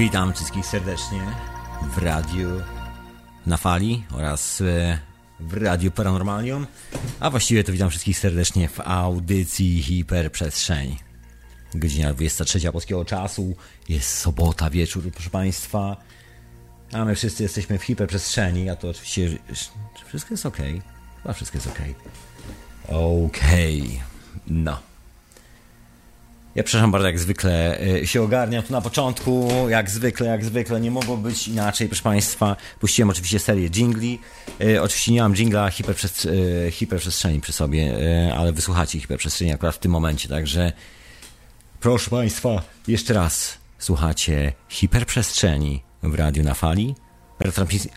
Witam wszystkich serdecznie w radiu na fali oraz e, w radiu Paranormalium, a właściwie to witam wszystkich serdecznie w audycji Hiperprzestrzeń. Godzina 23 polskiego czasu, jest sobota wieczór, proszę Państwa, a my wszyscy jesteśmy w hiperprzestrzeni, a to oczywiście wszystko jest ok. Chyba wszystko jest ok. Okej, okay. no. Ja przepraszam bardzo, jak zwykle e, się ogarniam tu na początku, jak zwykle, jak zwykle, nie mogło być inaczej, proszę Państwa. Puściłem oczywiście serię jingli. E, oczywiście nie mam jingla hiperprzest e, hiperprzestrzeni przy sobie, ale wysłuchacie hiperprzestrzeni akurat w tym momencie, także proszę Państwa, jeszcze raz słuchacie hiperprzestrzeni w radiu na fali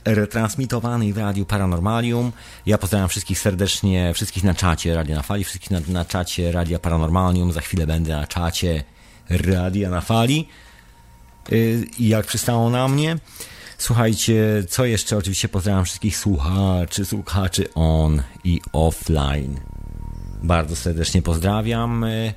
retransmitowanej w Radiu Paranormalium. Ja pozdrawiam wszystkich serdecznie, wszystkich na czacie Radia na Fali, wszystkich na, na czacie Radia Paranormalium. Za chwilę będę na czacie Radia na Fali. Y, I jak przystało na mnie. Słuchajcie, co jeszcze? Oczywiście pozdrawiam wszystkich słuchaczy, słuchaczy on i offline. Bardzo serdecznie pozdrawiam. Y,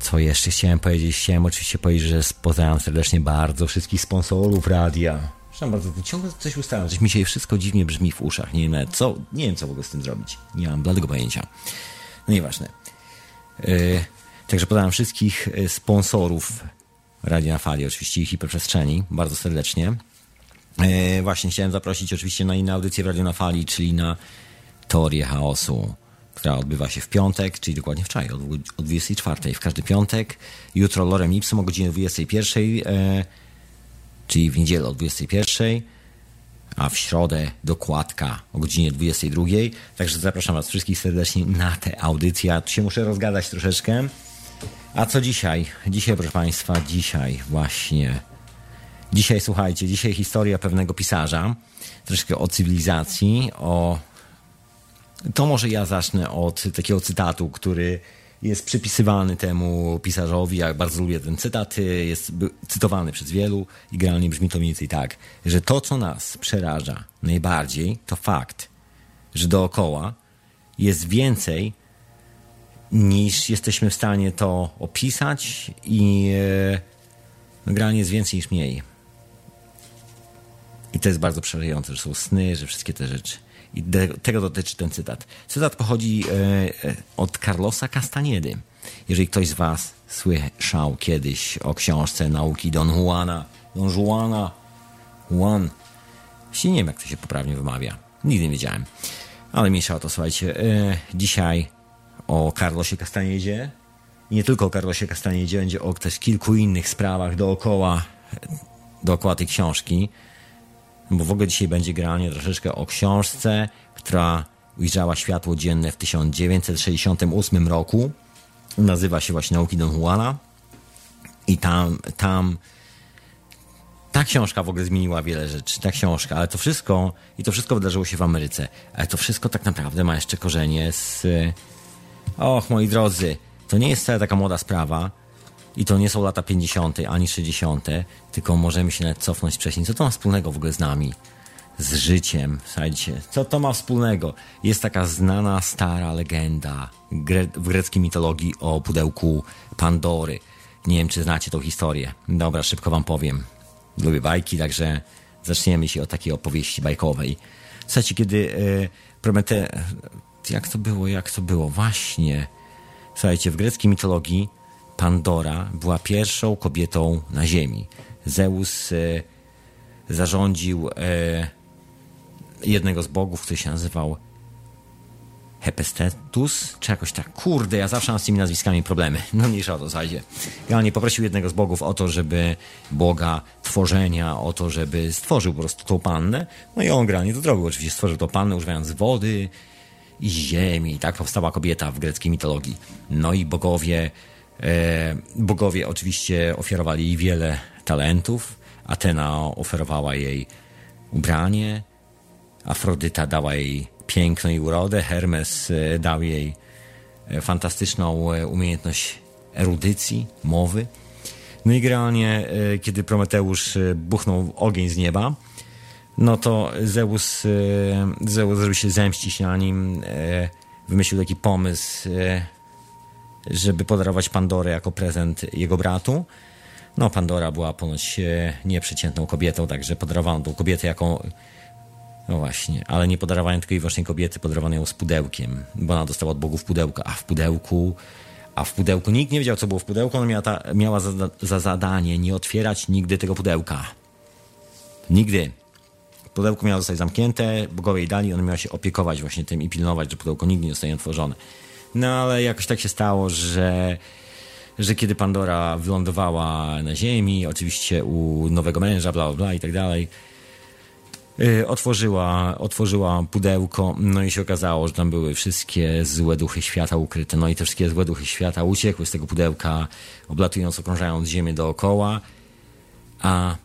co jeszcze chciałem powiedzieć? Chciałem oczywiście powiedzieć, że pozdrawiam serdecznie bardzo wszystkich sponsorów radia. Przepraszam bardzo, ciągle coś ustalam, coś mi się wszystko dziwnie brzmi w uszach. Nie wiem, co, nie wiem, co ogóle z tym zrobić. Nie mam bladego pojęcia. No nieważne. Yy, także podałem wszystkich e, sponsorów Radia na Fali, oczywiście i Hiperprzestrzeni, bardzo serdecznie. Yy, właśnie chciałem zaprosić oczywiście na inne audycje w Radio na Fali, czyli na Teorię Chaosu, która odbywa się w piątek, czyli dokładnie wczoraj, o 24 w każdy piątek. Jutro Lorem Ipsum o godzinie 21. Yy, czyli w niedzielę o 21, a w środę dokładka o godzinie 22. Także zapraszam Was wszystkich serdecznie na tę audycję. Tu się muszę rozgadać troszeczkę. A co dzisiaj? Dzisiaj, proszę Państwa, dzisiaj właśnie. Dzisiaj, słuchajcie, dzisiaj historia pewnego pisarza, troszkę o cywilizacji, o. To może ja zacznę od takiego cytatu, który jest przypisywany temu pisarzowi. Ja bardzo lubię ten cytat. Jest cytowany przez wielu i generalnie brzmi to mniej więcej tak, że to, co nas przeraża najbardziej, to fakt, że dookoła jest więcej niż jesteśmy w stanie to opisać i e, no, generalnie jest więcej niż mniej. I to jest bardzo przerażające, że są sny, że wszystkie te rzeczy. I de, tego dotyczy ten cytat. Cytat pochodzi e, e, od Carlosa Castaniedy. Jeżeli ktoś z Was słyszał kiedyś o książce nauki Don Juana, Don Juana, Juan, nie wiem jak to się poprawnie wymawia. Nigdy nie wiedziałem. Ale mniejsza o to, słuchajcie. E, dzisiaj o Carlosie Castaniedzie. Nie tylko o Carlosie Castaniedzie, będzie o też kilku innych sprawach dookoła, dookoła tej książki bo w ogóle dzisiaj będzie granie troszeczkę o książce, która ujrzała światło dzienne w 1968 roku. Nazywa się właśnie Nauki Don Juana. I tam, tam ta książka w ogóle zmieniła wiele rzeczy. Ta książka, ale to wszystko, i to wszystko wydarzyło się w Ameryce. Ale to wszystko tak naprawdę ma jeszcze korzenie z. Och, moi drodzy, to nie jest wcale taka młoda sprawa. I to nie są lata 50. ani 60., tylko możemy się nawet cofnąć wcześniej. Co to ma wspólnego w ogóle z nami? Z życiem, słuchajcie, co to ma wspólnego? Jest taka znana, stara legenda w greckiej mitologii o pudełku Pandory. Nie wiem, czy znacie tą historię. Dobra, szybko wam powiem. Lubię bajki, także zaczniemy się od takiej opowieści bajkowej. Słuchajcie, kiedy y, Promete... Jak to było, jak to było? Właśnie. Słuchajcie, w greckiej mitologii Pandora była pierwszą kobietą na Ziemi. Zeus e, zarządził e, jednego z bogów, który się nazywał Hepestetus, czy jakoś tak. Kurde, ja zawsze mam z tymi nazwiskami problemy. No mniejsza o to zajdzie. nie poprosił jednego z bogów o to, żeby Boga tworzenia, o to, żeby stworzył po prostu tą pannę. No i on granie do drogi oczywiście stworzył tą pannę używając wody i ziemi. I tak powstała kobieta w greckiej mitologii. No i bogowie bogowie oczywiście ofiarowali wiele talentów. Atena oferowała jej ubranie, Afrodyta dała jej piękno i urodę, Hermes e, dał jej e, fantastyczną umiejętność erudycji, mowy. No i generalnie, kiedy Prometeusz buchnął ogień z nieba, no to Zeus, Zeus żeby się zemścić na nim, wymyślił taki pomysł, żeby podarować Pandorę jako prezent jego bratu. No, Pandora była ponoć nieprzeciętną kobietą, także podarowano tą kobietę jako no właśnie, ale nie podarowałem tylko i wyłącznie kobiety, podarowano ją z pudełkiem, bo ona dostała od bogów pudełka, a w pudełku, a w pudełku nikt nie wiedział, co było w pudełku, ona miała, ta, miała za, za zadanie nie otwierać nigdy tego pudełka. Nigdy. Pudełko miało zostać zamknięte, bogowie jej dali, ona miała się opiekować właśnie tym i pilnować, że pudełko nigdy nie zostanie otworzone. No ale jakoś tak się stało, że że kiedy Pandora wylądowała na ziemi, oczywiście u nowego męża, bla, bla, bla i tak dalej, Y, otworzyła, otworzyła pudełko, no i się okazało, że tam były wszystkie złe duchy świata ukryte. No i te wszystkie złe duchy świata uciekły z tego pudełka, oblatując, okrążając ziemię dookoła, a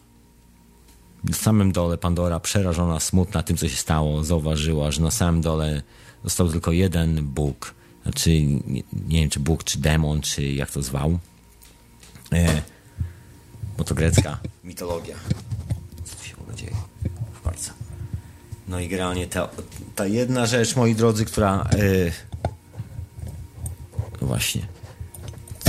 w samym dole Pandora, przerażona, smutna tym, co się stało, zauważyła, że na samym dole został tylko jeden Bóg. Znaczy, nie, wiem, czy Bóg, czy demon, czy jak to zwał. E, bo to grecka mitologia. No i generalnie ta, ta jedna rzecz, moi drodzy, która. Yy, właśnie.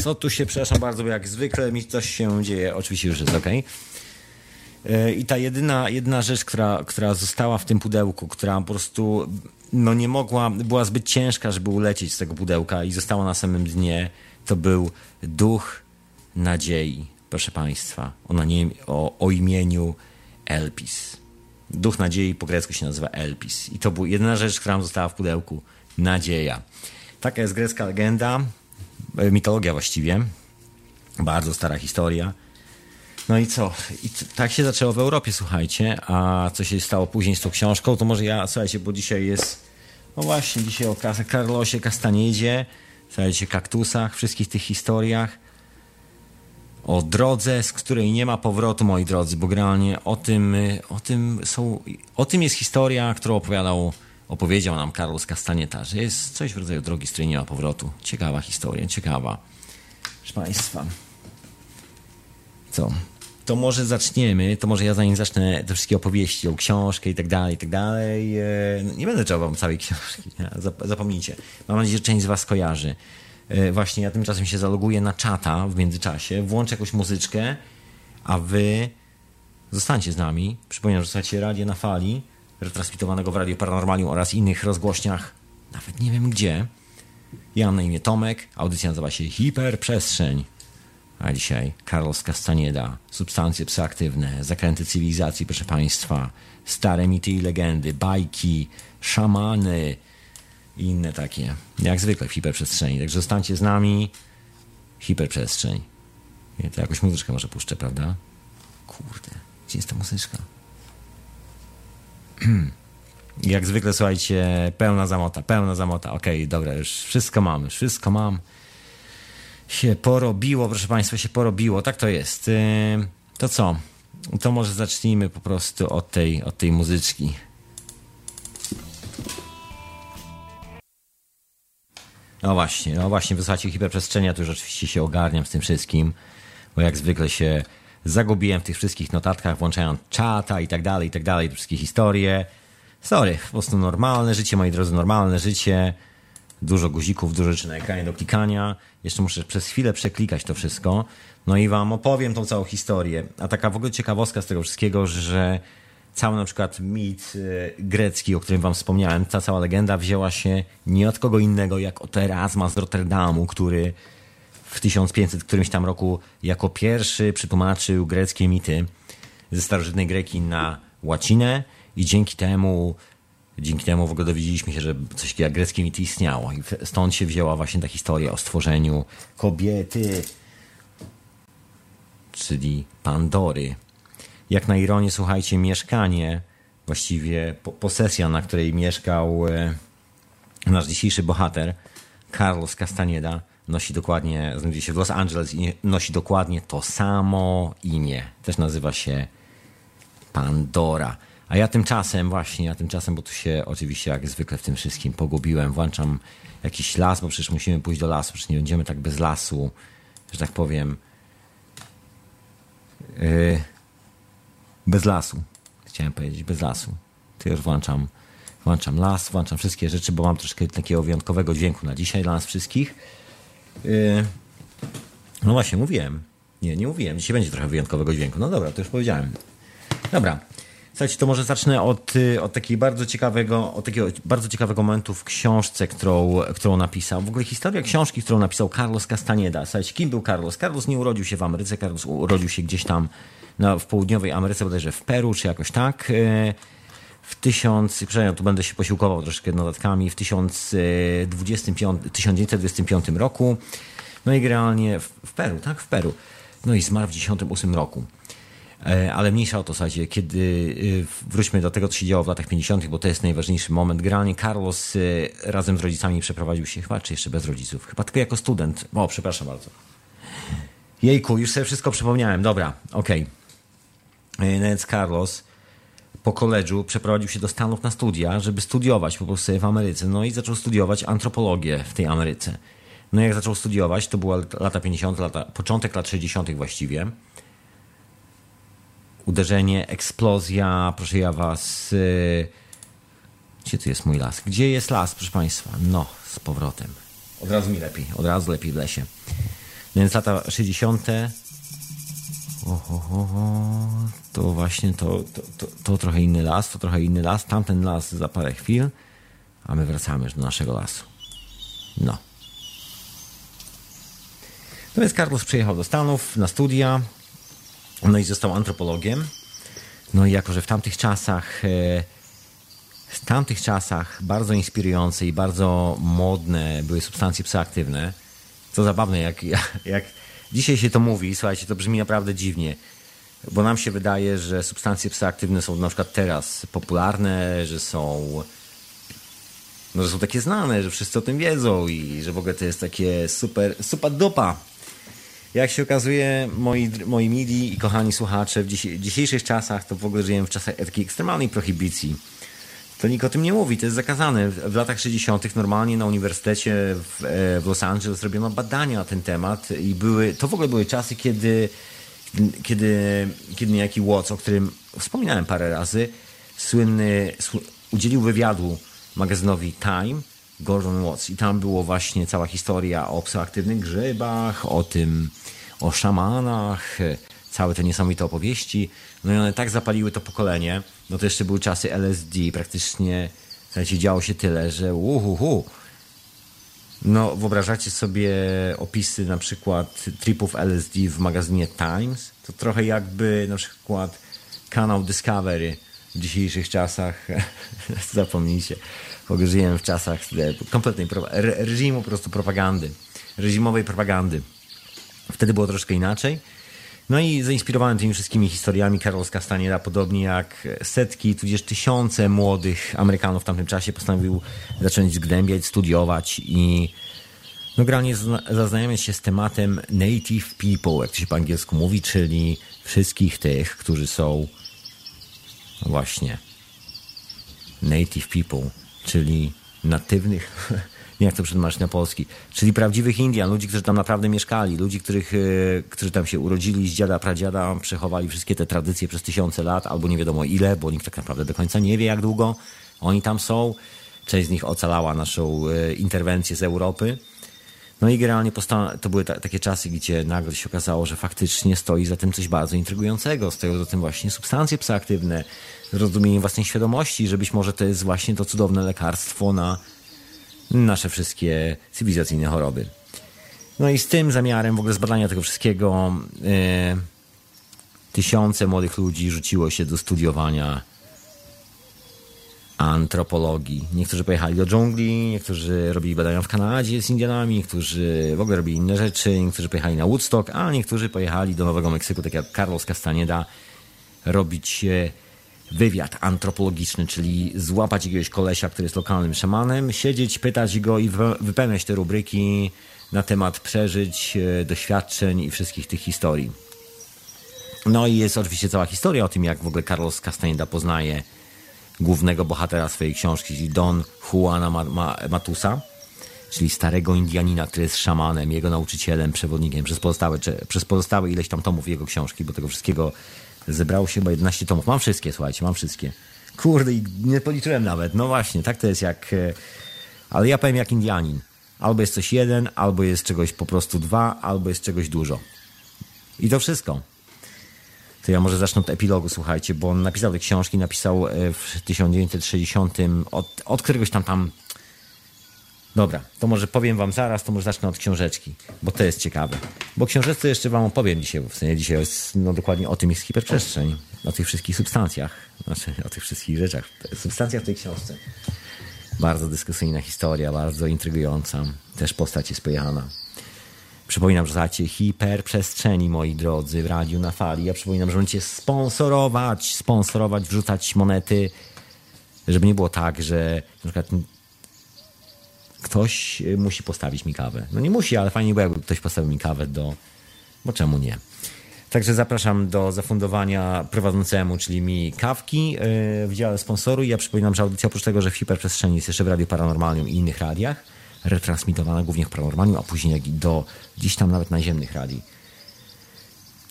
Co tu się, przepraszam bardzo, bo jak zwykle mi coś się dzieje, oczywiście już jest ok. Yy, I ta jedyna, jedna rzecz, która, która została w tym pudełku, która po prostu no nie mogła, była zbyt ciężka, żeby ulecieć z tego pudełka i została na samym dnie, to był duch nadziei, proszę Państwa, o, o, o imieniu Elpis. Duch nadziei po grecku się nazywa Elpis. I to była jedyna rzecz, która została w pudełku. Nadzieja. Taka jest grecka legenda, e, mitologia właściwie. Bardzo stara historia. No i co? I tak się zaczęło w Europie, słuchajcie. A co się stało później z tą książką, to może ja, słuchajcie, bo dzisiaj jest, no właśnie, dzisiaj o Carlosie Castaniedzie, słuchajcie, kaktusach, wszystkich tych historiach o drodze, z której nie ma powrotu, moi drodzy, bo generalnie o tym, o tym, są, o tym jest historia, którą opowiadał, opowiedział nam Carlos Castaneta, że jest coś w rodzaju drogi, z której nie ma powrotu. Ciekawa historia, ciekawa. Proszę Państwa. Co? To może zaczniemy, to może ja zanim zacznę te wszystkie opowieści o książkę i tak dalej, i tak dalej. E, nie będę czytał wam całej książki, zapomnijcie. Mam nadzieję, że część z was kojarzy. E, właśnie ja tymczasem się zaloguję na czata w międzyczasie, włączę jakąś muzyczkę, a wy zostańcie z nami. Przypominam, że słuchacie Radio na Fali, retransmitowanego w Radio Paranormalium oraz innych rozgłośniach, nawet nie wiem gdzie. Ja mam na imię Tomek, audycja nazywa się Hiperprzestrzeń. A dzisiaj Carlos Castaneda, substancje psychoaktywne, zakręty cywilizacji, proszę Państwa, stare mity i legendy, bajki, szamany, i inne takie. Jak zwykle w hiperprzestrzeni. Także zostańcie z nami. Hiperprzestrzeń. Nie, to jakoś muzyczkę może puszczę, prawda? Kurde, gdzie jest ta muzyczka? Jak zwykle, słuchajcie, pełna zamota, pełna zamota. Okej, okay, dobra, już wszystko mam, już wszystko mam. Się porobiło, proszę Państwa, się porobiło. Tak to jest. To co? To może zacznijmy po prostu od tej, od tej muzyczki. No właśnie, no właśnie, wysłuchacie hiperprzestrzenia, to już oczywiście się ogarniam z tym wszystkim, bo jak zwykle się zagubiłem w tych wszystkich notatkach, włączając czata i tak dalej, i tak dalej, wszystkie historie. Sorry, po prostu normalne życie, moi drodzy, normalne życie. Dużo guzików, dużo rzeczy na ekranie do klikania. Jeszcze muszę przez chwilę przeklikać to wszystko. No i wam opowiem tą całą historię. A taka w ogóle ciekawostka z tego wszystkiego, że cały na przykład mit e, grecki, o którym wam wspomniałem, ta cała legenda wzięła się nie od kogo innego, jak od Erasma z Rotterdamu, który w 1500 którymś tam roku jako pierwszy przetłumaczył greckie mity ze starożytnej Greki na łacinę i dzięki temu dzięki temu w ogóle dowiedzieliśmy się, że coś takiego jak greckie mity istniało i stąd się wzięła właśnie ta historia o stworzeniu kobiety, czyli Pandory jak na ironię, słuchajcie, mieszkanie, właściwie posesja, na której mieszkał e, nasz dzisiejszy bohater, Carlos Castaneda, nosi dokładnie, znajduje się w Los Angeles i nosi dokładnie to samo imię. Też nazywa się Pandora. A ja tymczasem, właśnie, ja tymczasem, bo tu się oczywiście jak zwykle w tym wszystkim pogubiłem, włączam jakiś las, bo przecież musimy pójść do lasu, przecież nie będziemy tak bez lasu, że tak powiem. Yy, bez lasu. Chciałem powiedzieć, bez lasu. To już włączam, włączam las, włączam wszystkie rzeczy, bo mam troszkę takiego wyjątkowego dźwięku na dzisiaj dla nas wszystkich. Yy, no właśnie, mówiłem. Nie, nie mówiłem. Dzisiaj będzie trochę wyjątkowego dźwięku. No dobra, to już powiedziałem. Dobra. Słuchajcie, to może zacznę od, y, od takiego bardzo ciekawego, od takiego bardzo ciekawego momentu w książce, którą, którą napisał. W ogóle historia książki, którą napisał Carlos Castaneda. Słuchajcie, kim był Carlos? Carlos nie urodził się w Ameryce, Carlos urodził się gdzieś tam na, w południowej Ameryce, bodajże w Peru, czy jakoś tak. Y, w tysiąc, przepraszam, tu będę się posiłkował troszkę notatkami, w 1025, 1925 roku. No i generalnie w, w Peru, tak? W Peru. No i zmarł w 1908 roku. E, ale mniejsza o to, słuchajcie, kiedy y, wróćmy do tego, co się działo w latach 50., bo to jest najważniejszy moment. Generalnie Carlos y, razem z rodzicami przeprowadził się chyba, czy jeszcze bez rodziców? Chyba tylko jako student. O, przepraszam bardzo. Jejku, już sobie wszystko przypomniałem. Dobra, okej. Okay. Więc Carlos po koledżu przeprowadził się do Stanów na studia, żeby studiować po prostu w Ameryce. No i zaczął studiować antropologię w tej Ameryce. No jak zaczął studiować, to były lata 50., lata, początek lat 60. właściwie uderzenie, eksplozja, proszę ja was. Y, gdzie tu jest mój las? Gdzie jest las, proszę państwa? No, z powrotem. Od razu mi lepiej, od razu lepiej w lesie. Więc lata 60. Oho, to właśnie to, to, to, to trochę inny las, to trochę inny las, tamten las za parę chwil, a my wracamy już do naszego lasu. No. No więc Carlos przyjechał do Stanów na studia, no i został antropologiem. No i jako, że w tamtych czasach, e, w tamtych czasach bardzo inspirujące i bardzo modne były substancje psychoaktywne, to zabawne, jak, jak dzisiaj się to mówi, słuchajcie, to brzmi naprawdę dziwnie, bo nam się wydaje, że substancje psychoaktywne są na przykład teraz popularne, że są no, że są takie znane, że wszyscy o tym wiedzą i że w ogóle to jest takie super, super dupa. Jak się okazuje, moi, moi mili i kochani słuchacze, w dzisiejszych czasach to w ogóle żyjemy w czasach takiej ekstremalnej prohibicji. To nikt o tym nie mówi, to jest zakazane. W latach 60. normalnie na uniwersytecie w, e, w Los Angeles robiono badania na ten temat i były, to w ogóle były czasy, kiedy, kiedy, kiedy niejaki Watts, o którym wspominałem parę razy, słynny, udzielił wywiadu magazynowi Time Gordon Watts i tam było właśnie cała historia o psychoaktywnych grzybach, o tym, o szamanach, całe te niesamowite opowieści. No i one tak zapaliły to pokolenie. No to jeszcze były czasy LSD, praktycznie słuchajcie, działo się tyle, że uhuhu. No wyobrażacie sobie opisy na przykład tripów LSD w magazynie Times? To trochę jakby na przykład kanał Discovery w dzisiejszych czasach. Zapomnijcie. Ogóle żyjemy w czasach kompletnej reżimu po prostu propagandy. Reżimowej propagandy. Wtedy było troszkę inaczej. No i zainspirowany tymi wszystkimi historiami Carlos Castaneda, podobnie jak setki, tudzież tysiące młodych Amerykanów w tamtym czasie postanowił zacząć zgłębiać, studiować i no granie zaznajamiać się z tematem native people, jak to się po angielsku mówi, czyli wszystkich tych, którzy są właśnie native people, czyli natywnych nie to przetłumaczyć na polski, czyli prawdziwych Indian, ludzi, którzy tam naprawdę mieszkali, ludzi, których, e, którzy tam się urodzili z dziada, pradziada, przechowali wszystkie te tradycje przez tysiące lat, albo nie wiadomo ile, bo nikt tak naprawdę do końca nie wie, jak długo oni tam są. Część z nich ocalała naszą e, interwencję z Europy. No i generalnie to były ta, takie czasy, gdzie nagle się okazało, że faktycznie stoi za tym coś bardzo intrygującego. Stoją za tym właśnie substancje psychoaktywne, rozumienie własnej świadomości, że być może to jest właśnie to cudowne lekarstwo na nasze wszystkie cywilizacyjne choroby. No i z tym zamiarem w ogóle zbadania tego wszystkiego e, tysiące młodych ludzi rzuciło się do studiowania antropologii. Niektórzy pojechali do dżungli, niektórzy robili badania w Kanadzie z Indianami, niektórzy w ogóle robili inne rzeczy, niektórzy pojechali na Woodstock, a niektórzy pojechali do Nowego Meksyku, tak jak Carlos Castaneda, robić wywiad antropologiczny, czyli złapać jakiegoś kolesia, który jest lokalnym szamanem, siedzieć, pytać go i wypełniać te rubryki na temat przeżyć, e, doświadczeń i wszystkich tych historii. No i jest oczywiście cała historia o tym, jak w ogóle Carlos Castaneda poznaje głównego bohatera swojej książki, czyli Don Juana Matusa, czyli starego Indianina, który jest szamanem, jego nauczycielem, przewodnikiem przez pozostałe, przez pozostałe ileś tam tomów jego książki, bo tego wszystkiego zebrało się chyba 11 tomów. Mam wszystkie, słuchajcie, mam wszystkie. Kurde, nie policzyłem nawet. No właśnie, tak to jest jak... E, ale ja powiem jak Indianin. Albo jest coś jeden, albo jest czegoś po prostu dwa, albo jest czegoś dużo. I to wszystko. To ja może zacznę od epilogu, słuchajcie, bo on napisał te książki, napisał e, w 1960 od, od któregoś tam tam Dobra, to może powiem wam zaraz, to może zacznę od książeczki, bo to jest ciekawe. Bo książeczce jeszcze wam opowiem dzisiaj, bo w sensie dzisiaj jest no, dokładnie o tym jest hiperprzestrzeń, o tych wszystkich substancjach, znaczy o tych wszystkich rzeczach, substancjach w tej książce. Bardzo dyskusyjna historia, bardzo intrygująca, też postać jest pojechana. Przypominam, że znacie hiperprzestrzeni, moi drodzy, w radiu na fali. Ja przypominam, że będziecie sponsorować, sponsorować, wrzucać monety, żeby nie było tak, że na przykład ktoś y, musi postawić mi kawę. No nie musi, ale fajnie by jakby ktoś postawił mi kawę do... Bo czemu nie? Także zapraszam do zafundowania prowadzącemu, czyli mi kawki yy, w dziale sponsoru. Ja przypominam, że audycja oprócz tego, że w hiperprzestrzeni jest jeszcze w Radiu Paranormalium i innych radiach, retransmitowana głównie w Paranormalium, a później jak i do gdzieś tam nawet naziemnych radii.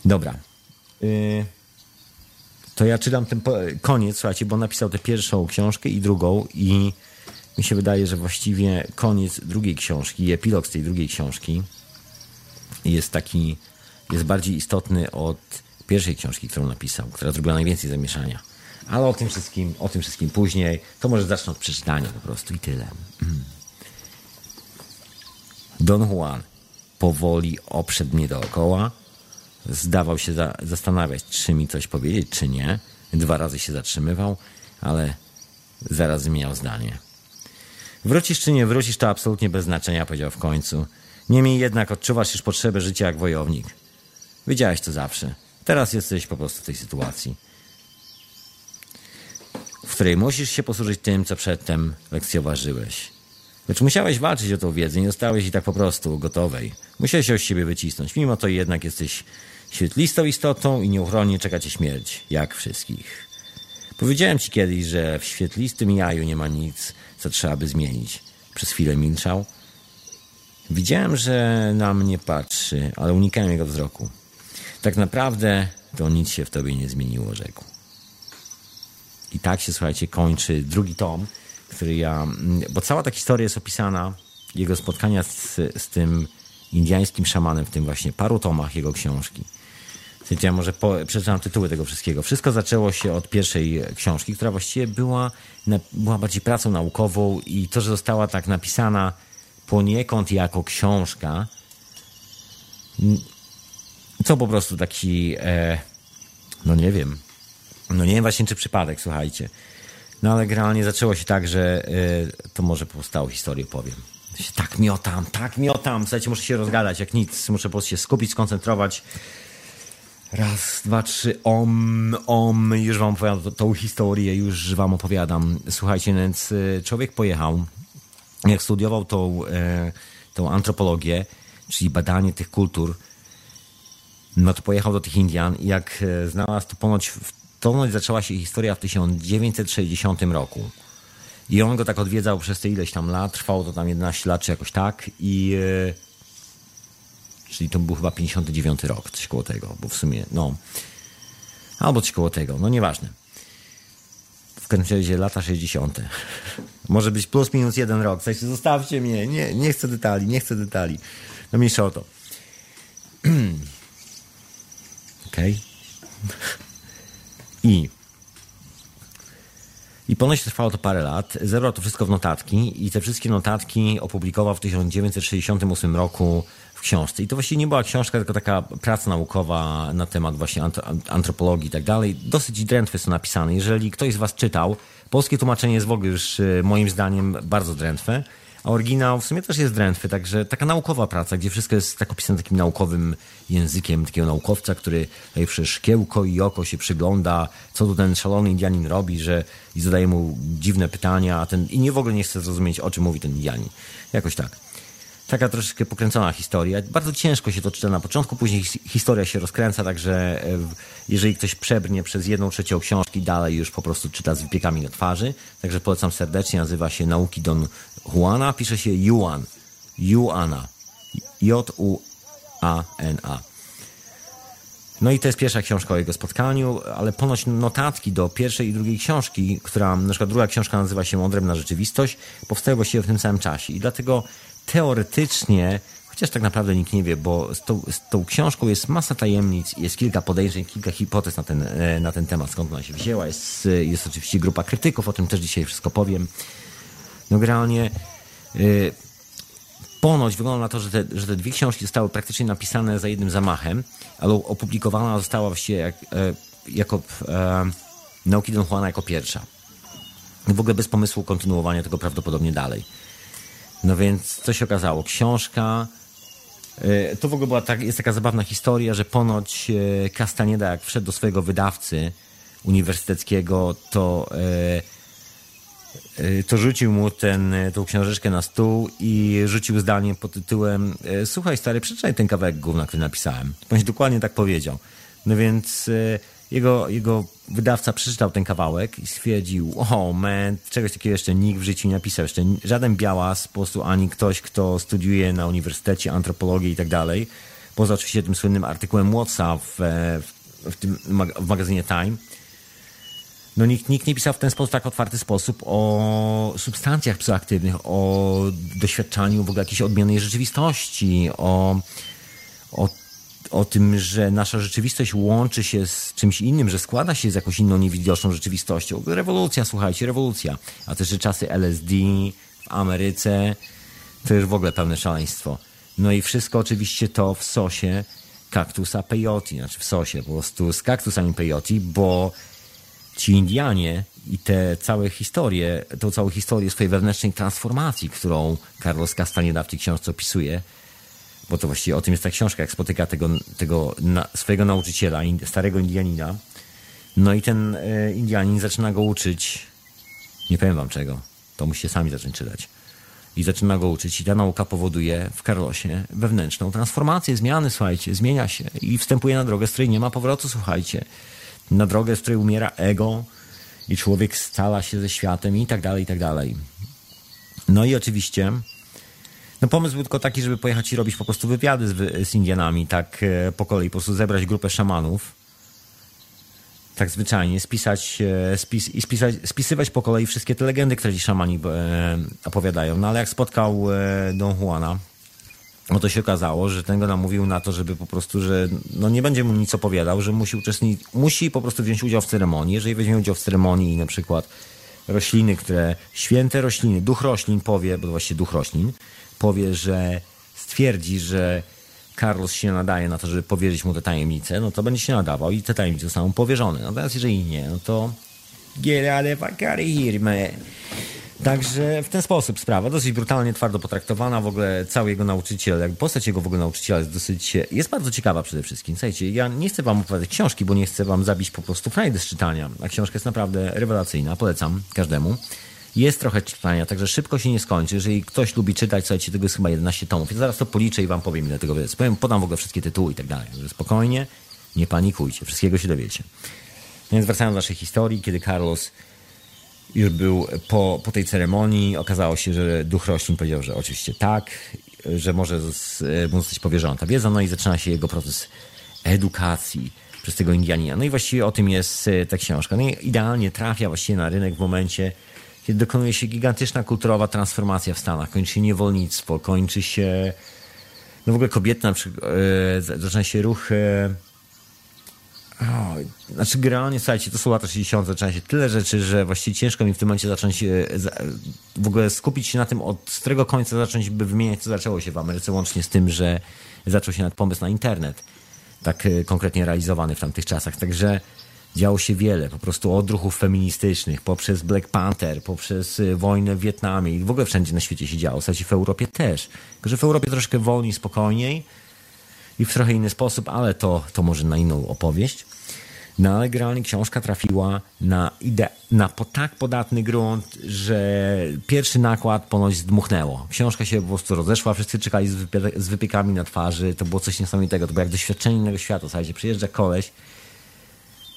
Dobra. Yy, to ja czytam ten koniec, słuchajcie, bo napisał tę pierwszą książkę i drugą i mi się wydaje, że właściwie koniec drugiej książki, epilog z tej drugiej książki jest taki, jest bardziej istotny od pierwszej książki, którą napisał, która zrobiła najwięcej zamieszania. Ale o tym wszystkim, o tym wszystkim później. To może zacznę od przeczytania po prostu i tyle. Mm. Don Juan powoli oprzedł mnie dookoła. Zdawał się za, zastanawiać, czy mi coś powiedzieć, czy nie. Dwa razy się zatrzymywał, ale zaraz zmieniał zdanie. Wrócisz czy nie wrócisz, to absolutnie bez znaczenia, powiedział w końcu. Niemniej jednak odczuwasz już potrzebę życia jak wojownik. Wiedziałeś to zawsze. Teraz jesteś po prostu w tej sytuacji, w której musisz się posłużyć tym, co przedtem lekcjoważyłeś. Lecz musiałeś walczyć o tą wiedzę, nie dostałeś i tak po prostu gotowej. Musiałeś ją z siebie wycisnąć. Mimo to jednak jesteś świetlistą istotą i nieuchronnie czeka cię śmierć, jak wszystkich. Powiedziałem ci kiedyś, że w świetlistym jaju nie ma nic, co trzeba by zmienić. Przez chwilę milczał. Widziałem, że na mnie patrzy, ale unikałem jego wzroku. Tak naprawdę to nic się w tobie nie zmieniło, rzekł. I tak się, słuchajcie, kończy drugi tom, który ja. Bo cała ta historia jest opisana, jego spotkania z, z tym indiańskim szamanem w tym właśnie paru tomach jego książki. Ja może po, przeczytam tytuły tego wszystkiego. Wszystko zaczęło się od pierwszej książki, która właściwie była, była bardziej pracą naukową i to, że została tak napisana poniekąd jako książka, to po prostu taki, e, no nie wiem, no nie wiem właśnie czy przypadek, słuchajcie. No ale generalnie zaczęło się tak, że e, to może powstało historię powiem. Tak miotam, tak miotam. Słuchajcie, muszę się rozgadać jak nic. Muszę po prostu się skupić, skoncentrować Raz, dwa, trzy, om, om, już wam opowiadam tą historię, już wam opowiadam. Słuchajcie, więc e, człowiek pojechał, jak studiował tą, e, tą antropologię, czyli badanie tych kultur, no to pojechał do tych Indian i jak e, znalazł, to ponoć, ponoć zaczęła się historia w 1960 roku. I on go tak odwiedzał przez te ileś tam lat, trwało to tam 11 lat czy jakoś tak i czyli to był chyba 59 rok, coś koło tego, bo w sumie, no, albo coś koło tego, no nieważne. W każdym razie lata 60. Może być plus minus jeden rok. W zostawcie mnie, nie, nie chcę detali, nie chcę detali. No mniejsza o to. Okej. I i ponoć trwało to parę lat. Zebrał to wszystko w notatki i te wszystkie notatki opublikował w 1968 roku książce. I to właściwie nie była książka, tylko taka praca naukowa na temat właśnie antropologii i tak dalej. Dosyć drętwe są napisane. Jeżeli ktoś z Was czytał, polskie tłumaczenie jest w ogóle już e, moim zdaniem bardzo drętwe. A oryginał w sumie też jest drętwy, także taka naukowa praca, gdzie wszystko jest tak opisane takim naukowym językiem takiego naukowca, który tutaj przez szkiełko i oko się przygląda, co tu ten szalony Indianin robi, że i zadaje mu dziwne pytania, a ten i nie w ogóle nie chce zrozumieć, o czym mówi ten Indianin. Jakoś tak taka troszeczkę pokręcona historia. Bardzo ciężko się to czyta na początku, później historia się rozkręca, także e, jeżeli ktoś przebrnie przez jedną trzecią książki, dalej już po prostu czyta z wypiekami na twarzy. Także polecam serdecznie, nazywa się Nauki Don Juana, pisze się Juan. Juana. J-U-A-N-A. No i to jest pierwsza książka o jego spotkaniu, ale ponoć notatki do pierwszej i drugiej książki, która, na przykład druga książka nazywa się Odrębna Rzeczywistość, powstały właściwie w tym samym czasie. I dlatego teoretycznie, chociaż tak naprawdę nikt nie wie, bo z tą, z tą książką jest masa tajemnic, jest kilka podejrzeń, kilka hipotez na ten, e, na ten temat, skąd ona się wzięła. Jest, jest oczywiście grupa krytyków, o tym też dzisiaj wszystko powiem. No generalnie yy, ponoć wygląda na to, że te, że te dwie książki zostały praktycznie napisane za jednym zamachem, ale opublikowana została właściwie jak, e, jako e, Nauki Don Juana jako pierwsza. W ogóle bez pomysłu kontynuowania tego prawdopodobnie dalej. No więc co się okazało? Książka. E, to w ogóle była tak, jest taka zabawna historia, że ponoć e, Castaneda, jak wszedł do swojego wydawcy uniwersyteckiego, to, e, to rzucił mu ten, tą książeczkę na stół i rzucił zdanie pod tytułem Słuchaj stary, przeczytaj ten kawałek gówna, który napisałem. Ponieważ dokładnie tak powiedział. No więc jego, jego wydawca przeczytał ten kawałek i stwierdził, oh man, czegoś takiego jeszcze nikt w życiu nie napisał, jeszcze żaden białas, po prostu ani ktoś, kto studiuje na uniwersytecie antropologię i tak dalej, poza oczywiście tym słynnym artykułem Watsa w, w, w tym w magazynie Time, no nikt, nikt nie pisał w ten sposób, tak otwarty sposób o substancjach psychoaktywnych, o doświadczaniu w ogóle jakiejś odmiennej rzeczywistości, o, o o tym, że nasza rzeczywistość łączy się z czymś innym, że składa się z jakąś inną niewidoczną rzeczywistością. Rewolucja, słuchajcie, rewolucja. A też, czasy LSD w Ameryce to już w ogóle pełne szaleństwo. No i wszystko oczywiście to w sosie kaktusa peyote, znaczy w sosie po prostu z kaktusami peyote, bo ci Indianie i te całe historie, tą całą historię swojej wewnętrznej transformacji, którą Carlos Castaneda w tej książce opisuje, bo to właściwie o tym jest ta książka, jak spotyka tego, tego na, swojego nauczyciela, starego Indianina. No i ten e, Indianin zaczyna go uczyć, nie powiem wam czego, to musicie sami zacząć czytać. I zaczyna go uczyć i ta nauka powoduje w Carlosie wewnętrzną transformację, zmiany, słuchajcie, zmienia się i wstępuje na drogę, z której nie ma powrotu, słuchajcie. Na drogę, z której umiera ego i człowiek stala się ze światem i tak dalej, i tak dalej. No i oczywiście no pomysł był tylko taki, żeby pojechać i robić po prostu wywiady z, z Indianami, tak e, po kolei, po prostu zebrać grupę szamanów, tak zwyczajnie, spisać, e, spis, i spisać, spisywać po kolei wszystkie te legendy, które ci szamani e, opowiadają. No ale jak spotkał Don Juana, no to się okazało, że ten go namówił na to, żeby po prostu, że no nie będzie mu nic opowiadał, że musi uczestniczyć, musi po prostu wziąć udział w ceremonii. Jeżeli weźmie udział w ceremonii na przykład rośliny, które, święte rośliny, duch roślin powie, bo właściwie duch roślin, powie, że stwierdzi, że Carlos się nadaje na to, żeby powierzyć mu te tajemnice, no to będzie się nadawał i te tajemnice zostaną powierzone. Natomiast jeżeli nie, no to of here, Także w ten sposób sprawa, dosyć brutalnie, twardo potraktowana, w ogóle cały jego nauczyciel, jak postać jego w ogóle nauczyciela jest dosyć, jest bardzo ciekawa przede wszystkim. Słuchajcie, ja nie chcę wam opowiadać książki, bo nie chcę wam zabić po prostu frajdy z czytania, a książka jest naprawdę rewelacyjna, polecam każdemu. Jest trochę czytania, także szybko się nie skończy. Jeżeli ktoś lubi czytać, słuchajcie, tego jest chyba 11 tomów. Ja zaraz to policzę i wam powiem, ile tego jest. Powiem, podam w ogóle wszystkie tytuły i tak dalej. Spokojnie, nie panikujcie, wszystkiego się dowiecie. Więc wracając do naszej historii, kiedy Carlos już był po, po tej ceremonii, okazało się, że duch roślin powiedział, że oczywiście tak, że może mu zostać powierzona ta wiedza, no i zaczyna się jego proces edukacji przez tego Indianina. No i właściwie o tym jest e, ta książka. No i idealnie trafia właściwie na rynek w momencie, kiedy dokonuje się gigantyczna kulturowa transformacja w Stanach. Kończy się niewolnictwo, kończy się no w ogóle kobieta, na przykład, e, zaczyna się ruch e, o, znaczy generalnie, słuchajcie, to są lata 60. zaczyna się tyle rzeczy, że właściwie ciężko mi w tym momencie zacząć e, w ogóle skupić się na tym, od którego końca zacząć by wymieniać, co zaczęło się w Ameryce, łącznie z tym, że zaczął się nawet pomysł na internet, tak konkretnie realizowany w tamtych czasach. Także działo się wiele, po prostu od ruchów feministycznych, poprzez Black Panther, poprzez y, wojnę w Wietnamie i w ogóle wszędzie na świecie się działo, w sensie w Europie też. Tylko, że w Europie troszkę wolniej, spokojniej i w trochę inny sposób, ale to, to może na inną opowieść. No ale generalnie książka trafiła na, ide- na tak podatny grunt, że pierwszy nakład ponoć zdmuchnęło. Książka się po prostu rozeszła, wszyscy czekali z, wypie- z wypiekami na twarzy, to było coś niesamowitego, to było jak doświadczenie innego świata. Słuchajcie, przyjeżdża koleś,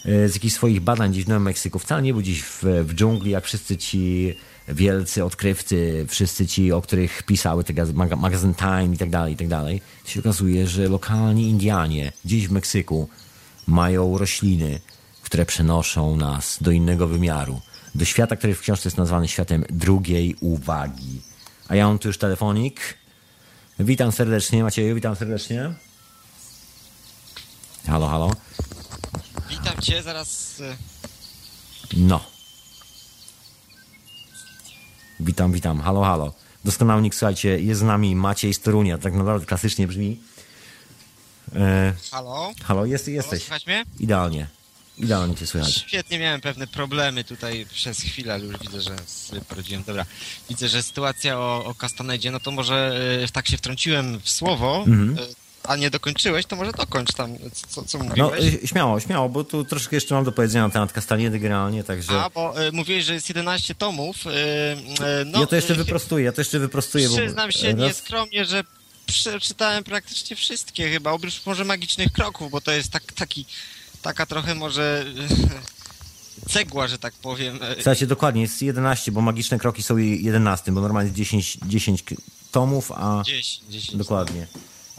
z jakichś swoich badań gdzieś w Nowym Meksyku. Wcale nie był gdzieś w, w dżungli, jak wszyscy ci wielcy odkrywcy, wszyscy ci, o których pisały te magazyn Time i tak dalej, i tak dalej. Się okazuje, że lokalni Indianie gdzieś w Meksyku mają rośliny, które przenoszą nas do innego wymiaru. Do świata, który w książce jest nazwany światem drugiej uwagi. A ja mam tu już telefonik Witam serdecznie, Macieju, witam serdecznie. Halo, halo. Witam cię, zaraz... e, No. Witam, witam. Halo, halo. Doskonałnik, słuchajcie, jest z nami Maciej z Torunia. Tak naprawdę klasycznie brzmi. E, Halo? halo, jest, Halo, jesteś. słychać mnie? Idealnie. Idealnie cię słychać. Świetnie, miałem pewne problemy tutaj przez chwilę, ale już widzę, że sobie poradziłem. Dobra, widzę, że sytuacja o, o Castanedzie, no to może e, tak się wtrąciłem w słowo, Mhm. e, a nie dokończyłeś, to może dokończ tam, co, co No, mówiłeś. e, śmiało, śmiało, bo tu troszkę jeszcze mam do powiedzenia na temat Kastaniedy generalnie, także... A, bo e, mówiłeś, że jest 11 tomów. E, e, no, ja to jeszcze e, wyprostuję, ja to jeszcze wyprostuję, bo... Przyznam się raz- nieskromnie, że przeczytałem praktycznie wszystkie chyba, oprócz może magicznych kroków, bo to jest tak, taki, taka trochę może cegła, że tak powiem. Słuchajcie, dokładnie, jest 11, bo magiczne kroki są 11, bo normalnie jest 10, 10 k- tomów, a... 10, 10. Dokładnie.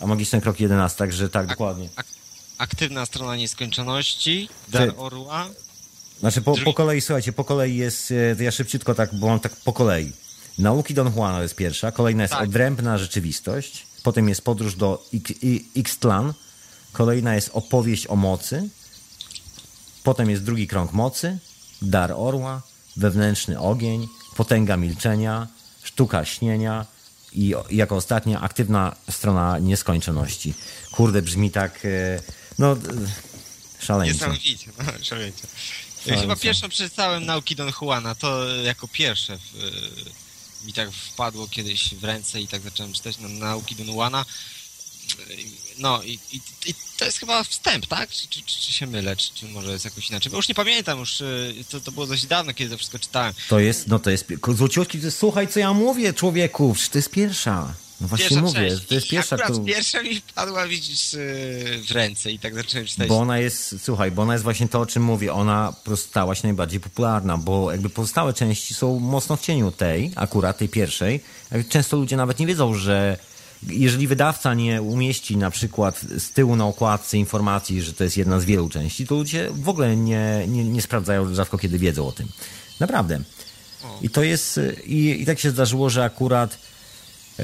A magiczne kroki 11, także tak, Ak- dokładnie. Ak- aktywna strona nieskończoności, Dar Orła. Znaczy po, po kolei, słuchajcie, po kolei jest, e, ja szybciutko tak, bo mam tak po kolei. Nauki Don Juana jest pierwsza, kolejna jest Tak. odrębna rzeczywistość, potem jest podróż do X- I- Ixtlan, kolejna jest opowieść o mocy, potem jest drugi krąg mocy, dar orła, wewnętrzny ogień, potęga milczenia, sztuka śnienia i jako ostatnia aktywna strona nieskończoności. Kurde, brzmi tak, e, no, e, szaleńczo. Niesamowicie, no. Szaleńco. Chyba pierwszą przeczytałem nauki Don Juana, to jako pierwsze w, y, mi tak wpadło kiedyś w ręce i tak zacząłem czytać na, nauki Don Juana. No i, i, i to jest chyba wstęp, tak? Czy, czy, czy się mylę, czy, czy może jest jakoś inaczej? Bo już nie pamiętam, już y, to, to było dość dawno, kiedy to wszystko czytałem. To jest, no to jest, to słuchaj co ja mówię człowieku, to jest pierwsza. No właśnie Pierwsza mówię, część. to jest pierwsza, którą, pierwsza mi wpadła, widzisz, y, w ręce i tak zacząłem czytać. bo ona jest, słuchaj, bo ona jest właśnie to, o czym mówię, ona stała się najbardziej popularna, bo jakby pozostałe części są mocno w cieniu tej, akurat tej pierwszej. Często ludzie nawet nie wiedzą, że jeżeli wydawca nie umieści na przykład z tyłu na okładce informacji, że to jest jedna z wielu części, to ludzie w ogóle nie, nie, nie sprawdzają, rzadko kiedy wiedzą o tym. Naprawdę. I to jest, i, i tak się zdarzyło, że akurat e,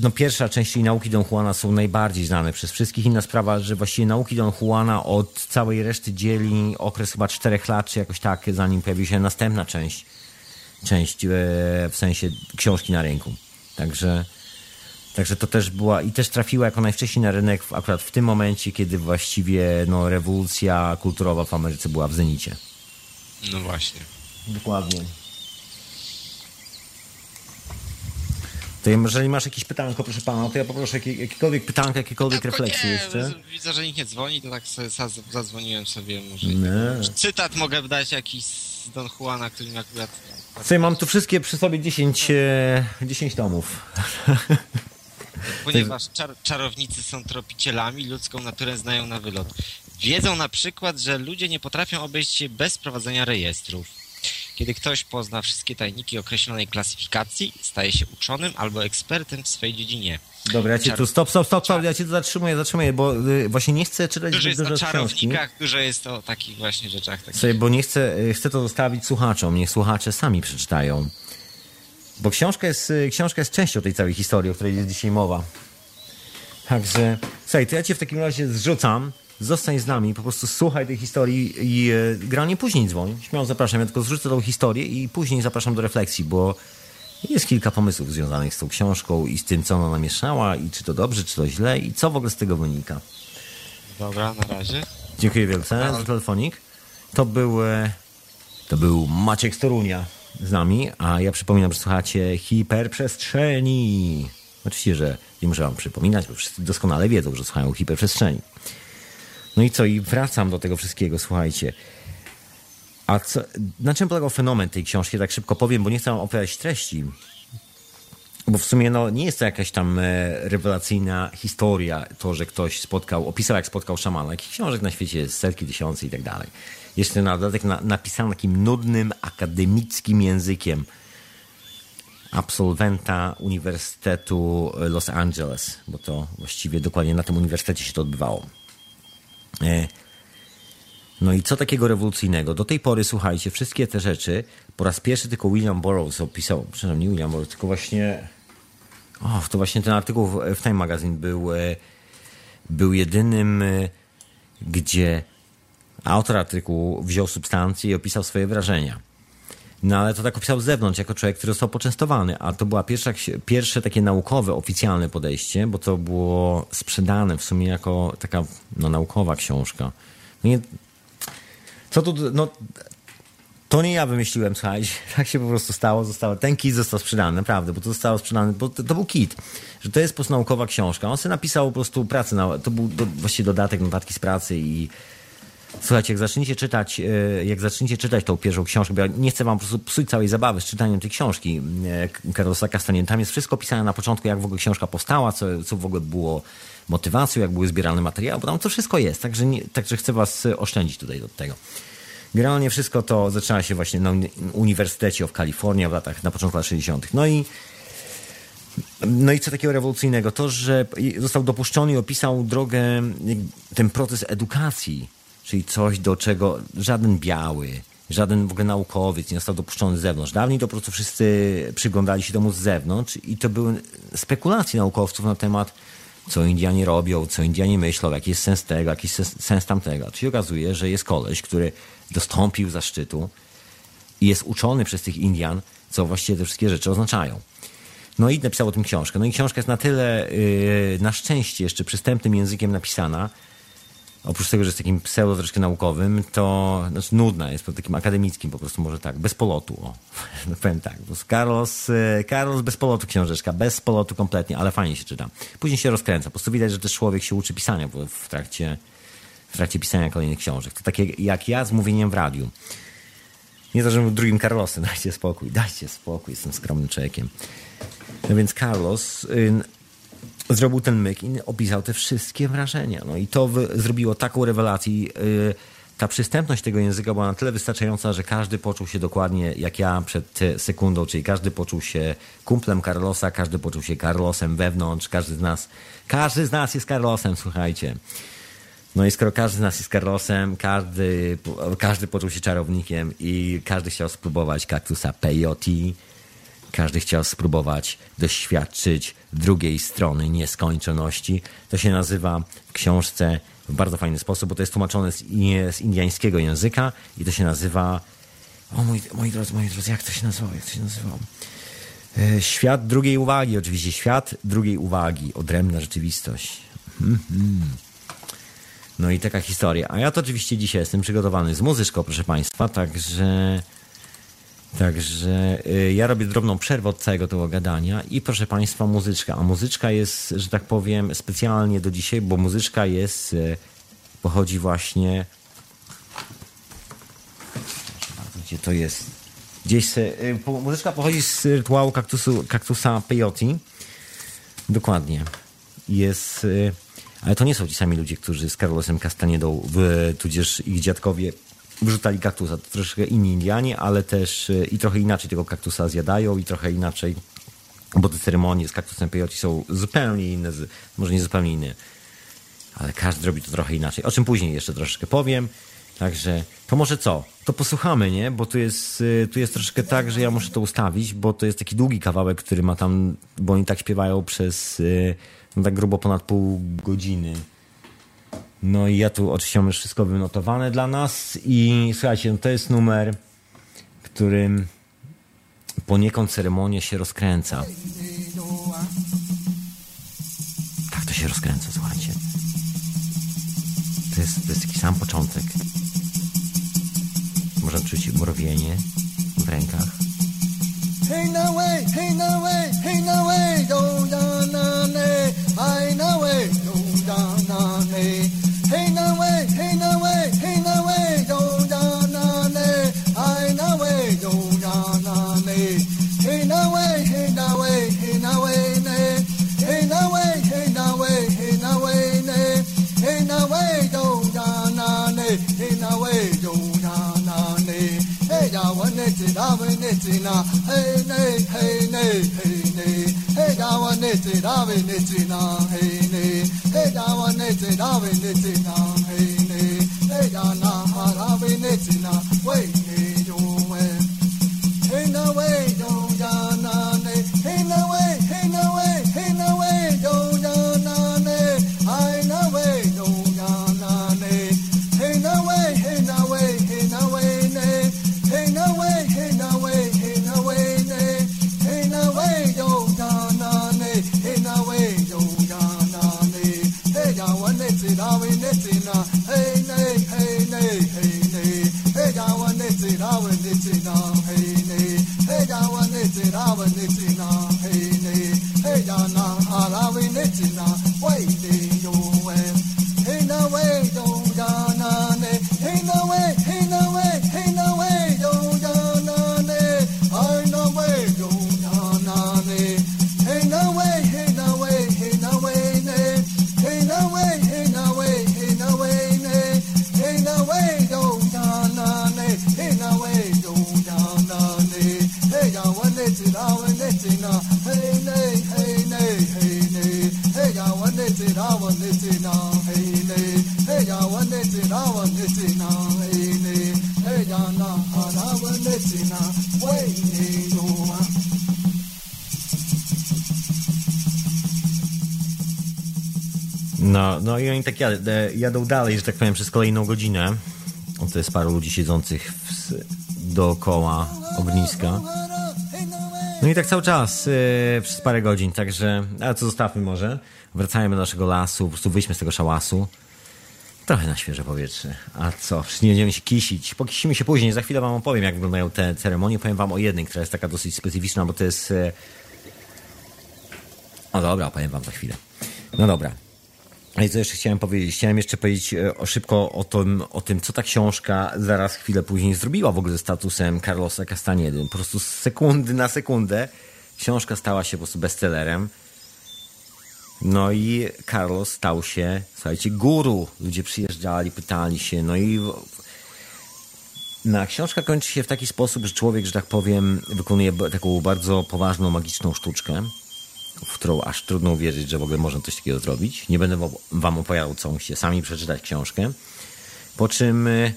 no pierwsza część, czyli nauki Don Juana są najbardziej znane przez wszystkich. Inna sprawa, że właściwie nauki Don Juana od całej reszty dzieli okres chyba czterech lat, czy jakoś tak, zanim pojawi się następna część, część e, w sensie książki na rynku. Także, także to też była i też trafiła jako najwcześniej na rynek akurat w tym momencie, kiedy właściwie no, rewolucja kulturowa w Ameryce była w zenicie. No właśnie. Dokładnie. To jeżeli masz jakieś pytanko, proszę pana, to ja poproszę jakie, jakiekolwiek pytanko, jakiekolwiek Tylko refleksje jeszcze. Widzę, że nikt nie dzwoni, to tak sobie za- zadzwoniłem sobie. Może Nie. Cytat mogę dać jakiś z Don Juana, który mi akurat... Słuchaj, mam tu wszystkie przy sobie 10, e, 10 tomów. Ponieważ czar czarownicy są tropicielami, ludzką naturę znają na wylot. Wiedzą na przykład, że ludzie nie potrafią obejść się bez prowadzenia rejestrów. Kiedy ktoś pozna wszystkie tajniki określonej klasyfikacji, staje się uczonym albo ekspertem w swojej dziedzinie. Dobra, ja cię tu, stop, stop, stop, stop, ja cię tu zatrzymuję, zatrzymuję, bo y, właśnie nie chcę czytać Dużo jest dużo o książki. czarownikach, dużo jest o takich właśnie rzeczach. Takich. Sobie, bo nie chcę, y, chcę to zostawić słuchaczom, niech słuchacze sami przeczytają. Bo książka jest, y, książka jest częścią tej całej historii, o której jest dzisiaj mowa. Także, słuchaj, to ja cię w takim razie zrzucam, zostań z nami, po prostu słuchaj tej historii i y, granie później dzwoń. Śmiało zapraszam, ja tylko zrzucę tą historię i później zapraszam do refleksji, bo jest kilka pomysłów związanych z tą książką i z tym, co ona namieszała i czy to dobrze, czy to źle i co w ogóle z tego wynika. Dobra, na razie. Dziękuję wielce za telefonik. To był, e, to był Maciek z Torunia z nami, a ja przypominam, że słuchacie hiperprzestrzeni. Oczywiście, że nie muszę wam przypominać, bo wszyscy doskonale wiedzą, że słuchają hiperprzestrzeni. No i co, i wracam do tego wszystkiego, słuchajcie. A co, na czym polegał fenomen tej książki? Tak szybko powiem, bo nie chcę wam opowiadać treści. Bo w sumie no, nie jest to jakaś tam e, rewelacyjna historia, to, że ktoś spotkał, opisał jak spotkał szamana. Jakich książek na świecie jest setki, tysiące i tak dalej. Jeszcze na dodatek na, napisano takim nudnym, akademickim językiem absolwenta Uniwersytetu Los Angeles, bo to właściwie dokładnie na tym uniwersytecie się to odbywało. E, no i co takiego rewolucyjnego? Do tej pory, słuchajcie, wszystkie te rzeczy po raz pierwszy tylko William Burroughs opisał, przepraszam, nie William Burroughs, tylko właśnie O, to właśnie ten artykuł w Time Magazine był, był jedynym, gdzie autor artykułu wziął substancję i opisał swoje wrażenia. No ale to tak opisał z zewnątrz, jako człowiek, który został poczęstowany, a to pierwsza, pierwsze takie naukowe, oficjalne podejście, bo to było sprzedane w sumie jako taka no, naukowa książka. No nie, co tu, no, to nie ja wymyśliłem, słuchajcie, tak się po prostu stało, zostało, ten kit został sprzedany, naprawdę, bo to zostało sprzedane, bo to, to był kit, że to jest po prostu naukowa książka. On sobie napisał po prostu pracę, na, to był do, właściwie dodatek, notatki z pracy i Słuchajcie, jak zaczniecie czytać, e, jak zaczniecie czytać tą pierwszą książkę, bo ja nie chcę wam po prostu psuć całej zabawy z czytaniem tej książki e, Carlosa Castanier. Tam jest wszystko opisane na początku, jak w ogóle książka powstała, co, co w ogóle było motywacją, jak były zbierane materiały, bo tam to wszystko jest, także, nie, także chcę was oszczędzić tutaj do tego. Generalnie wszystko to zaczyna się właśnie na Uniwersytecie w Kalifornii w latach, na początku lat 60. No i no i co takiego rewolucyjnego? To, że został dopuszczony i opisał drogę, ten proces edukacji czyli coś, do czego żaden biały, żaden w ogóle naukowiec nie został dopuszczony z zewnątrz. Dawniej to po prostu wszyscy przyglądali się temu z zewnątrz i to były spekulacje naukowców na temat, co Indianie robią, co Indianie myślą, jaki jest sens tego, jaki jest sens tamtego. Czyli okazuje, że jest koleś, który dostąpił zaszczytu i jest uczony przez tych Indian, co właściwie te wszystkie rzeczy oznaczają. No i napisał o tym książkę. No i książka jest na tyle, yy, na szczęście, jeszcze przystępnym językiem napisana, oprócz tego, że jest takim pseudo troszkę naukowym, to znaczy nudna jest, takim akademickim po prostu może tak, bez polotu, o, no powiem tak, Carlos, e, Carlos bez polotu książeczka, bez polotu kompletnie, ale fajnie się czyta. Później się rozkręca, po prostu widać, że też człowiek się uczy pisania w trakcie, w trakcie pisania kolejnych książek. To takie jak ja z mówieniem w radiu. Nie to, że był drugim Carlosem, dajcie spokój, dajcie spokój, jestem skromnym człowiekiem. No więc Carlos y, zrobił ten myk i opisał te wszystkie wrażenia. No i to zrobiło taką rewelację. Yy, ta przystępność tego języka była na tyle wystarczająca, że każdy poczuł się dokładnie jak ja przed sekundą, czyli każdy poczuł się kumplem Carlosa, każdy poczuł się Carlosem wewnątrz, każdy z nas, każdy z nas jest Carlosem, słuchajcie. No i skoro każdy z nas jest Carlosem, każdy, każdy poczuł się czarownikiem i każdy chciał spróbować kaktusa peyote, każdy chciał spróbować doświadczyć drugiej strony nieskończoności. To się nazywa w książce w bardzo fajny sposób, bo to jest tłumaczone z, z indiańskiego języka i to się nazywa. O moi, moi drodzy, moi drodzy, jak to się nazywa? Jak to się nazywa? E, świat drugiej uwagi, oczywiście. Świat drugiej uwagi. Odrębna rzeczywistość. Hmm, hmm. No i taka historia. A ja to oczywiście dzisiaj jestem przygotowany z muzyczką, proszę Państwa, także Także y, ja robię drobną przerwę od całego tego gadania i proszę Państwa, muzyczka. A muzyczka jest, że tak powiem, specjalnie do dzisiaj, bo muzyczka jest, y, pochodzi właśnie. Gdzie to jest? Gdzieś se, y, muzyczka pochodzi z rytuału kaktusu, kaktusa peyote. Dokładnie. Jest. Ale to nie są ci sami ludzie, którzy z Carlosem Castaniedą, tudzież ich dziadkowie wyrzucali kaktusa. To troszkę inni Indianie, ale też e, i trochę inaczej tego kaktusa zjadają i trochę inaczej, bo te ceremonie z kaktusem peyote są zupełnie inne, może nie zupełnie inne, ale każdy robi to trochę inaczej. O czym później jeszcze troszeczkę powiem. Także to może co? To posłuchamy, nie? Bo tu jest, e, tu jest troszkę tak, że ja muszę to ustawić, bo to jest taki długi kawałek, który ma tam, bo oni tak śpiewają przez e, no tak grubo ponad pół godziny. No i ja tu oczywiście mam wszystko wynotowane dla nas i słuchajcie, no to jest numer, którym poniekąd ceremonia się rozkręca. Tak to się rozkręca, słuchajcie. To jest, to jest taki sam początek. Można czuć mrowienie w rękach. Hey no way, hey no way, hey no way, one ne ti da we ne ti na, hey ne, hey ne, hey ne. Hey da one ne ti da we ne ti na, hey ne. Hey da one ne ti da we ne ti na, No, no i oni tak jadą, jadą dalej, że tak powiem, przez kolejną godzinę. To jest paru ludzi siedzących w, dookoła ogniska. No i tak cały czas, yy, przez parę godzin, także, ale co zostawmy może. Wracajmy do naszego lasu, po prostu wyjdźmy z tego szałasu. Trochę na świeże powietrze. A co? Przecież nie będziemy się kisić. Pokisimy się później. Za chwilę wam opowiem, jak wyglądają te ceremonie. Powiem wam o jednej, która jest taka dosyć specyficzna, bo to jest... No dobra, opowiem wam za chwilę. No dobra. I co jeszcze chciałem powiedzieć? Chciałem jeszcze powiedzieć e, szybko o tym, o tym, co ta książka zaraz chwilę później zrobiła w ogóle ze statusem Carlosa Castaniedy. Po prostu z sekundy na sekundę książka stała się po prostu bestsellerem. No i Carlos stał się, słuchajcie, guru. Ludzie przyjeżdżali, pytali się, no i na książka kończy się w taki sposób, że człowiek, że tak powiem, wykonuje taką bardzo poważną, magiczną sztuczkę w którą aż trudno uwierzyć, że w ogóle można coś takiego zrobić. Nie będę wam opowiadał, co musicie sami przeczytać książkę. Po czym, y,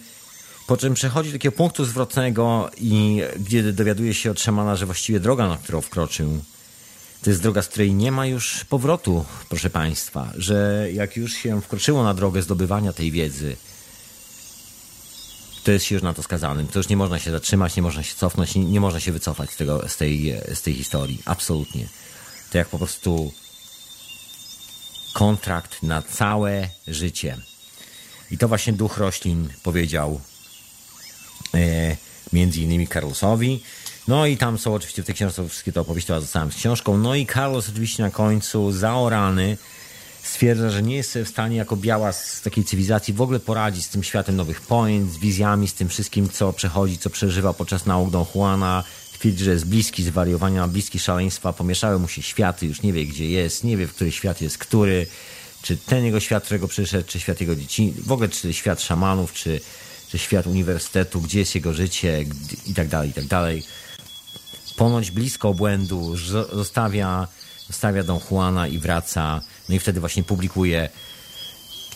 po czym przechodzi do takiego punktu zwrotnego i gdzie dowiaduje się od szamana, że właściwie droga, na którą wkroczył, to jest droga, z której nie ma już powrotu, proszę Państwa, że jak już się wkroczyło na drogę zdobywania tej wiedzy, to jest się już na to skazanym. To już nie można się zatrzymać, nie można się cofnąć, nie, nie można się wycofać z, tego, z, tej, z tej historii. Absolutnie to jak po prostu kontrakt na całe życie. I to właśnie duch roślin powiedział e, między innymi Carlosowi. No i tam są oczywiście w tej książce wszystkie te opowieści zostałem z książką. No i Carlos oczywiście na końcu zaorany stwierdza, że nie jest w stanie jako biała z takiej cywilizacji w ogóle poradzić z tym światem nowych point, z wizjami, z tym wszystkim, co przechodzi, co przeżywa podczas nauk Don Juana, twierdzi, że jest bliski zwariowania, bliski szaleństwa, pomieszały mu się światy, już nie wie gdzie jest, nie wie, w który świat jest który, czy ten jego świat, którego przyszedł, czy świat jego dzieci, w ogóle czy świat szamanów, czy, czy świat uniwersytetu, gdzie jest jego życie i tak dalej, i tak dalej. Ponoć blisko obłędu zostawia, zostawia Don Juana i wraca, no i wtedy właśnie publikuje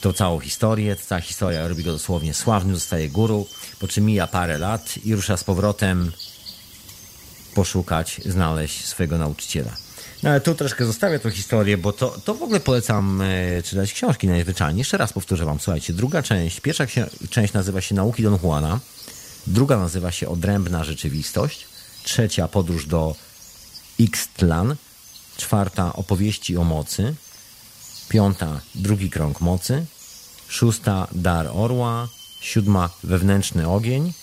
tą całą historię, ta historia robi go dosłownie sławnym, zostaje guru, po czym mija parę lat i rusza z powrotem poszukać, znaleźć swojego nauczyciela. No ale tu troszkę zostawię tę historię, bo to, to w ogóle polecam e, czytać książki najzwyczajniej. Jeszcze raz powtórzę wam, słuchajcie, druga część, pierwsza część nazywa się Nauki Don Juana, druga nazywa się Odrębna Rzeczywistość, trzecia Podróż do Ixtlan, czwarta Opowieści o mocy, piąta Drugi Krąg Mocy, szósta Dar Orła, siódma Wewnętrzny Ogień,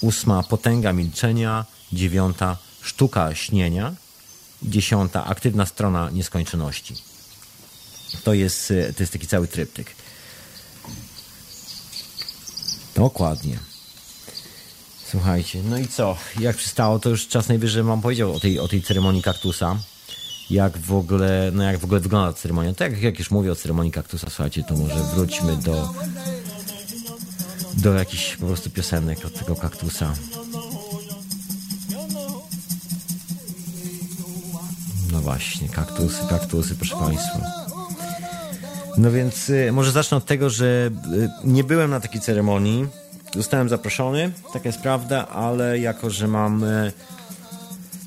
ósma potęga milczenia, dziewiąta sztuka śnienia, dziesiąta aktywna strona nieskończoności. To jest, e, to jest taki cały tryptyk. Dokładnie. Słuchajcie, no i co? Jak przystało, to już czas najwyżej wam powiedział o tej, o tej ceremonii kaktusa. Jak w ogóle, no jak w ogóle wygląda ceremonia. Tak jak już mówię o ceremonii kaktusa, słuchajcie, to może wróćmy do do jakichś po prostu piosenek od tego kaktusa. No właśnie, kaktusy, kaktusy, proszę Państwa. No więc y, może zacznę od tego, że y, nie byłem na takiej ceremonii. Zostałem zaproszony, taka jest prawda, ale jako, że mam. Y,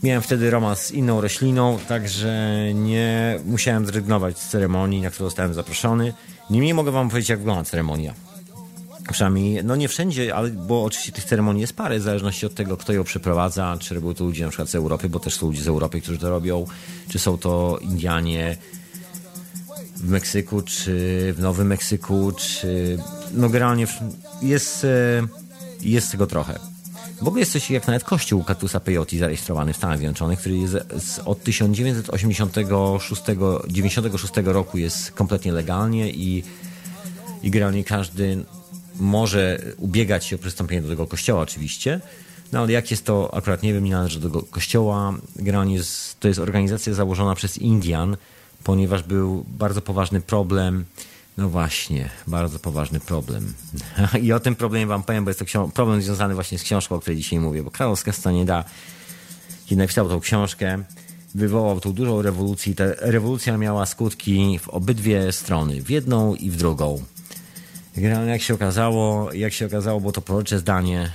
miałem wtedy romans z inną rośliną, także nie musiałem zrezygnować z ceremonii, na którą zostałem zaproszony. Niemniej mogę Wam powiedzieć, jak wygląda ceremonia. Przynajmniej, no nie wszędzie, ale bo oczywiście tych ceremonii jest parę, w zależności od tego, kto ją przeprowadza, czy robią to ludzie na przykład z Europy, bo też są ludzie z Europy, którzy to robią, czy są to Indianie w Meksyku, czy w Nowym Meksyku, czy no generalnie jest, e, jest tego trochę. W ogóle jest coś jak nawet kościół kaktusa peyote zarejestrowany w Stanach Zjednoczonych, który jest z, od 1986-96 roku jest kompletnie legalnie i, i generalnie każdy może ubiegać się o przystąpienie do tego kościoła oczywiście. No ale jak jest to, akurat nie wiem, nie należy do kościoła. Generalnie jest, to jest organizacja założona przez Indian, ponieważ był bardzo poważny problem no właśnie, bardzo poważny problem. I o tym problemie wam powiem, bo jest to problem związany właśnie z książką, o której dzisiaj mówię, bo Carlos Castaneda, kiedy napisał tą książkę, wywołał tą dużą rewolucję ta rewolucja miała skutki w obydwie strony, w jedną i w drugą. Generalnie jak się okazało, jak się okazało, było to prorocze zdanie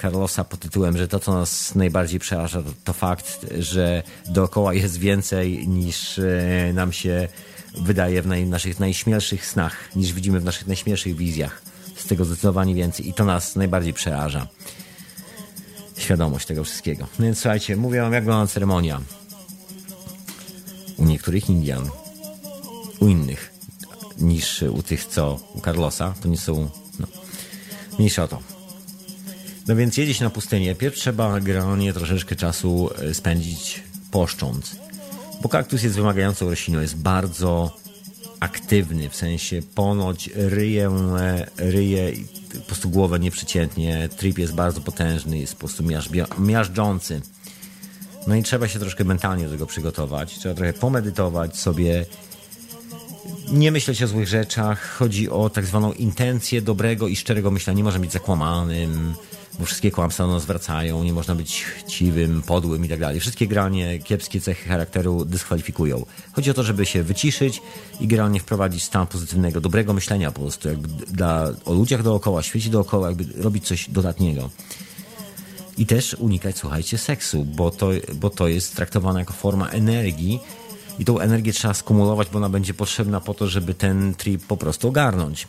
Carlosa pod tytułem, że to, co nas najbardziej przeraża, to, fakt, że dookoła jest więcej niż e, nam się wydaje w naj, naszych najśmielszych snach, niż widzimy w naszych najśmielszych wizjach. Z tego zdecydowanie więcej i to nas najbardziej przeraża. Świadomość tego wszystkiego. No więc słuchajcie, mówię wam, jak wygląda ceremonia. U niektórych Indian, u innych niż u tych, co u Carlosa, to nie są. No, mniejsza o to. No więc jedzie się na pustynię. Pierw trzeba generalnie troszeczkę czasu e, spędzić poszcząc. Bo kaktus jest wymagającą rośliną, jest bardzo aktywny, w sensie ponoć ryje, ryje po prostu głowę nieprzeciętnie, trip jest bardzo potężny, jest po prostu miażdżący. No i trzeba się troszkę mentalnie do tego przygotować, trzeba trochę pomedytować sobie, nie myśleć o złych rzeczach, chodzi o tak zwaną intencję dobrego i szczerego myślenia, nie można być zakłamanym, bo wszystkie kłamstwa nas wracają, nie można być chciwym, podłym i tak dalej. Wszystkie granie, kiepskie cechy charakteru dyskwalifikują. Chodzi o to, żeby się wyciszyć i generalnie wprowadzić stan pozytywnego, dobrego myślenia po prostu, jakby dla, o ludziach dookoła, świecie dookoła, jakby robić coś dodatniego. I też unikać, słuchajcie, seksu, bo to, bo to jest traktowane jako forma energii i tą energię trzeba skumulować, bo ona będzie potrzebna po to, żeby ten trip po prostu ogarnąć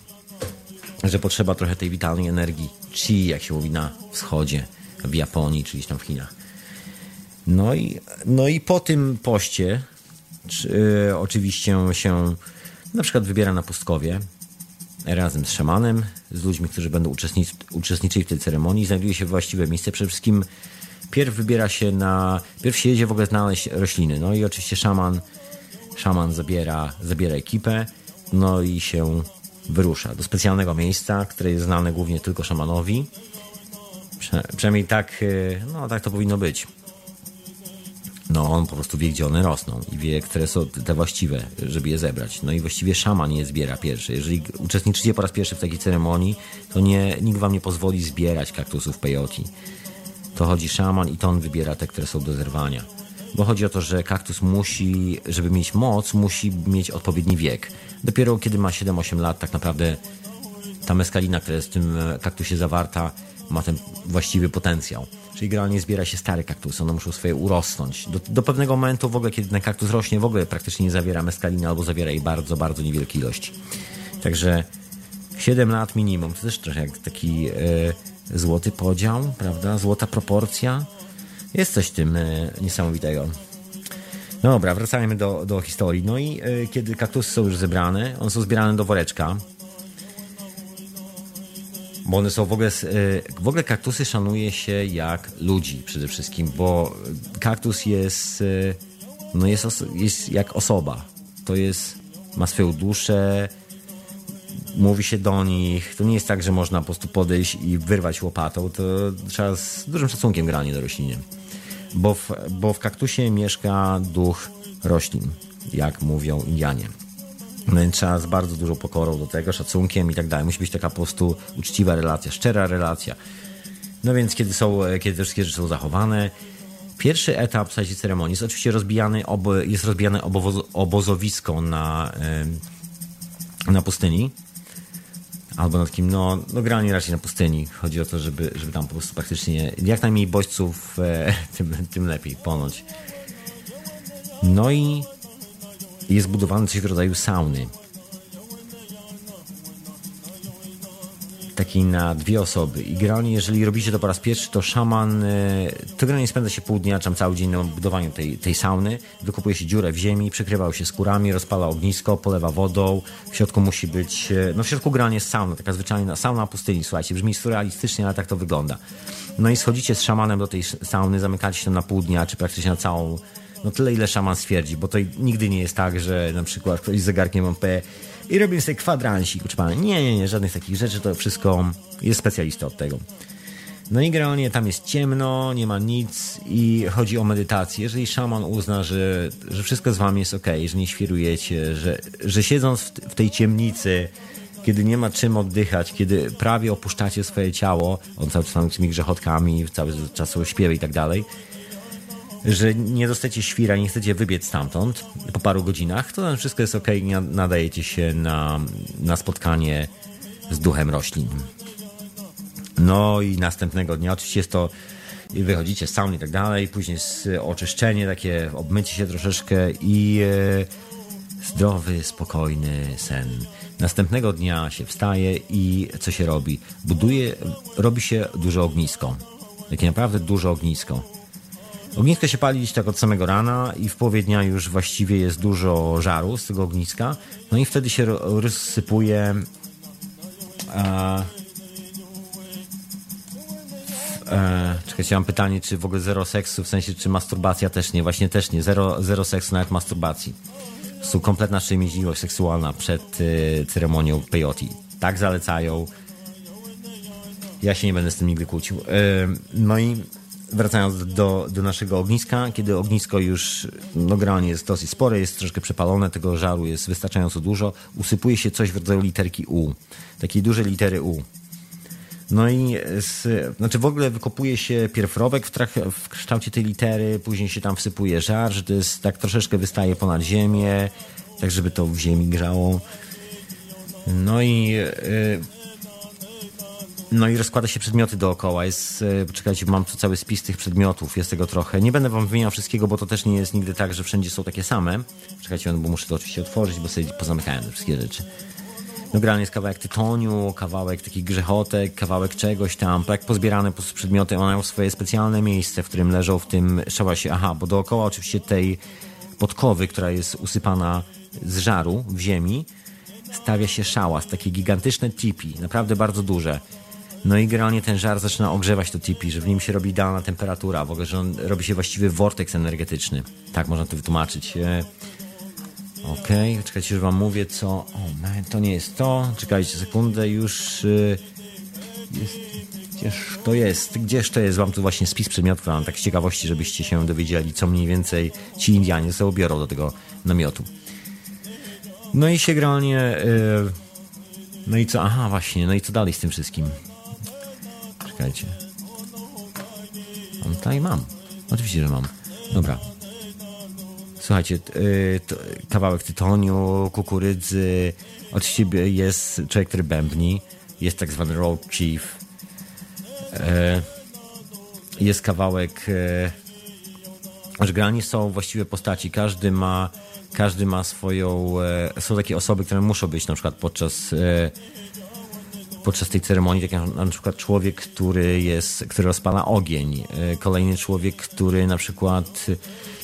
że potrzeba trochę tej witalnej energii chi, jak się mówi na wschodzie, w Japonii, czyli tam w Chinach. No i, no i po tym poście czy, y, oczywiście się na przykład wybiera na pustkowie razem z szamanem, z ludźmi, którzy będą uczestnic uczestniczyli w tej ceremonii, znajduje się właściwe miejsce. Przede wszystkim pierw wybiera się na... Pierw się jedzie w ogóle znaleźć rośliny. No i oczywiście szaman, szaman zabiera, zabiera ekipę, no i się wyrusza do specjalnego miejsca, które jest znane głównie tylko szamanowi. Prze przynajmniej tak, y, no, tak to powinno być. No, on po prostu wie, gdzie one rosną i wie, które są te właściwe, żeby je zebrać. No i właściwie szaman je zbiera pierwszy. Jeżeli uczestniczycie po raz pierwszy w takiej ceremonii, to nie, nikt wam nie pozwoli zbierać kaktusów peyote. To chodzi szaman i to on wybiera te, które są do zerwania bo chodzi o to, że kaktus musi, żeby mieć moc, musi mieć odpowiedni wiek. Dopiero kiedy ma 7-8 lat, tak naprawdę ta meskalina, która jest w tym e, kaktusie zawarta, ma ten właściwy potencjał. Czyli generalnie zbiera się stare kaktusy, one muszą swoje urosnąć. Do, do, pewnego momentu w ogóle, kiedy ten kaktus rośnie, w ogóle praktycznie nie zawiera meskaliny albo zawiera jej bardzo, bardzo niewielkie ilości. Także 7 lat minimum, to też trochę jak taki e, złoty podział, prawda? Złota proporcja. Jest coś w tym e, niesamowitego. No dobra, wracajmy do, do historii. No i e, kiedy kaktusy są już zebrane, one są zbierane do woreczka. Bo one są w ogóle, e, w ogóle kaktusy szanuje się jak ludzi przede wszystkim, bo kaktus jest, no jest, jest jak osoba. To jest, ma swoją duszę, mówi się do nich. To nie jest tak, że można po prostu podejść i wyrwać łopatą. To trzeba z dużym szacunkiem granie do rośliny bo w, bo w kaktusie mieszka duch roślin, jak mówią Indianie. No trzeba z bardzo dużą pokorą do tego, szacunkiem i tak dalej. Musi być taka po prostu uczciwa relacja, szczera relacja. No więc kiedy są, kiedy te wszystkie rzeczy są zachowane, pierwszy etap w ceremonii jest oczywiście rozbijany, ob, jest rozbijane obozowisko na, na pustyni albo na takim, no, no granie raczej na pustyni. Chodzi o to, żeby, żeby tam po prostu praktycznie jak najmniej bodźców, e, tym, tym lepiej, ponoć. No i jest budowany coś w rodzaju sauny. Taki na dwie osoby. I generalnie, jeżeli robicie to po raz pierwszy, to szaman, e, to generalnie spędza się pół dnia, cały dzień na budowaniu tej, tej sauny. Wykopuje się dziurę w ziemi, przykrywa się skórami, rozpala ognisko, polewa wodą. W środku musi być, e, no w środku generalnie jest sauna, taka zwyczajna sauna na pustyni, słuchajcie, brzmi surrealistycznie, ale tak to wygląda. No i schodzicie z szamanem do tej sauny, zamykacie się na pół dnia, czy praktycznie na całą, no tyle ile szaman stwierdzi, bo to nigdy nie jest tak, że na przykład ktoś z zegarkiem OP i robimy sobie kwadransik, pana. Nie, nie, nie, żadnych takich rzeczy, to wszystko jest specjalista od tego. No i generalnie tam jest ciemno, nie ma nic i chodzi o medytację. Jeżeli szaman uzna, że, że wszystko z wami jest ok, że nie świrujecie, że, że siedząc w, tej ciemnicy, kiedy nie ma czym oddychać, kiedy prawie opuszczacie swoje ciało, on cały czas tam tymi grzechotkami, cały czas śpiewa i tak dalej, że nie dostajecie świra, nie chcecie wybiec stamtąd po paru godzinach, to tam wszystko jest ok nadajecie się na, na spotkanie z duchem roślin. No i następnego dnia oczywiście jest to wychodzicie z i tak dalej, później jest oczyszczenie, takie obmycie się troszeczkę i e, zdrowy, spokojny sen. Następnego dnia się wstaje i co się robi? Buduje, robi się duże ognisko. Takie naprawdę duże ognisko Ognisko się pali tak od samego rana i w połowie dnia już właściwie jest dużo żaru z tego ogniska. No i wtedy się rozsypuje e, e, czekajcie, mam pytanie, czy w ogóle zero seksu, w sensie, czy masturbacja też nie, właśnie też nie, zero, zero seksu, nawet masturbacji. Są kompletna szczęśliwość seksualna przed y, ceremonią peyote. Tak zalecają. Ja się nie będę z tym nigdy kłócił. Y, no i wracając do, do naszego ogniska, kiedy ognisko już no, generalnie jest dosyć spore, jest troszkę przepalone, tego żaru jest wystarczająco dużo, usypuje się coś w rodzaju literki U, takiej dużej litery U. No i z, znaczy w ogóle wykopuje się pierwrowek w, w kształcie tej litery, później się tam wsypuje żar, że to jest tak troszeczkę wystaje ponad ziemię, tak żeby to w ziemi grzało. No i yy, no i rozkłada się przedmioty dookoła. Jest, e, czekajcie, mam tu cały spis tych przedmiotów, jest tego trochę. Nie będę wam wymieniał wszystkiego, bo to też nie jest nigdy tak, że wszędzie są takie same. Czekajcie, bo muszę to oczywiście otworzyć, bo sobie pozamykałem te wszystkie rzeczy. No generalnie jest kawałek tytoniu, kawałek takich grzechotek, kawałek czegoś tam. Tak pozbierane po przedmioty, one mają swoje specjalne miejsce, w którym leżą w tym szałasie. Aha, bo dookoła oczywiście tej podkowy, która jest usypana z żaru w ziemi, stawia się szałas, takie gigantyczne tipi, naprawdę bardzo duże. No i generalnie ten żar zaczyna ogrzewać to tipi, że w nim się robi idealna temperatura, w ogóle, że on robi się właściwy vortex energetyczny. Tak można to wytłumaczyć. E, okej, okay, czekajcie, że wam mówię, co... O, man, to nie jest to. Czekajcie sekundę, już... E, jest... Gdzież to jest? Gdzież to jest? Wam tu właśnie spis przedmiotów, mam tak z ciekawości, żebyście się dowiedzieli, co mniej więcej ci Indianie sobie biorą do tego namiotu. No i się generalnie... No i co? Aha, właśnie, no i co dalej z tym wszystkim? Czekajcie. Mam tutaj? Mam. Oczywiście, że mam. Dobra. Słuchajcie, yy, kawałek tytoniu, kukurydzy. Oczywiście jest człowiek, który bębni. Jest tak zwany road chief. Yy, jest kawałek... Yy, grani są właściwe postaci. Każdy ma każdy ma swoją... Yy, są takie osoby, które muszą być na przykład podczas podczas tej ceremonii, tak jak na przykład człowiek, który jest, który rozpala ogień, e, kolejny człowiek, który na przykład,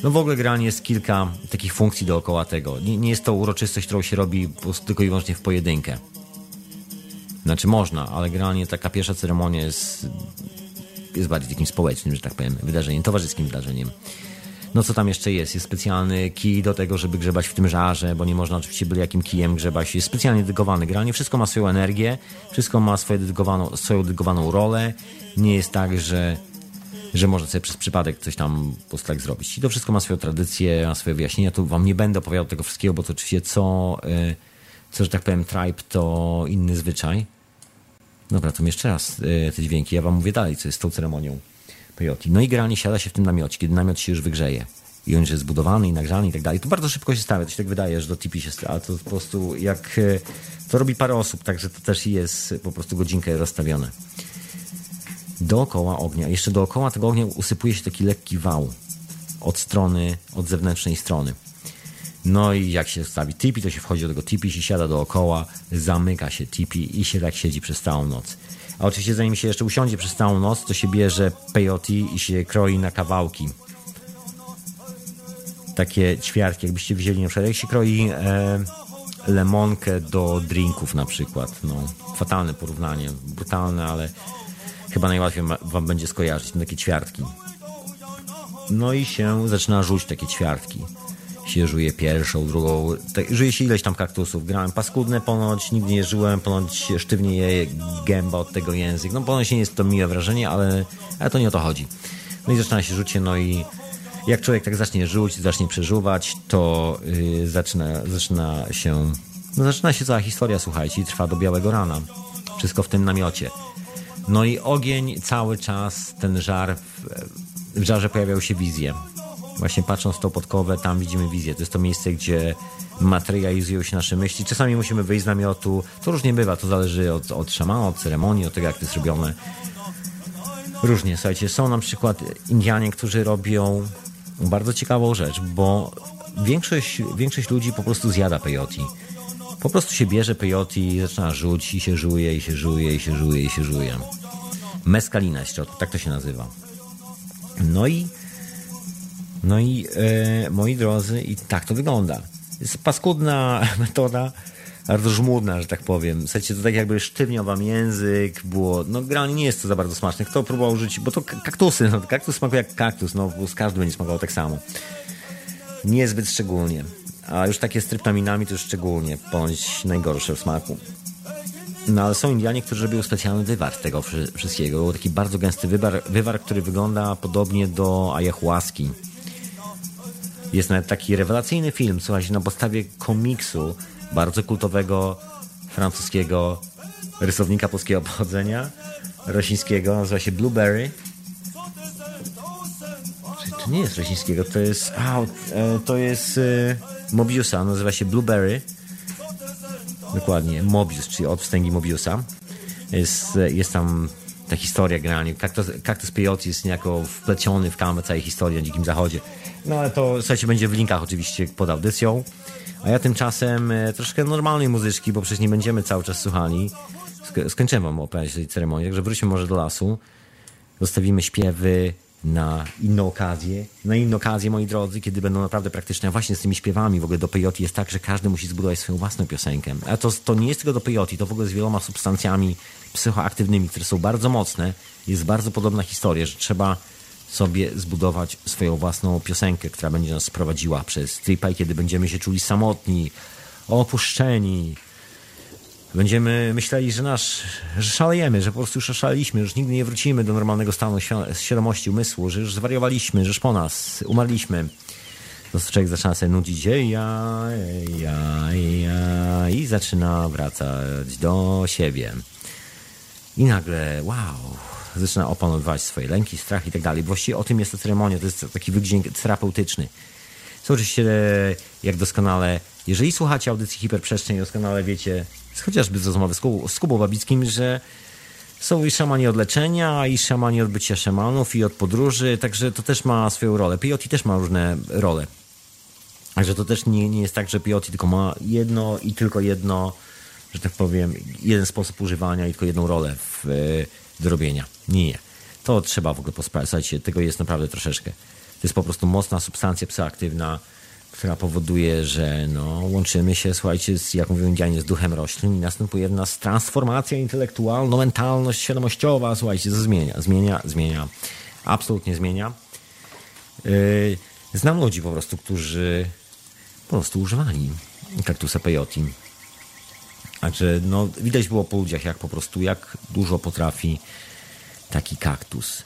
no w ogóle generalnie jest kilka takich funkcji dookoła tego. Nie, nie jest to uroczystość, którą się robi tylko i wyłącznie w pojedynkę. Znaczy można, ale generalnie taka pierwsza ceremonia jest, jest bardziej takim społecznym, że tak powiem, wydarzeniem, towarzyskim wydarzeniem. No co tam jeszcze jest? Jest specjalny kij do tego, żeby grzebać w tym żarze, bo nie można oczywiście byle jakim kijem grzebać. Jest specjalnie dedykowany. Generalnie wszystko ma swoją energię, wszystko ma swoją dedykowaną, swoją dedykowaną rolę. Nie jest tak, że że można sobie przez przypadek coś tam po tak zrobić. I to wszystko ma swoją tradycję, ma swoje wyjaśnienia. Tu wam nie będę opowiadał tego wszystkiego, bo to oczywiście co, y, co że tak powiem, tribe to inny zwyczaj. Dobra, to jeszcze raz y, te dźwięki. Ja wam mówię dalej, co jest z tą ceremonią. No i generalnie siada się w tym namiocie, kiedy namiot się już wygrzeje i on już jest zbudowany i nagrzany i tak dalej. To bardzo szybko się stawia, to się tak wydaje, że do tipi się stawia, ale to po prostu jak e, to robi parę osób, także to też jest po prostu godzinkę rozstawione. Dookoła ognia, jeszcze dookoła tego ognia usypuje się taki lekki wał od strony, od zewnętrznej strony. No i jak się stawi tipi, to się wchodzi do tego tipi, się siada dookoła, zamyka się tipi i się tak siedzi przez całą noc. A oczywiście zanim się jeszcze usiądzie przez całą noc, to się bierze peyote i się kroi na kawałki. Takie ćwiartki, jakbyście wzięli na przykład, jak się kroi e, lemonkę do drinków na przykład. No, fatalne porównanie, brutalne, ale chyba najłatwiej wam będzie skojarzyć. Takie ćwiartki. No i się zaczyna rzuć takie ćwiartki się żuje pierwszą, drugą, tak, żuje się ileś tam kaktusów. Grałem paskudne ponoć, nigdy nie żyłem, ponoć sztywnie je gęba od tego język. No ponoć nie jest to miłe wrażenie, ale, ale to nie o to chodzi. No i zaczyna się rzucie, no i jak człowiek tak zacznie rzuć, zacznie przeżuwać, to yy, zaczyna, zaczyna się no zaczyna się cała historia, słuchajcie, i trwa do białego rana. Wszystko w tym namiocie. No i ogień cały czas, ten żar, w, w żarze pojawiały się wizje właśnie patrząc w tą podkowę, tam widzimy wizję. To jest to miejsce, gdzie materializują się nasze myśli. Czasami musimy wyjść z namiotu. To różnie bywa, to zależy od, od szamana, od ceremonii, od tego, jak to jest robione. Różnie, słuchajcie, są na przykład Indianie, którzy robią bardzo ciekawą rzecz, bo większość, większość ludzi po prostu zjada peyote. Po prostu się bierze peyote i zaczyna rzuć i się żuje, i się żuje, i się żuje, i się żuje. Meskalina środku, tak to się nazywa. No i no i e, moi drodzy, i tak to wygląda. Jest paskudna metoda, bardzo żmudna, że tak powiem. Słuchajcie, to tak jakby sztywniał wam język, było, no granie nie jest to za bardzo smaczne. Kto próbował użyć, bo to kaktusy, no kaktus smakuje jak kaktus, no z każdy będzie smakował tak samo. Niezbyt szczególnie. A już takie z tryptaminami to już szczególnie, bądź najgorsze w smaku. No ale są Indianie, którzy robią specjalny wywar tego wszystkiego. Taki bardzo gęsty wywar, wywar który wygląda podobnie do ayahuaski jest nawet taki rewelacyjny film, słuchajcie, na podstawie komiksu bardzo kultowego francuskiego rysownika polskiego pochodzenia, rosyjskiego, nazywa się Blueberry. To nie jest rosyjskiego, to jest. A, e, to jest e, Mobiusa, nazywa się Blueberry. Dokładnie, Mobius, czyli od wstęgi Mobiusa. Jest, jest tam ta historia generalnie. Kaktus, kaktus peyote jest niejako wpleciony w kamę całej historii na Dzikim Zachodzie. No ale to, słuchajcie, będzie w linkach oczywiście pod audycją. A ja tymczasem e, troszkę normalnej muzyczki, bo przecież nie będziemy cały czas słuchali. Sk skończyłem wam opowiadać tej ceremonii, także wróćmy może do lasu. Zostawimy śpiewy na inną okazję. Na inną okazję, moi drodzy, kiedy będą naprawdę praktyczne. A właśnie z tymi śpiewami w ogóle do peyote jest tak, że każdy musi zbudować swoją własną piosenkę. A to, to nie jest tylko do peyote, to w ogóle z wieloma substancjami psychoaktywnymi, które są bardzo mocne. Jest bardzo podobna historia, że trzeba sobie zbudować swoją własną piosenkę, która będzie nas prowadziła przez tripa i kiedy będziemy się czuli samotni, opuszczeni, będziemy myśleli, że nasz, że szalejemy, że po prostu już oszaleliśmy, że już nigdy nie wrócimy do normalnego stanu świadomości umysłu, że już zwariowaliśmy, że już po nas umarliśmy. To człowiek zaczyna sobie nudzić ja, ja, ja i zaczyna wracać do siebie. I nagle, wow, zaczyna opanowywać swoje lęki, strach i tak dalej. Właściwie o tym jest ta ceremonia, to jest taki wydźwięk terapeutyczny. Co oczywiście, jak doskonale, jeżeli słuchacie audycji Hiperprzestrzeń, doskonale wiecie, chociażby z rozmowy z, Kubą, z Kubą Babickim, że są i szamani od leczenia, i szamani od bycia szamanów, i od podróży, także to też ma swoją rolę. Peyote też ma różne role. Także to też nie, nie jest tak, że peyote tylko ma jedno i tylko jedno, że tak powiem, jeden sposób używania i tylko jedną rolę w, do robienia. Nie, nie. To trzeba w ogóle. Słuchajcie, tego jest naprawdę troszeczkę. To jest po prostu mocna substancja psychoaktywna, która powoduje, że no, łączymy się, słuchajcie, z, jak mówią Indianie, z duchem roślin i następuje jedna transformacja intelektualno-mentalność, świadomościowa, słuchajcie, zmienia, zmienia, zmienia. Absolutnie zmienia. Yy, znam ludzi po prostu, którzy po prostu używali kaktusa peyote Także no, widać było po ludziach, jak po prostu, jak dużo potrafi taki kaktus.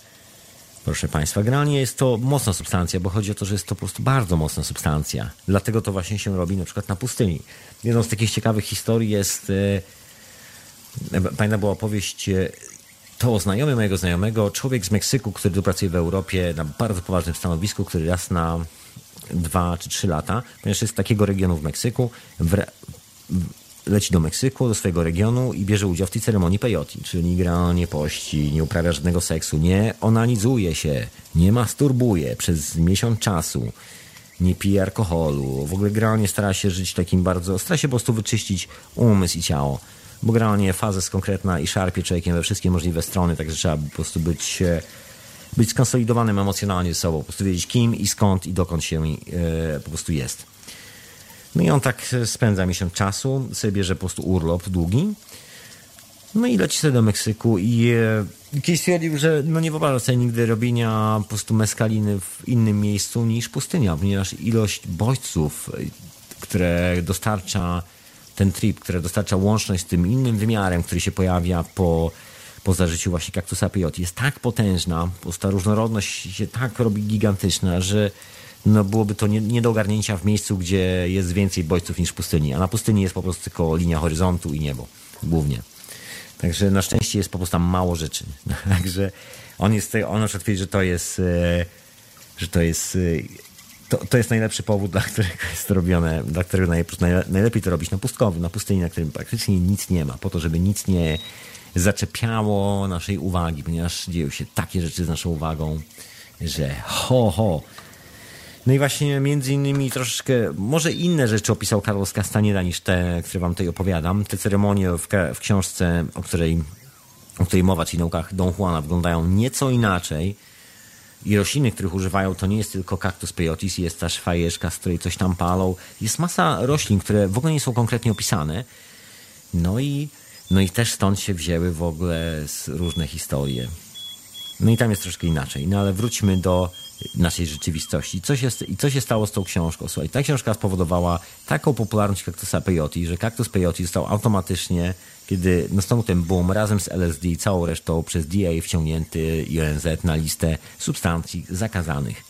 Proszę Państwa, generalnie jest to mocna substancja, bo chodzi o to, że jest to po prostu bardzo mocna substancja. Dlatego to właśnie się robi na przykład na pustyni. Jedną z takich ciekawych historii jest, e, pamiętam była opowieść e, to o znajomym mojego znajomego, człowiek z Meksyku, który tu pracuje w Europie na bardzo poważnym stanowisku, który raz na dwa czy trzy lata, ponieważ jest z takiego regionu w Meksyku, w, leci do Meksyku, do swojego regionu i bierze udział w tej ceremonii peyote, czyli gra, nie pości, nie uprawia żadnego seksu, nie onanizuje się, nie masturbuje przez miesiąc czasu. nie pije alkoholu, w ogóle generalnie stara się żyć takim bardzo, stara się po prostu wyczyścić umysł i ciało, bo generalnie faza jest konkretna i szarpie człowiekiem we wszystkie możliwe strony, także trzeba po prostu być, e, być skonsolidowanym emocjonalnie ze sobą, po prostu wiedzieć kim i skąd i dokąd się e, po prostu jest. No i on tak spędza miesiąc czasu, sobie bierze po prostu urlop długi, no i leci sobie do Meksyku i e, kiedyś stwierdził, że no nie wyobraża sobie nigdy robienia po prostu meskaliny w innym miejscu niż pustynia, ponieważ ilość bodźców, e, które dostarcza ten trip, które dostarcza łączność z tym innym wymiarem, który się pojawia po, po zażyciu właśnie kaktusa peyote jest tak potężna, ta różnorodność się tak robi gigantyczna, że no byłoby to nie, nie do ogarnięcia w miejscu, gdzie jest więcej bodźców niż w pustyni, a na pustyni jest po prostu tylko linia horyzontu i niebo głównie. Także na szczęście jest po prostu tam mało rzeczy. Także on jest, on na że to jest, e, że to jest, e, to, to jest najlepszy powód, dla którego jest to robione, dla którego najlepiej to robić na pustkowiu, na pustyni, na którym praktycznie nic nie ma, po to, żeby nic nie zaczepiało naszej uwagi, ponieważ dzieją się takie rzeczy z naszą uwagą, że ho, ho, no i właśnie między innymi troszeczkę, może inne rzeczy opisał Carlos Castaneda niż te, które wam tutaj opowiadam. Te ceremonie w, w książce, o której, o której mowa, czyli naukach Don Juana, wyglądają nieco inaczej. I rośliny, których używają, to nie jest tylko kaktus peyotis, jest też fajeczka, z której coś tam palą. Jest masa roślin, które w ogóle nie są konkretnie opisane. No i, no i też stąd się wzięły w ogóle różne historie. No i tam jest troszkę inaczej. No ale wróćmy do naszej rzeczywistości. Co się, I co się stało z tą książką? Słuchaj, ta książka spowodowała taką popularność kaktusa peyote, że kaktus peyote został automatycznie, kiedy nastąpił ten boom, razem z LSD i całą resztą przez DA wciągnięty i ONZ na listę substancji zakazanych.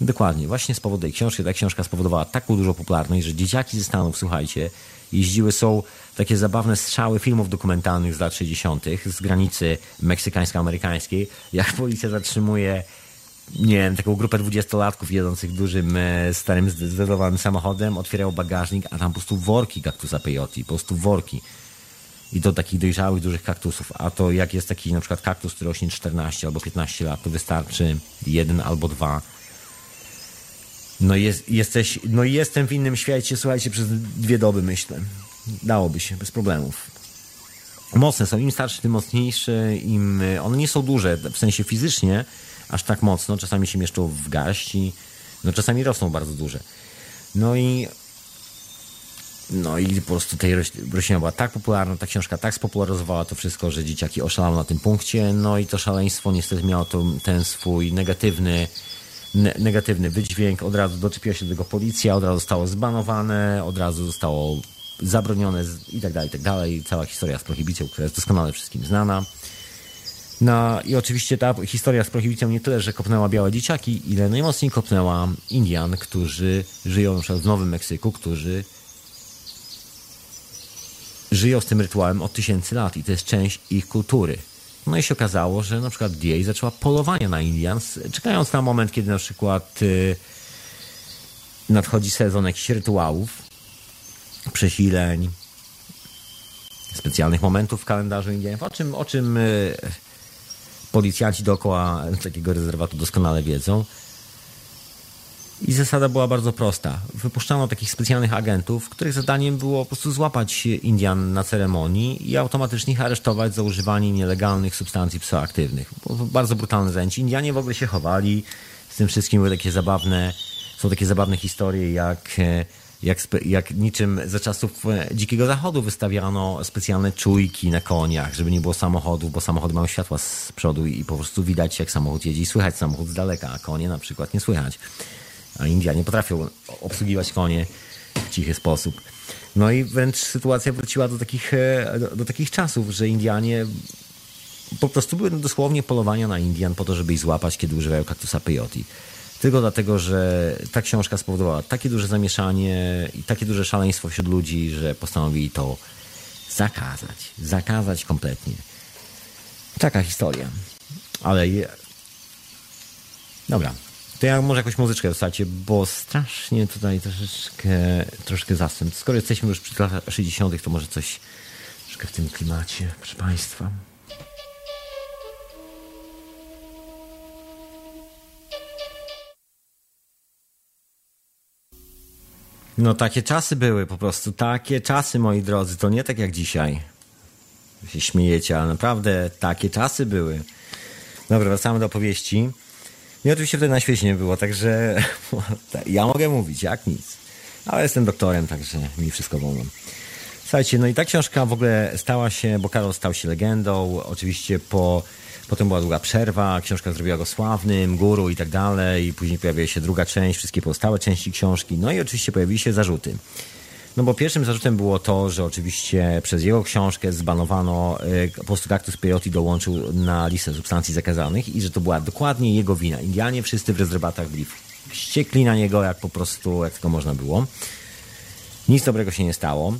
Dokładnie, właśnie z powodu tej książki. Ta książka spowodowała taką dużą popularność, że dzieciaki ze Stanów, słuchajcie, jeździły, są takie zabawne strzały filmów dokumentalnych z lat 60. z granicy meksykańsko-amerykańskiej, jak policja zatrzymuje nie wiem, taką grupę dwudziestolatków jedzących dużym, e, starym, zdecydowanym samochodem, otwierał bagażnik, a tam po prostu worki kaktusa peyote, po prostu worki. I do takich dojrzałych, dużych kaktusów. A to jak jest taki na przykład kaktus, który rośnie 14 albo 15 lat, to wystarczy jeden albo dwa. No jest, jesteś, no jestem w innym świecie, słuchajcie, przez dwie doby myślę. Dałoby się, bez problemów. Mocne są, im starsze, tym mocniejsze, im, one nie są duże, w sensie fizycznie, aż tak mocno, czasami się mieszczą w garści, no czasami rosną bardzo duże. No i no i po prostu tej roślina była tak popularna, ta książka tak spopularyzowała to wszystko, że dzieciaki oszalały na tym punkcie, no i to szaleństwo niestety miało to, ten swój negatywny ne negatywny wydźwięk, od razu doczepiła się do tego policja, od razu zostało zbanowane, od razu zostało zabronione i tak dalej, i tak dalej. Cała historia z prohibicją, która jest doskonale wszystkim znana. No i oczywiście ta historia z prohibicją nie tyle, że kopnęła białe dzieciaki, ile najmocniej kopnęła Indian, którzy żyją w Nowym Meksyku, którzy żyją z tym rytuałem od tysięcy lat i to jest część ich kultury. No i się okazało, że na przykład DA zaczęła polowania na Indians, czekając na moment, kiedy na przykład y, nadchodzi sezon jakichś rytuałów, przesileń, specjalnych momentów w kalendarzu Indianów, o czym, o czym y, policjanci dookoła takiego rezerwatu doskonale wiedzą. I zasada była bardzo prosta. Wypuszczano takich specjalnych agentów, których zadaniem było po prostu złapać Indian na ceremonii i automatycznie ich aresztować za używanie nielegalnych substancji psychoaktywnych. Bardzo brutalne zajęcie. Indianie w ogóle się chowali. Z tym wszystkim były takie zabawne, są takie zabawne historie, jak e, jak, jak niczym za czasów e, Dzikiego Zachodu wystawiano specjalne czujki na koniach, żeby nie było samochodów, bo samochody mają światła z przodu i po prostu widać, jak samochód jedzie i słychać samochód z daleka, a konie na przykład nie słychać. A Indianie potrafią obsługiwać konie w cichy sposób. No i wręcz sytuacja wróciła do takich, e, do, do takich czasów, że Indianie po prostu były dosłownie polowania na Indian po to, żeby ich złapać, kiedy używają kaktusa peyote. Tylko dlatego, że ta książka spowodowała takie duże zamieszanie i takie duże szaleństwo wśród ludzi, że postanowili to zakazać. Zakazać kompletnie. Taka historia. Ale. Dobra. To ja może jakąś muzyczkę dostacie, bo strasznie tutaj troszeczkę, troszkę zastęp. Skoro jesteśmy już przy latach 60., to może coś troszkę w tym klimacie, proszę Państwa. No takie czasy były po prostu, takie czasy moi drodzy, to nie tak jak dzisiaj. Się śmiejecie, ale naprawdę takie czasy były. Dobra, wracamy do opowieści. I oczywiście wtedy na świecie nie było, także ja mogę mówić, jak nic. Ale jestem doktorem, także mi wszystko wolno. Słuchajcie, no i ta książka w ogóle stała się, bo Karol stał się legendą. Oczywiście po, potem była długa przerwa, książka zrobiła go sławnym, guru i tak dalej. I później pojawiła się druga część, wszystkie pozostałe części książki. No i oczywiście pojawiły się zarzuty. No bo pierwszym zarzutem było to, że oczywiście przez jego książkę zbanowano, e, po prostu Cactus Peyote dołączył na listę substancji zakazanych i że to była dokładnie jego wina. Indianie wszyscy w rezerwatach byli wściekli na niego, jak po prostu, jak tylko można było. Nic dobrego się nie stało.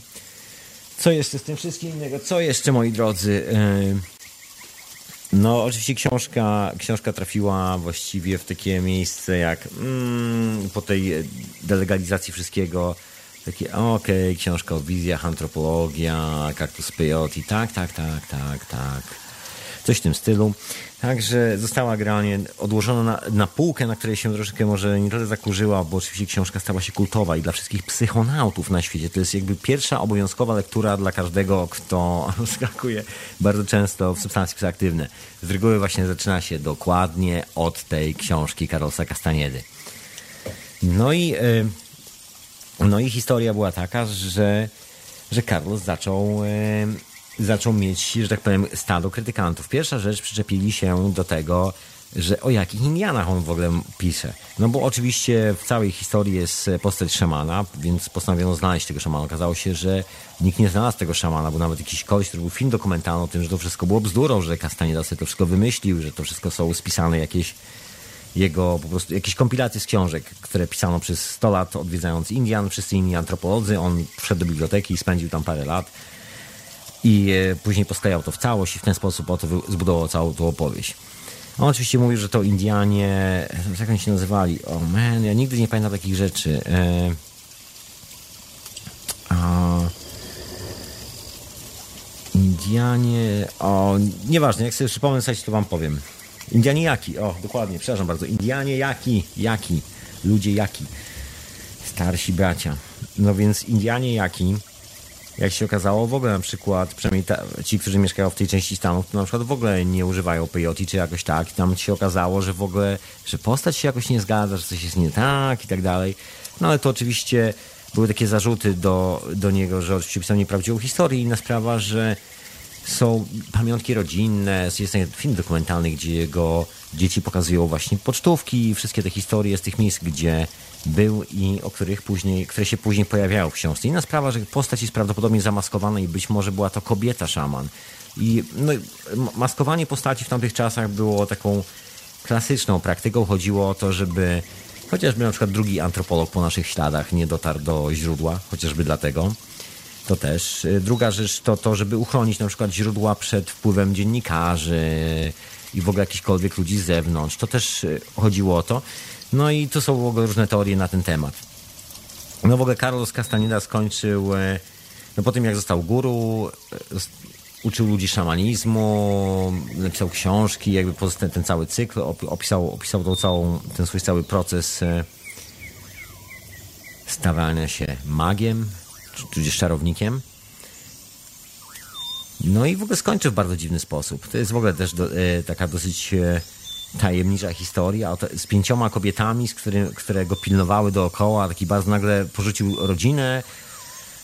Co jeszcze z tym wszystkim innego? Co jeszcze, moi drodzy? E, no, oczywiście książka, książka trafiła właściwie w takie miejsce jak mm, po tej delegalizacji wszystkiego takie, okej, okay, książka o wizjach, antropologia, kaktus peyote, tak, tak, tak, tak, tak. Coś w tym stylu. Także została granie odłożona na, na półkę, na której się troszeczkę może nie tyle zakurzyła, bo oczywiście książka stała się kultowa i dla wszystkich psychonautów na świecie. To jest jakby pierwsza obowiązkowa lektura dla każdego, kto skakuje bardzo często w substancje psychoaktywne. Z reguły właśnie zaczyna się dokładnie od tej książki Karolsa Castaniedy. No i... Yy, no i historia była taka, że, że Carlos zaczął, e, zaczął mieć, że tak powiem, stado krytykantów. Pierwsza rzecz, przyczepili się do tego, że o jakich Indianach on w ogóle pisze. No bo oczywiście w całej historii jest postać szamana, więc postanowiono znaleźć tego szamana. Okazało się, że nikt nie znalazł tego szamana, bo nawet jakiś koleś, który był film dokumentalny o tym, że to wszystko było bzdurą, że Castaneda to wszystko wymyślił, że to wszystko są spisane jakieś jego po prostu jakieś kompilacje z książek, które pisano przez 100 lat odwiedzając Indian, wszyscy inni antropolodzy. On wszedł do biblioteki i spędził tam parę lat. I e, później posklejał to w całość i w ten sposób oto zbudował całą tą opowieść. On oczywiście mówił, że to Indianie, jak oni się nazywali? O oh man, ja nigdy nie pamiętam takich rzeczy. E, a, Indianie, o, nieważne, jak sobie przypomnę, to wam powiem. Indianie jaki, o dokładnie, przepraszam bardzo. Indianie jaki, jaki, ludzie jaki, starsi bracia. No więc Indianie jaki, jak się okazało, w ogóle na przykład, przynajmniej ta, ci, którzy mieszkają w tej części Stanów, to na przykład w ogóle nie używają peyote czy jakoś tak. I tam się okazało, że w ogóle, że postać się jakoś nie zgadza, że coś jest nie tak i tak dalej. No ale to oczywiście były takie zarzuty do, do niego, że oczywiście pisał nieprawdziwą historię. Inna sprawa, że są pamiątki rodzinne, jest film dokumentalny, gdzie jego dzieci pokazują właśnie pocztówki, wszystkie te historie z tych miejsc, gdzie był i o których później, które się później pojawiają w książce. Inna sprawa, że postać jest prawdopodobnie zamaskowana i być może była to kobieta szaman. I no, maskowanie postaci w tamtych czasach było taką klasyczną praktyką. Chodziło o to, żeby chociażby na przykład drugi antropolog po naszych śladach nie dotarł do źródła, chociażby dlatego. To też. Y, druga rzecz to to, żeby uchronić na przykład źródła przed wpływem dziennikarzy i w ogóle jakichkolwiek ludzi z zewnątrz. To też y, chodziło o to. No i tu są w ogóle różne teorie na ten temat. No w ogóle Carlos Castaneda skończył, y, no po tym jak został guru, uczył ludzi szamanizmu, napisał książki, jakby ten, ten cały cykl, opisał, opisał tą całą, ten swój cały proces stawania się magiem, tudzież czarownikiem. No i w ogóle skończy w bardzo dziwny sposób. To jest w ogóle też do, e, taka dosyć e, tajemnicza historia z pięcioma kobietami, z którym, które go pilnowały dookoła. Taki bardzo nagle porzucił rodzinę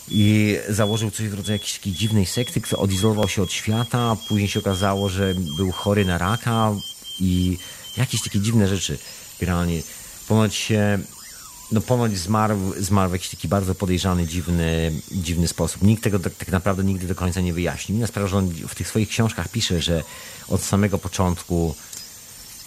i założył coś w rodzaju jakiejś takiej dziwnej sekty, który odizolował się od świata. Później się okazało, że był chory na raka i jakieś takie dziwne rzeczy. Generalnie ponoć się no ponoć zmarł, zmarł w jakiś taki bardzo podejrzany, dziwny, dziwny sposób. Nikt tego tak, tak naprawdę nigdy do końca nie wyjaśnił. Inna sprawa, że on w tych swoich książkach pisze, że od samego początku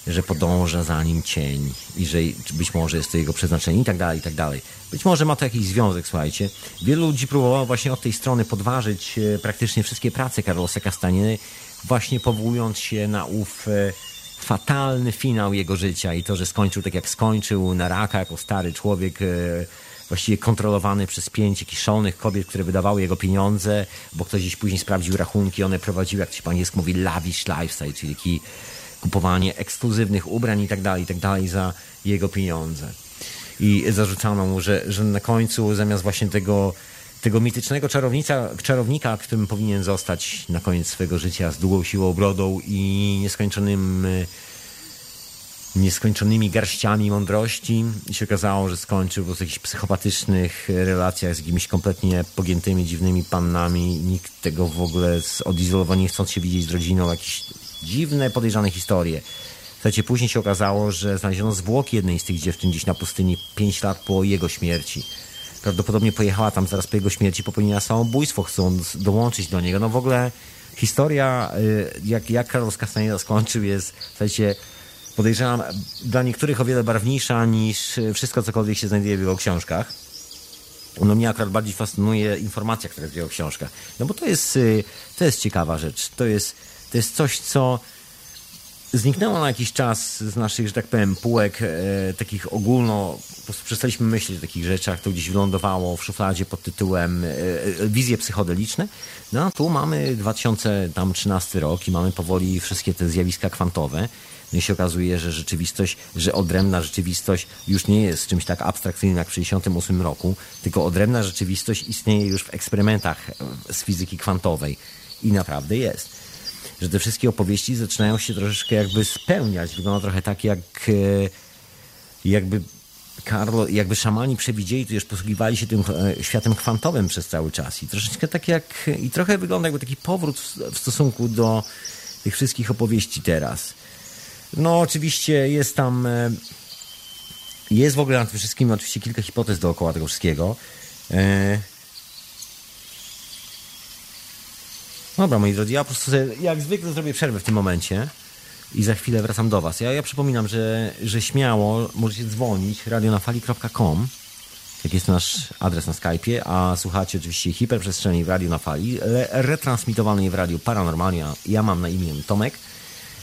że podąża za nim cień i że być może jest to jego przeznaczenie i tak dalej, i tak dalej. Być może ma to jakiś związek, słuchajcie. Wielu ludzi próbowało właśnie od tej strony podważyć e, praktycznie wszystkie prace Carlosa Castanieny, właśnie powołując się na ów e, fatalny finał jego życia i to, że skończył tak jak skończył, na raka jako stary człowiek, e, właściwie kontrolowany przez pięć jakichś szalonych kobiet, które wydawały jego pieniądze, bo ktoś gdzieś później sprawdził rachunki, one prowadziły, jak się po angielsku mówi, lavish lifestyle, czyli taki kupowanie ekskluzywnych ubrań i tak dalej, i tak dalej za jego pieniądze. i zarzucano mu, że, że na końcu zamiast właśnie tego, tego mitycznego czarownica, czarownika, którym powinien zostać na koniec swojego życia z długą siłą brodą i nieskończonym nieskończonymi garściami mądrości i się okazało, że skończył w jakichś psychopatycznych relacjach z jakimiś kompletnie pogiętymi, dziwnymi pannami. Nikt tego w ogóle odizolował, nie chcąc się widzieć z rodziną. Jakieś dziwne, podejrzane historie. Słuchajcie, później się okazało, że znaleziono zwłoki jednej z tych dziewczyn gdzieś na pustyni 5 lat po jego śmierci. Prawdopodobnie pojechała tam zaraz po jego śmierci, popełniła samobójstwo, chcąc dołączyć do niego. No w ogóle historia, y, jak, jak Carlos Castaneda skończył, jest, słuchajcie, podejrzewam, dla niektórych o wiele barwniejsza niż wszystko, cokolwiek się znajduje w jego książkach. No mnie akurat bardziej fascynuje informacja, która jest w jego książkach. No bo to jest, y, to jest ciekawa rzecz. To jest, to jest coś, co zniknęło na jakiś czas z naszych, że tak powiem, półek e, takich ogólno, po prostu przestaliśmy myśleć o takich rzeczach, to gdzieś wylądowało w szufladzie pod tytułem e, e wizje psychodeliczne. No a tu mamy 2013 rok i mamy powoli wszystkie te zjawiska kwantowe. No i się okazuje, że rzeczywistość, że odrębna rzeczywistość już nie jest czymś tak abstrakcyjnym jak w 1968 roku, tylko odrębna rzeczywistość istnieje już w eksperymentach e, z fizyki kwantowej. I naprawdę jest. Że te wszystkie opowieści zaczynają się troszeczkę jakby spełniać. Wygląda trochę tak, jak e, jakby Karlo, jakby szamani przewidzieli, to już posługiwali się tym e, światem kwantowym przez cały czas. I troszeczkę tak jak, i trochę wygląda jakby taki powrót w stosunku do tych wszystkich opowieści teraz. No, oczywiście jest tam. E, jest w ogóle nad tym wszystkim oczywiście kilka hipotez dookoła tego wszystkiego. E, dobra, moi drodzy, ja po prostu sobie, jak zwykle zrobię przerwę w tym momencie i za chwilę wracam do Was. Ja, ja przypominam, że, że śmiało możecie dzwonić radionafali.com jak jest nasz adres na Skype'ie, a słuchacie oczywiście hiperprzestrzeni w Radio na Fali, retransmitowanej w Radiu Paranormalnie. Ja mam na imię Tomek.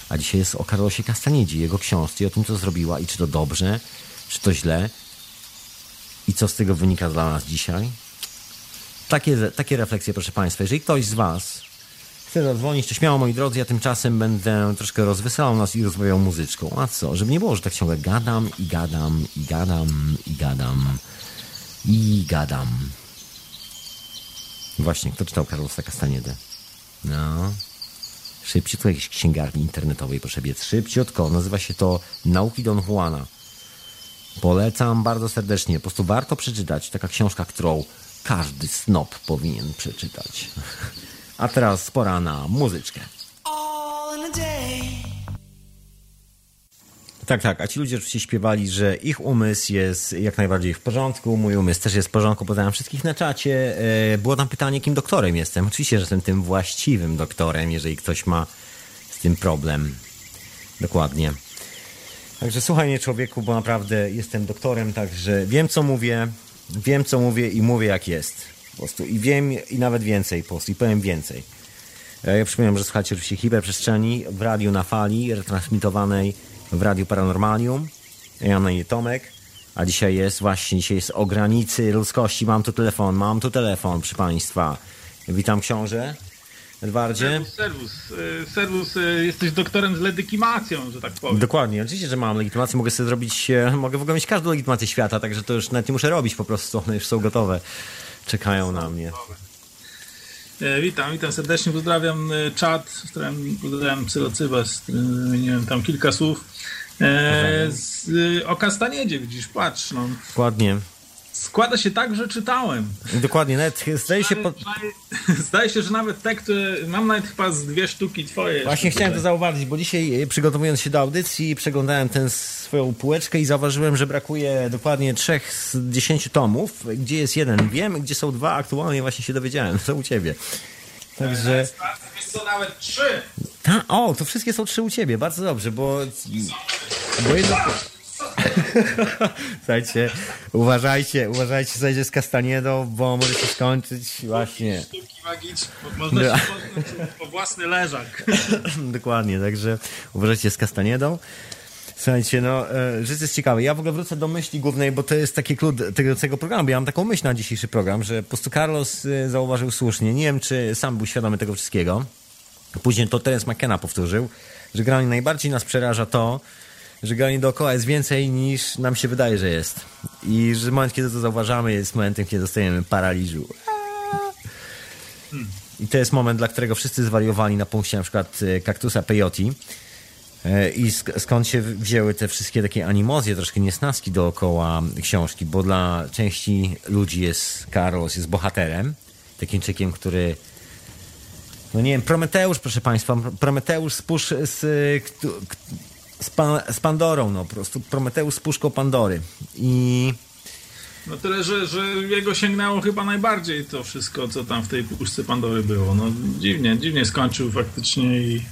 A dzisiaj jest o Karlosie Castaniedzi, jego książce i o tym, co zrobiła i czy to dobrze, czy to źle i co z tego wynika dla nas dzisiaj. Takie, takie refleksje, proszę Państwa. Jeżeli ktoś z Was chce zadzwonić, to śmiało, moi drodzy, ja tymczasem będę troszkę rozweselał nas i rozmawiał muzyczką. A co? Żeby nie było, że tak ciągle gadam i gadam i gadam i gadam i gadam. Właśnie, kto czytał Karlosa Castaniedę? No, Szybciutko jakiejś księgarni internetowej, proszę biec. Szybciutko. Nazywa się to Nauki Don Juana. Polecam bardzo serdecznie. Po prostu warto przeczytać. Taka książka, którą każdy snop powinien przeczytać. A teraz pora na muzyczkę. Tak, tak. A ci ludzie oczywiście śpiewali, że ich umysł jest jak najbardziej w porządku, mój umysł też jest w porządku. Pozdrawiam wszystkich na czacie. E, było tam pytanie, kim doktorem jestem. Oczywiście, że jestem tym właściwym doktorem, jeżeli ktoś ma z tym problem. Dokładnie. Także słuchaj mnie człowieku, bo naprawdę jestem doktorem, także wiem co mówię, wiem co mówię i mówię jak jest. Po prostu i wiem i nawet więcej po prostu i powiem więcej. E, ja przypominam, że słuchacie oczywiście hiperprzestrzeni w radiu na fali, retransmitowanej w Radiu Paranormalium. Ja na imię Tomek, a dzisiaj jest właśnie, dzisiaj jest o granicy ludzkości. Mam tu telefon, mam tu telefon, proszę Państwa. Witam książę. Edwardzie. Serwus, serwus. E, serwus, e, jesteś doktorem z legitymacją, że tak powiem. Dokładnie, oczywiście, że mam legitymację, mogę sobie zrobić, mogę w ogóle mieć każdą legitymację świata, także to już nawet nie muszę robić po prostu, one już są gotowe, czekają na mnie. Witam, witam serdecznie, pozdrawiam czat, pozdrawiam psylocybas, wymieniłem tam kilka słów. E, z, o Kastaniedzie widzisz, patrz. No. Dokładnie. Składa się tak, że czytałem. Dokładnie, nawet zdaje się... Po... Zdaje się, że nawet te, które... Mam nawet chyba z dwie sztuki twoje. Właśnie chciałem tutaj. to zauważyć, bo dzisiaj e, przygotowując się do audycji przeglądałem tę swoją półeczkę i zauważyłem, że brakuje dokładnie trzech z dziesięciu tomów. Gdzie jest jeden? Wiem, gdzie są dwa. Aktualnie właśnie się dowiedziałem. To u ciebie. Także... Jest to nawet trzy. Ta, o, to wszystkie są trzy u ciebie. Bardzo dobrze, bo... Bo jedno... Słuchajcie, uważajcie, uważajcie, słuchajcie z kastaniedą, bo może się skończyć właśnie. Sztuki magiczne, można się po własny leżak. Dokładnie, także uważajcie z kastaniedą. Słuchajcie, no, e, rzecz jest ciekawa. Ja w ogóle wrócę do myśli głównej, bo to jest taki klucz tego, tego programu. Ja mam taką myśl na dzisiejszy program, że po prostu Carlos e, zauważył słusznie. Nie wiem, czy sam był świadomy tego wszystkiego. Później to Terence McKenna powtórzył, że generalnie najbardziej nas przeraża to, że granie dookoła jest więcej niż nam się wydaje, że jest. I że moment, kiedy to zauważamy, jest momentem, kiedy dostajemy paraliżu. I to jest moment, dla którego wszyscy zwariowali na punkcie na przykład e, kaktusa peyote. E, I skąd się wzięły te wszystkie takie animozje, troszkę niesnaski dookoła książki, bo dla części ludzi jest Carlos, jest bohaterem, takim czekiem, który no nie wiem, Prometeusz, proszę Państwa, Prometeusz z, pusz, z, z, pan, z Pandorą, no po prostu Prometeusz z puszką Pandory. I... No tyle, że, że jego sięgnęło chyba najbardziej to wszystko, co tam w tej puszce Pandory było. No dziwnie, dziwnie skończył faktycznie i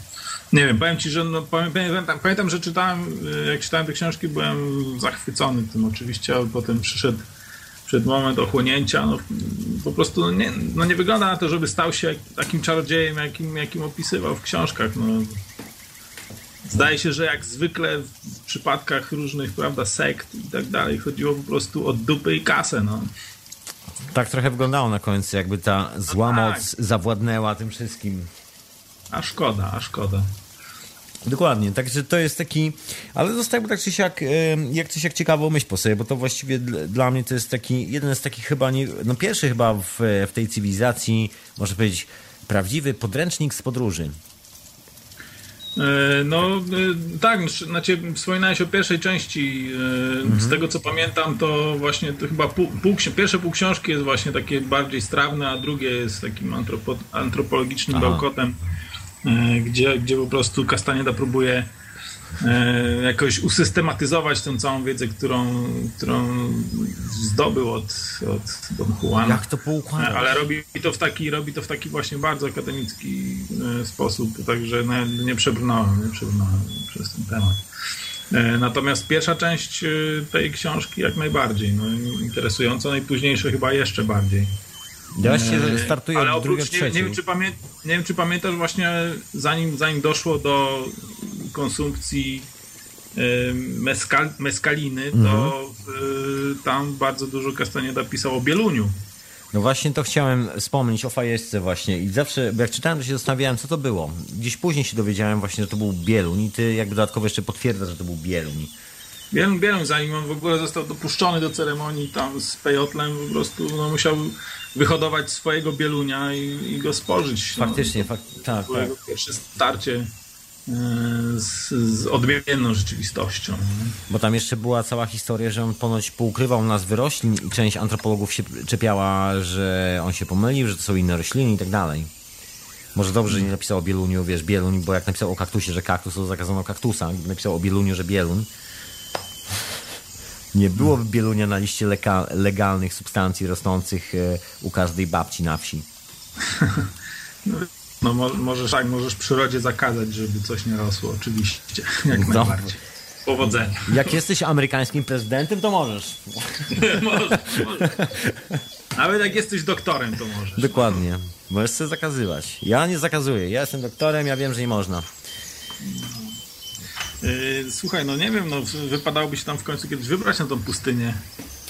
nie wiem, powiem ci, że no, pamiętam, pamiętam, że czytałem, jak czytałem te książki, byłem zachwycony tym oczywiście, ale potem przyszedł przed moment ochłonięcia, no, po prostu no nie, no nie wygląda na to, żeby stał się takim czarodziejem, jakim, jakim opisywał w książkach. No. Zdaje się, że jak zwykle w przypadkach różnych, prawda, sekt i tak dalej, chodziło po prostu o dupy i kasę, no. Tak trochę wyglądało na końcu, jakby ta zła no tak. moc zawładnęła tym wszystkim. A szkoda, a szkoda. Dokładnie, także to jest taki, ale zostajemy tak czy siak, jak czy siak ciekawą myśl po sobie, bo to właściwie dla mnie to jest taki, jeden z takich chyba, nie, no pierwszy chyba w, w tej cywilizacji, można powiedzieć, prawdziwy podręcznik z podróży. E, no e, tak, znaczy wspominałeś o pierwszej części. E, mhm. Z tego co pamiętam, to właśnie to chyba pół, pół, pierwsze pół książki jest właśnie takie bardziej strawne, a drugie jest takim antropo, antropologicznym Aha. bełkotem. Gdzie, gdzie po prostu Castaneda próbuje jakoś usystematyzować tę całą wiedzę, którą, którą zdobył od, od Don Juana. Jak to poukładać? Ale robi to, w taki, robi to w taki właśnie bardzo akademicki e, sposób, także nie przebrnąłem, nie przebrnąłem przez ten temat. Natomiast pierwsza część tej książki jak najbardziej no, interesująca, no i późniejsze chyba jeszcze bardziej. Ja się startuję Ale oprócz, nie, nie, wiem, czy pamię, nie wiem, czy pamiętasz właśnie, zanim, zanim doszło do konsumpcji meskal, meskaliny, mhm. to y, tam bardzo dużo Castaneda pisał o Bieluniu. No właśnie to chciałem wspomnieć o fajesce właśnie i zawsze, bo jak czytałem, to się zastanawiałem, co to było. Gdzieś później się dowiedziałem właśnie, że to był Bieluń i ty jakby dodatkowo jeszcze potwierdzasz, że to był Bieluń. Bieluń, Bieluń, zanim on w ogóle został dopuszczony do ceremonii tam z Pejotlem, po prostu no, musiał wyhodować swojego bielunia i, i go spożyć. No. Faktycznie, no, fak tak, tak. Pierwsze starcie z, z, odmienną rzeczywistością. Bo tam jeszcze była cała historia, że on ponoć poukrywał nazwy roślin i część antropologów się czepiała, że on się pomylił, że to są inne rośliny i tak dalej. Może dobrze, że nie napisał o bieluniu, wiesz, bieluń, bo jak napisał o kaktusie, że kaktus, to zakazano kaktusa. Gdyby napisał o bieluniu, że bieluń, nie byłoby bielunia na liście legalnych substancji rosnących e, u każdej babci na wsi. No możesz tak, możesz przyrodzie zakazać, żeby coś nie rosło, oczywiście, jak no. najbardziej. Powodzenia. Jak jesteś amerykańskim prezydentem, to możesz. możesz, możesz. Nawet jak jesteś doktorem, to możesz. Dokładnie. Możesz sobie zakazywać. Ja nie zakazuję. Ja jestem doktorem, ja wiem, że nie można. Yy, słuchaj, no nie wiem, no wypadałoby się tam w końcu kiedyś wybrać na tą pustynię.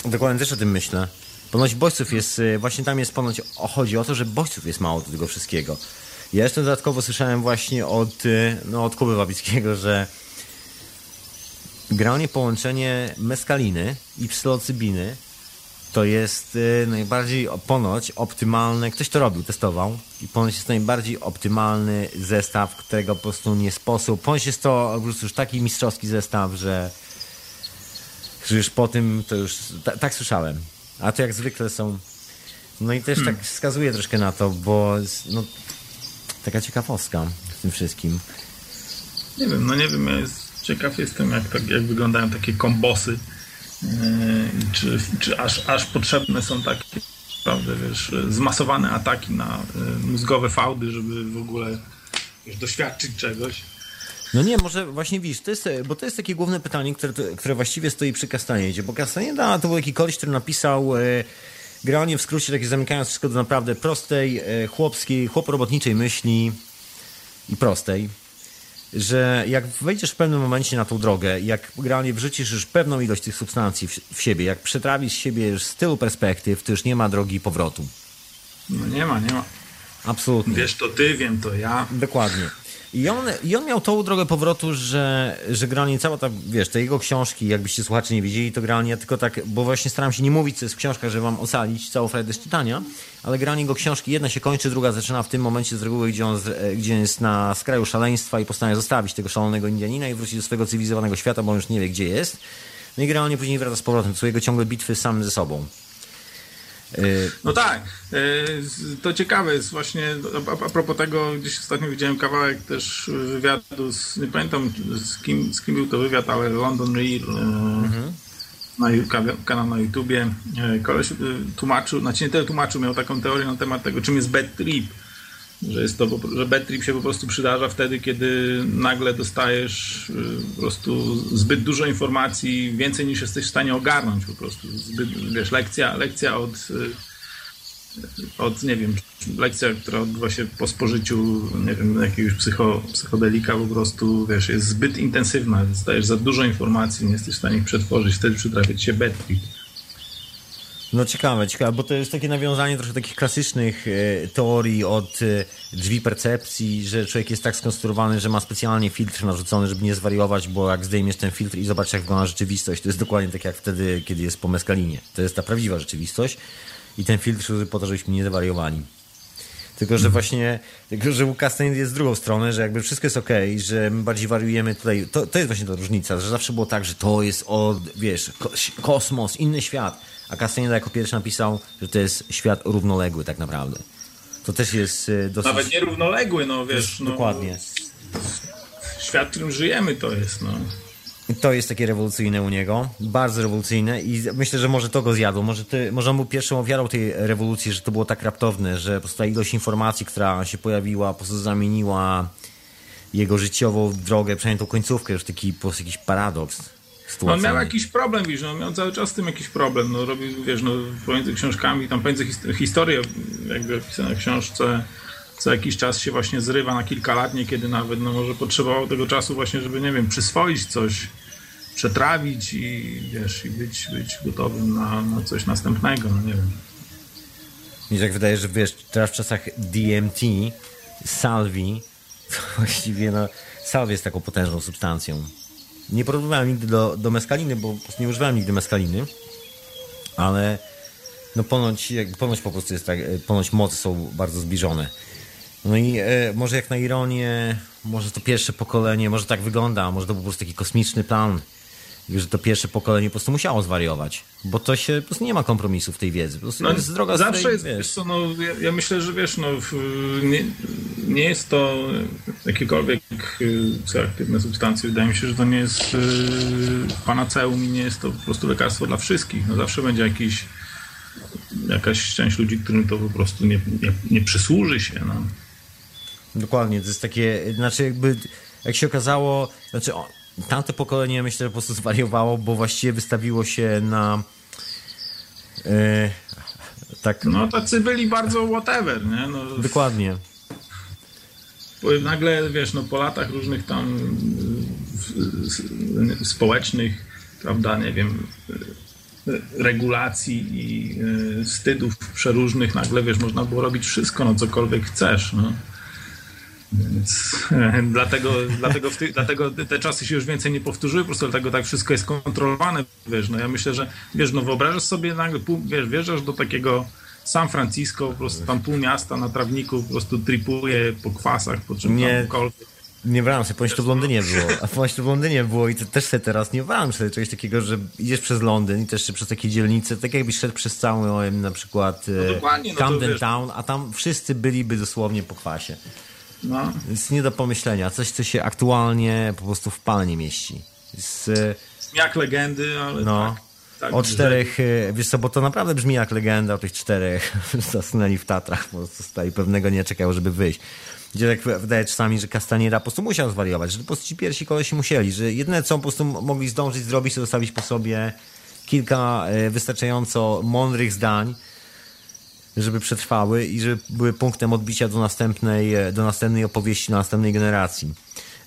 Dokładnie też o tym myślę. Ponoć bodźców jest, yy, właśnie tam jest ponoć, chodzi o to, że bodźców jest mało do tego wszystkiego. Ja jeszcze dodatkowo słyszałem właśnie od, yy, no, od Kuby Wabickiego, że granie połączenie meskaliny i psylocybiny to jest y, najbardziej ponoć optymalny, ktoś to robił, testował i ponoć jest najbardziej optymalny zestaw, którego po prostu nie sposób, ponoć jest to po prostu już taki mistrzowski zestaw, że, że już po tym to już, tak słyszałem. A to jak zwykle są, no i też hmm. tak wskazuje troszkę na to, bo no, taka ciekawostka w tym wszystkim. Nie wiem, no nie wiem, ja jest, ciekaw jestem jak, tak, jak wyglądają takie kombosy Yy, czy, czy aż, aż potrzebne są takie prawda, wiesz, zmasowane ataki na yy, mózgowe fałdy, żeby w ogóle wiesz, doświadczyć czegoś. No nie, może właśnie widzisz, to jest, bo to jest takie główne pytanie, które, które właściwie stoi przy Castaniedzie, bo Castaneda to był taki koleś, który napisał e, granie w skrócie, takie zamykając wszystko do naprawdę prostej, e, chłopskiej, chłoporobotniczej myśli i prostej że jak wejdziesz w pewnym momencie na tą drogę, jak realnie wrzucisz już pewną ilość tych substancji w, w siebie, jak przetrawisz siebie już z tylu perspektyw, to już nie ma drogi powrotu. No nie ma, nie ma. Absolutnie. Wiesz to ty, wiem to ja. Dokładnie. I on, I on miał tą drogę powrotu, że, że generalnie cała ta, wiesz, te jego książki, jakbyście słuchacze nie wiedzieli, to generalnie tylko tak, bo właśnie staram się nie mówić, co jest w książkach, żeby wam ocalić całą frajdę z czytania, ale generalnie jego książki, jedna się kończy, druga zaczyna w tym momencie z reguły, gdzie on gdzie jest na skraju szaleństwa i postanawia zostawić tego szalonego Indianina i wrócić do swojego cywilizowanego świata, bo on już nie wie, gdzie jest. No i generalnie później wraca z powrotem. Są jego ciągłe bitwy sam ze sobą. Y, no tak, y, to ciekawe jest właśnie, a propos tego, gdzieś ostatnio widziałem kawałek też wywiadu, z, nie pamiętam z kim, z kim był to wywiad, ale London Real, y, mhm. na, kanał na YouTubie, koleś tłumaczył, znaczy nie tyle tłumaczył, miał taką teorię na temat tego, czym jest bad trip, że jest to, że bad trip się po prostu przydarza wtedy, kiedy nagle dostajesz po prostu zbyt dużo informacji, więcej niż jesteś w stanie ogarnąć po prostu. Zbyt, wiesz, lekcja, lekcja od, od, nie wiem, lekcja, która odbywa się po spożyciu, nie wiem, jakiegoś psycho, psychodelika po prostu, wiesz, jest zbyt intensywna, dostajesz za dużo informacji, nie jesteś w stanie ich przetworzyć, wtedy przytrafiać się bad trip. No ciekawe, ciekawe, bo to jest takie nawiązanie trochę takich klasycznych e, teorii od e, drzwi percepcji, że człowiek jest tak skonstruowany, że ma specjalnie filtr narzucony, żeby nie zwariować, bo jak zdejmiesz ten filtr i zobaczysz jak wygląda rzeczywistość, to jest dokładnie tak jak wtedy, kiedy jest po meskalinie. To jest ta prawdziwa rzeczywistość i ten filtr po to, żebyśmy nie zwariowali. Tylko, że właśnie, tylko, że Castanet jest z drugą stronę, że jakby wszystko jest ok, że my bardziej wariujemy tutaj. To, to jest właśnie ta różnica, że zawsze było tak, że to jest od, wiesz, kosmos, inny świat a Castaneda jako pierwszy napisał, że to jest świat równoległy tak naprawdę. To też jest e, dosyć... Nawet nie równoległy, no wiesz. No, dokładnie. Świat, w którym żyjemy to jest, no. To jest takie rewolucyjne u niego, bardzo rewolucyjne i myślę, że może to go zjadło. Może, ty, może on był pierwszą ofiarą tej rewolucji, że to było tak raptowne, że po prostu ta ilość informacji, która się pojawiła, po prostu zamieniła jego życiową drogę, przynajmniej tą końcówkę, już taki po prostu jakiś paradoks. No, on miał jakiś problem, wiesz, no, miał cały czas z tym jakiś problem. No, robił, wiesz, no, pomiędzy książkami, tam pomiędzy historię, jakby opisane w książce, co jakiś czas się właśnie zrywa na kilka lat, niekiedy nawet, no może potrzebował tego czasu właśnie, żeby, nie wiem, przyswoić coś, przetrawić i, wiesz, i być, być gotowym na, na coś następnego, no nie wiem. Mi się tak wydaje, że wiesz, teraz w czasach DMT, Salvi, właściwie no, Salvi jest taką potężną substancją nie porównywałem nigdy do, do meskaliny, bo po prostu nie używałem nigdy meskaliny, ale no ponoć, ponoć po prostu jest tak, e, ponoć mocy są bardzo zbliżone. No i e, może jak na ironię, może to pierwsze pokolenie, może tak wygląda, może to był po prostu taki kosmiczny plan że to pierwsze pokolenie po prostu musiało zwariować, bo to się, po prostu nie ma kompromisu w tej wiedzy. No, jest droga zawsze tej, jest, wiesz. Co, no, ja, ja, myślę, że wiesz, no, nie, nie jest to jakiekolwiek y, psychoaktywne substancje. Wydaje mi się, że to nie jest yy, panaceum i nie jest to po prostu lekarstwo dla wszystkich. No, zawsze będzie jakiś jakaś część ludzi, którym to po prostu nie, nie, nie przysłuży się. No. Dokładnie, to jest takie, znaczy jakby, jak się okazało, znaczy tamte pokolenie myślę, że po prostu zwariowało, bo właściwie wystawiło się na yy, tak... No tacy byli bardzo whatever, nie? No, Dokładnie. Nagle, wiesz, no po latach różnych tam społecznych, prawda, nie wiem, regulacji i e, wstydów przeróżnych, nagle, wiesz, można było robić wszystko, no cokolwiek chcesz, no. Więc dlatego, dlatego, ty, dlatego te czasy się już więcej nie powtórzyły, po prostu dlatego tak wszystko jest kontrolowane, wiesz, no ja myślę, że, wiesz, no wyobrażasz sobie nagle, wiesz, wjeżdżasz do takiego San Francisco, po prostu tam pół miasta na trawniku po prostu tripuje po kwasach, po czym nie. Nie wyobrażam sobie, ponieważ to w Londynie było, a ponieważ to w Londynie było i to też sobie teraz nie wyobrażam sobie czegoś takiego, że idziesz przez Londyn i też przez takie dzielnice, tak jakbyś szedł przez cały na przykład no no Camden Town, a tam wszyscy byliby dosłownie po kwasie. No. Jest nie do pomyślenia. Coś, co się aktualnie po prostu w pale nie mieści. Z, jak legendy, ale no. tak. Tak, o czterech, że... wiesz co, bo to naprawdę brzmi jak legenda o tych czterech zasnęli w Tatrach, po prostu stali pewnego nie czekają, żeby wyjść. Gdzie tak wydaje czasami, że Castaniera po prostu musiał zwariować, że po prostu ci pierwsi kolesi musieli, że jedyne co po prostu mogli zdążyć zrobić, to zostawić po sobie kilka e, wystarczająco mądrych zdań, żeby przetrwały i żeby były punktem odbicia do następnej, e, do następnej opowieści, do następnej generacji.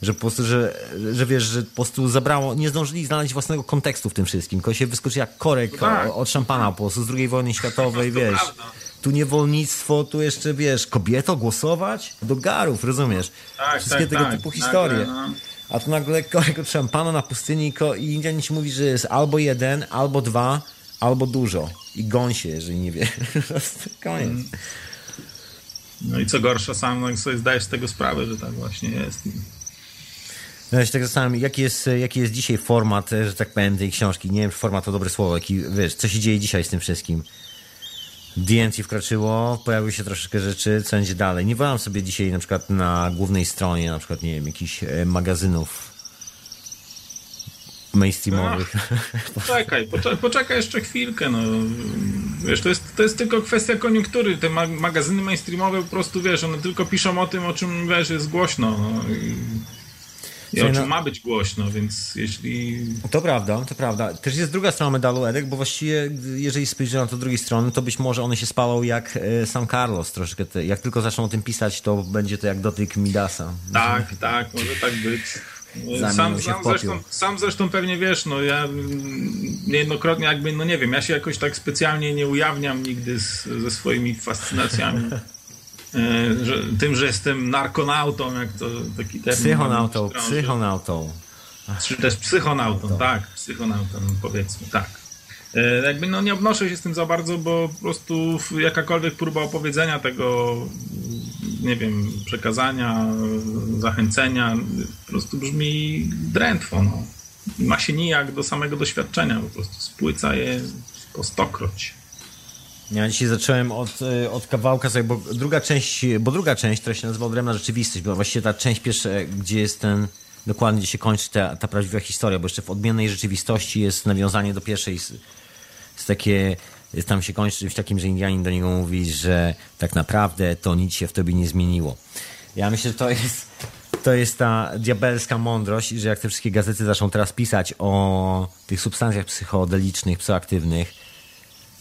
Że po prostu, że, że wiesz, że po prostu zabrało, nie zdążyli znaleźć własnego kontekstu w tym wszystkim. Tylko się wyskoczy jak korek no tak. od szampana po prostu z II wojny światowej, wiesz. Prawda. tu niewolnictwo, tu jeszcze, wiesz, kobieto głosować? Do garów, rozumiesz? Tak, Wszystkie tak, tego tak. typu historie. No. A tu nagle kolego szampana na pustyni i ko- i Indianin ci mówi, że jest albo jeden, albo dwa, albo dużo. I goń się, jeżeli nie wie. Koniec. No i co gorsza, sam sobie zdajesz z tego sprawę, że tak właśnie jest. No ja się tak zastanawiam, jaki jest, jaki jest dzisiaj format, że tak powiem, tej książki. Nie wiem, czy format to dobre słowo, jaki, wiesz, co się dzieje dzisiaj z tym wszystkim. DNC wkroczyło, pojawiły się troszeczkę rzeczy, co będzie dalej. Nie wołam sobie dzisiaj na przykład na głównej stronie, na przykład, nie wiem, jakichś e, magazynów mainstreamowych. Poczekaj, poczekaj, poczekaj jeszcze chwilkę, no. Wiesz, to jest, to jest tylko kwestia koniunktury. Te ma magazyny mainstreamowe po prostu, wiesz, one tylko piszą o tym, o czym, wiesz, jest głośno. No. I, i o czym no- ma być głośno, więc jeśli... To prawda, to prawda. Też jest druga strona medalu, Edek, bo właściwie jeżeli spojrzymy na to drugiej strony, to być może one się spalą jak e, San Carlos troszeczkę. Te, jak tylko zaczną o tym pisać, to będzie to jak dotyk Midasa. Tak, tak, może tak być. Sam, sam, zresztą, sam zresztą pewnie wiesz, no ja mm, niejednokrotnie jakby, no nie wiem, ja się jakoś tak specjalnie nie ujawniam nigdy z, ze swoimi fascynacjami. E, że, tym, że jestem narkonautą, jak to taki termin. Psychonautą, psychonautą. Czy też psychonautą, tak, psychonautą powiedzmy, tak. E, Jakby no nie obnoszę się z tym za bardzo, bo po prostu jakakolwiek próba opowiedzenia tego, nie wiem, przekazania, zachęcenia, po prostu brzmi drętwo. No. Ma się nijak do samego doświadczenia, po prostu spłyca je po stokroć. Ja dzisiaj zacząłem od, e, od kawałka sobie, bo druga część, bo druga część, która się nazywa Odrębna Rzeczywistość, bo właściwie ta część pierwsza, gdzie jest ten, dokładnie gdzie się kończy ta, ta prawdziwa historia, bo jeszcze w Odmiennej Rzeczywistości jest nawiązanie do pierwszej, z takie, tam się kończy czymś takim, że Indianin do niego mówi, że tak naprawdę to nic się w tobie nie zmieniło. Ja myślę, że to jest, to jest ta diabelska mądrość, że jak te wszystkie gazety zaczną teraz pisać o tych substancjach psychodelicznych, psychoaktywnych,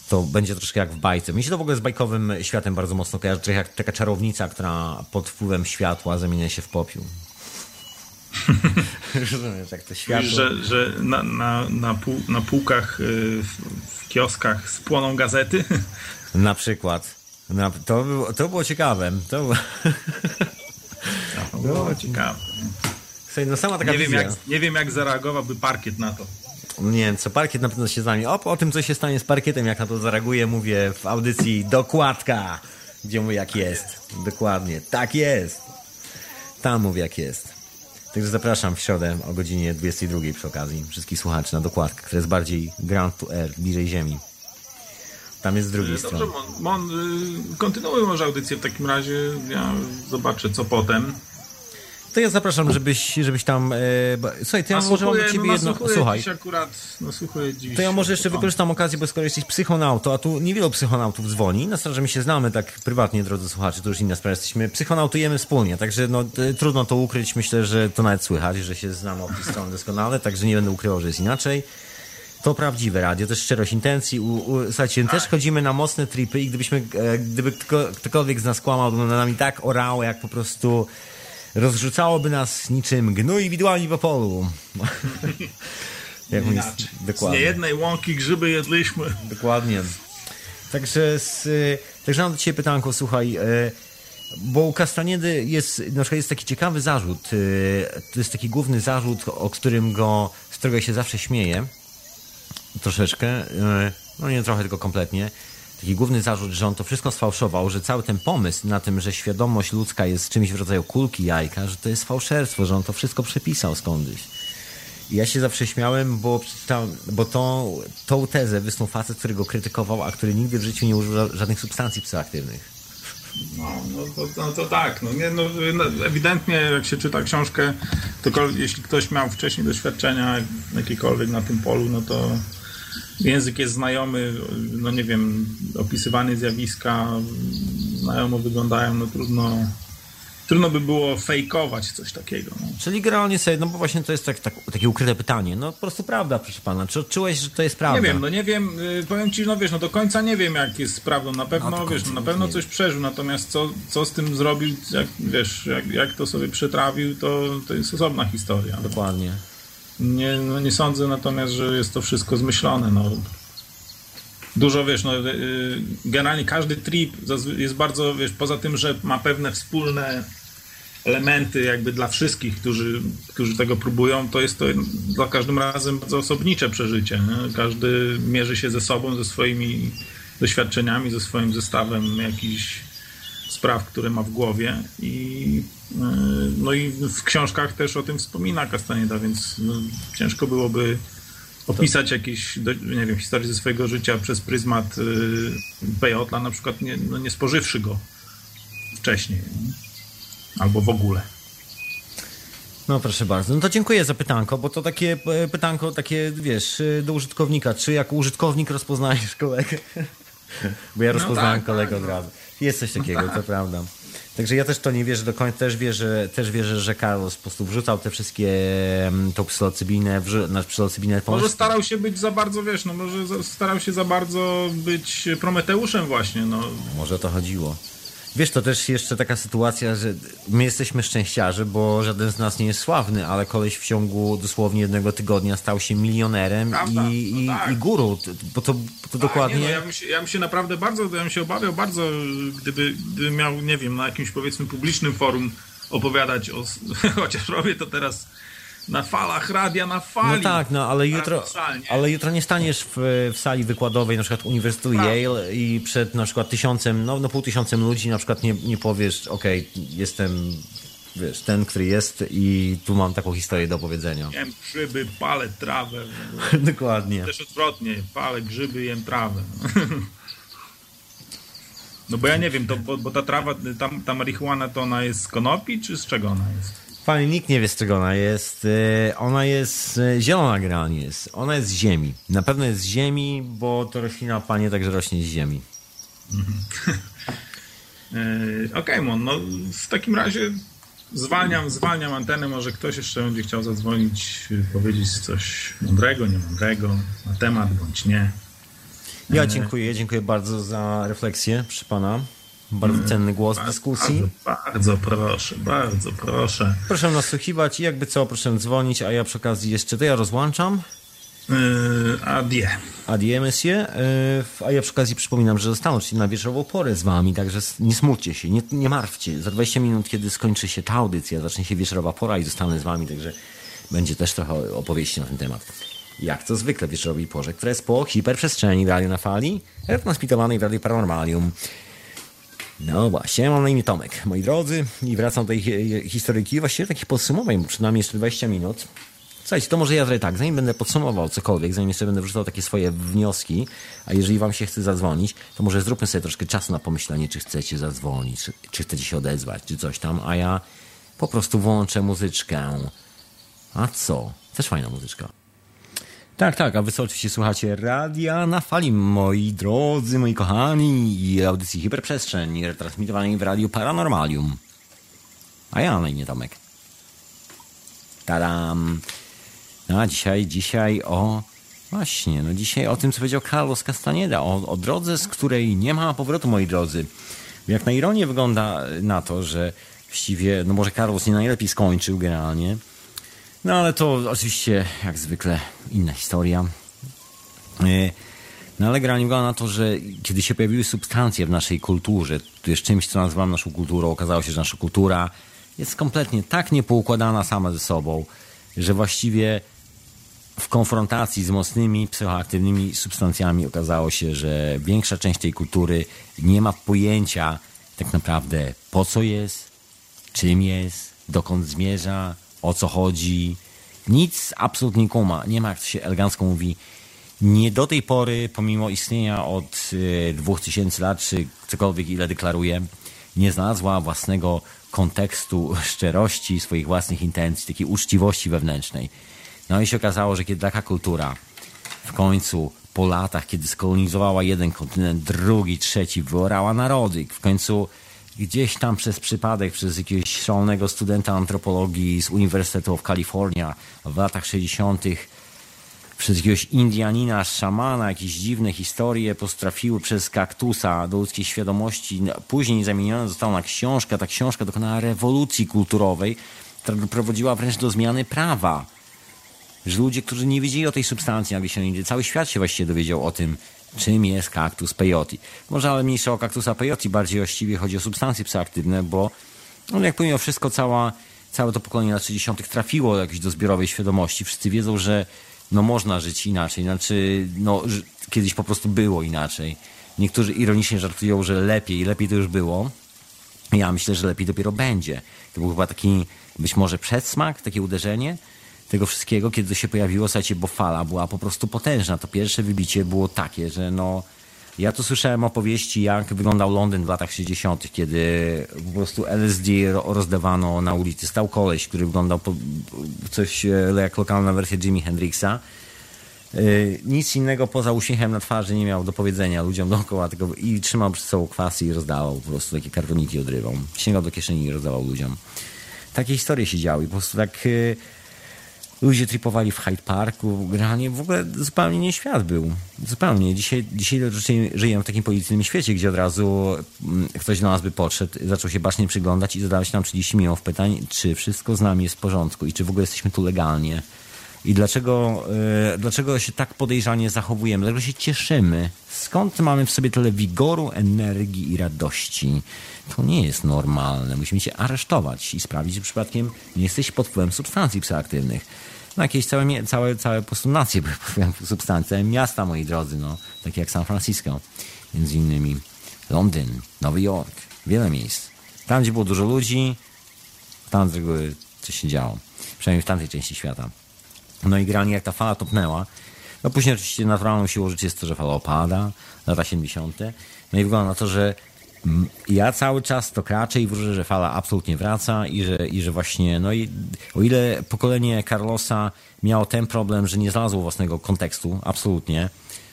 to będzie troszkę jak w bajce. Mi się to w ogóle z bajkowym światem bardzo mocno kojarzy, jak taka czarownica, która pod wpływem światła zamienia się w popiół. Rozumiesz, jak to światło... Że, że na, na, na, pół, na półkach y, w, kioskach spłoną gazety. Na przykład. Na, to, było, to było ciekawe. To było... Było ciekawe. Słuchaj, no sama taka Nie wiem, jak, nie wiem, jak zareagowałby parkiet na to. Nie wiem, co parkiet na pewno się zamieni. O, o tym, co się stanie z parkietem, jak na to zareaguje, mówię w audycji Dokładka, gdzie mówię, jak jest. Dokładnie, tak jest. Tam mówię, jak jest. Także zapraszam w środę o godzinie 22 przy okazji wszystkich słuchaczy na Dokładkę, która jest bardziej ground to air, bliżej ziemi. Tam jest z drugiej Dobrze, strony. Mon, Mon, y, kontynuuj może audycję w takim razie. Ja zobaczę, co potem. To ja zapraszam, żebyś, żebyś tam... E, słuchaj, to ja może mam do ciebie no, jedno... Słuchaj, akurat, nasłuchuję dziś. To ja może jeszcze wykorzystam okazję, bo skoro jesteś psychonauto, a tu niewielu psychonautów dzwoni, na że my się znamy tak prywatnie, drodzy słuchacze, to już inna sprawa, jesteśmy, psychonautujemy wspólnie, także no, t- trudno to ukryć, myślę, że to nawet słychać, że się znamy od tej strony doskonale, także nie będę ukrywał, że jest inaczej. To prawdziwe radio, to jest szczerość intencji. U, u, słuchajcie, też chodzimy na mocne tripy i gdybyśmy, e, gdyby kto, ktokolwiek z nas kłamał, to by na nami tak orało, jak po prostu rozrzucałoby nas niczym gnój widłami po polu. jak jest, Inaczej. Z dokładnie. niejednej łąki grzyby jedliśmy. Dokładnie. Także, z, y, także mam do Ciebie pytanko, słuchaj, y, bo u Castaniedy jest, na przykład jest taki ciekawy zarzut, y, to jest taki główny zarzut, o którym go, z którego się zawsze śmieję, troszeczkę, no nie trochę, tylko kompletnie, taki główny zarzut, że on to wszystko sfałszował, że cały ten pomysł na tym, że świadomość ludzka jest czymś w rodzaju kulki jajka, że to jest fałszerstwo, że on to wszystko przepisał skądś. I ja się zawsze śmiałem, bo, przeczytałem, bo tą, tą tezę wysnuł facet, który go krytykował, a który nigdy w życiu nie użył ża- żadnych substancji psychoaktywnych. No, no, to, no to tak, no, nie, no, no, ewidentnie jak się czyta książkę, to jeśli ktoś miał wcześniej doświadczenia jakiekolwiek na tym polu, no to język jest znajomy, no nie wiem, opisywane zjawiska znajomo wyglądają, no trudno, trudno by było fejkować coś takiego. No. Czyli generalnie sobie, no bo właśnie to jest tak, tak, takie ukryte pytanie. No po prostu prawda, proszę pana. Czy odczułeś, że to jest prawda? Nie wiem, no nie wiem, y, powiem ci, no wiesz, no do końca nie wiem jak jest prawdą, na pewno, No, wiesz, no, na pewno coś przeżył, natomiast co, co z tym zrobił, jak, wiesz, jak, jak to sobie przetrawił, to, to jest osobna historia. Dokładnie. Nie, no nie sądzę natomiast, że jest to wszystko zmyślone, no. dużo, wiesz, no, generalnie każdy trip jest bardzo, wiesz, poza tym, że ma pewne wspólne elementy jakby dla wszystkich, którzy, którzy tego próbują, to jest to za każdym razem bardzo osobnicze przeżycie. Nie? Każdy mierzy się ze sobą, ze swoimi doświadczeniami, ze swoim zestawem jakichś spraw, które ma w głowie i e, no i w książkach też o tym wspomina Castaneda, więc no, ciężko byłoby opisać jakieś, nie wiem, historię ze swojego życia przez pryzmat Pejotla, na przykład nie, no nie spożywszy go wcześniej. Nie? Albo w ogóle. No proszę bardzo. No to dziękuję za pytanko, bo to takie e, pytanko, takie wiesz, e, do użytkownika. Czy jako użytkownik rozpoznajesz kolegę? Bo ja no rozpoznałem tak, kolegę tak, od razu. Jest coś takiego, to prawda. Także ja też to nie wierzę do końca, też wierzę, też wierzę że Carlos po prostu wrzucał te wszystkie to psylocybinę, na psylocybinę Może starał się być za bardzo, wiesz, no może starał się za bardzo być Prometeuszem właśnie, no. Może to chodziło. Wiesz, to też jeszcze taka sytuacja, że my jesteśmy szczęściarzy, bo żaden z nas nie jest sławny, ale koleś w ciągu dosłownie jednego tygodnia stał się milionerem Prawda? i, no tak. i guru. Bo to, to tak, dokładnie. Nie, no, ja, bym się, ja bym się naprawdę bardzo, ja bym się obawiał bardzo, gdyby, gdyby miał, nie wiem, na jakimś powiedzmy publicznym forum opowiadać o. Chociaż robię to teraz na falach radia, na fali. No tak, no ale jutro, ale jutro nie staniesz w, w sali wykładowej na przykład Uniwersytetu tak. Yale i przed na przykład tysiącem, no, no pół tysiącem ludzi na przykład nie, nie powiesz, okej, okay, jestem wiesz, ten, który jest i tu mam taką historię do opowiedzenia. Jem grzyby, palę trawę. Dokładnie. Też odwrotnie, palę grzyby, jem trawę. No bo ja nie wiem, to, bo, bo ta trawa, ta, ta marihuana to ona jest z konopi, czy z czego ona jest? Panie, nikt nie wie z czego ona jest. E, ona jest e, zielona generalnie jest. Ona jest z ziemi. Na pewno jest z ziemi, bo to roślina, panie, także rośnie z ziemi. E, okej, okay, Mon, no w takim razie zwalniam, zwalniam antenę. Może ktoś jeszcze będzie chciał zadzwonić, powiedzieć coś mądrego, niemądrego na temat, bądź nie. Ja dziękuję, dziękuję bardzo za refleksję przy pana. Bardzo cenny głos w dyskusji. Bardzo, bardzo proszę, bardzo proszę. Proszę nasłuchiwać i jakby co, proszę dzwonić, a ja przy okazji jeszcze to ja rozłączam. Yy, adie. Adie, monsieur. Yy, a ja przy okazji przypominam, że zostanę czyli na wieczorową porę z wami, także nie smućcie się, nie, nie martwcie. Za 20 minut, kiedy skończy się ta audycja, zacznie się wieczorowa pora i zostanę z wami, także będzie też trochę opowieści na ten temat. Jak to zwykle w wieczorowej porze, która jest po hiperprzestrzeni Radio na Fali, transmitowanej w Radio Paranormalium. No właśnie, mam na imię Tomek, moi drodzy, i wracam do tej historyjki, właściwie takich podsumowań, przynajmniej jeszcze 20 minut. Słuchajcie, to może ja zrobię tak, zanim będę podsumował cokolwiek, zanim jeszcze będę wrzucał takie swoje wnioski, a jeżeli wam się chce zadzwonić, to może zróbmy sobie troszkę czasu na pomyślenie, czy chcecie zadzwonić, czy, czy chcecie się odezwać, czy coś tam, a ja po prostu włączę muzyczkę. A co? Też fajna muzyczka. Tak, tak, a wy oczywiście słuchacie radia na fali, moi drodzy, moi kochani, i audycji Hiperprzestrzeń, retransmitowanej w radiu Paranormalium. A ja na imię Tomek. Tadam. No a dzisiaj, dzisiaj o... Właśnie, no dzisiaj o tym, co powiedział Carlos Castaneda, o, o drodze, z której nie ma powrotu, moi drodzy. Jak na ironię wygląda na to, że właściwie, no może Carlos nie najlepiej skończył generalnie, no ale to oczywiście, jak zwykle, inna historia. E, no ale gra nie wygląda na to, że kiedy się pojawiły substancje w naszej kulturze, to jest czymś, co nazywam naszą kulturą, okazało się, że nasza kultura jest kompletnie tak niepoukładana sama ze sobą, że właściwie w konfrontacji z mocnymi psychoaktywnymi substancjami okazało się, że większa część tej kultury nie ma pojęcia tak naprawdę po co jest, czym jest, dokąd zmierza, o co chodzi. Nic absolutnie kuma. Nie ma, jak to się elegancko mówi, nie do tej pory, pomimo istnienia od y, 2000 lat, czy cokolwiek ile deklaruje, nie znalazła własnego kontekstu szczerości, swoich własnych intencji, takiej uczciwości wewnętrznej. No i się okazało, że kiedy taka kultura w końcu po latach, kiedy skolonizowała jeden kontynent, drugi, trzeci, wyorała narody, w końcu gdzieś tam przez przypadek, przez jakiegoś szalonego studenta antropologii z Uniwersytetu w Kalifornia w latach 60., przez jakiegoś Indianina, szamana, jakieś dziwne historie postrafiły przez kaktusa do ludzkiej świadomości. Później zamieniona została na książkę. Ta książka dokonała rewolucji kulturowej, która doprowadziła wręcz do zmiany prawa. Że ludzie, którzy nie wiedzieli o tej substancji, nagle się cały świat się właściwie dowiedział o tym, czym jest kaktus peyote. Może ale mniejsza o kaktusa peyote, bardziej właściwie chodzi o substancje psychoaktywne, bo no, jak pomimo wszystko cała, całe to pokolenie lat 60. trafiło jakieś do zbiorowej świadomości. Wszyscy wiedzą, że no można żyć inaczej. Znaczy, no, kiedyś po prostu było inaczej. Niektórzy ironicznie żartują, że lepiej, lepiej to już było. Ja myślę, że lepiej dopiero będzie. To był chyba taki być może przedsmak, takie uderzenie tego wszystkiego, kiedy to się pojawiło, słuchajcie, bo fala była po prostu potężna. To pierwsze wybicie było takie, że no... Ja tu słyszałem opowieści, jak wyglądał Londyn w latach 60., kiedy po prostu LSD rozdawano na ulicy. Stał koleś, który wyglądał coś e, jak lokalna wersja Jimi Hendrixa. Yy, nic innego poza uśmiechem na twarzy nie miał do powiedzenia ludziom dookoła, tylko i trzymał przy sobą kwasy i rozdawał po prostu takie kartoniki odrywał. Sięgał do kieszeni i rozdawał ludziom. Takie historie się działy. Po prostu tak... Ludzie tripowali w Hyde Parku, granie, w ogóle zupełnie nie świat był. Zupełnie. Dzisiaj, dzisiaj żyjemy w takim policyjnym świecie, gdzie od razu mm, ktoś do nas by podszedł, zaczął się bacznie przyglądać i zadawać nam 30 milionów pytań, czy wszystko z nami jest w porządku i czy w ogóle jesteśmy tu legalnie. I dlaczego, yy, dlaczego się tak podejrzanie zachowujemy? Dlaczego się cieszymy? Skąd mamy w sobie tyle wigoru, energii i radości? To nie jest normalne. Musimy cię aresztować i sprawdzić, czy przypadkiem nie jesteś pod wpływem substancji psychoaktywnych no jakieś całe, całe, całe po prostu nacje substancje, miasta, moi drodzy, no, takie jak San Francisco, między innymi Londyn, Nowy Jork, wiele miejsc. Tam, gdzie było dużo ludzi, tam z reguły coś się działo. Przynajmniej w tamtej części świata. No i granie jak ta fala topnęła, no później oczywiście naturalną siłą rzeczy jest to, że fala opada, lata 70. No i wygląda na to, że ja cały czas to kraczę i wróżę, że fala absolutnie wraca i że, i że właśnie, no i o ile pokolenie Carlosa miało ten problem, że nie znalazło własnego kontekstu, absolutnie,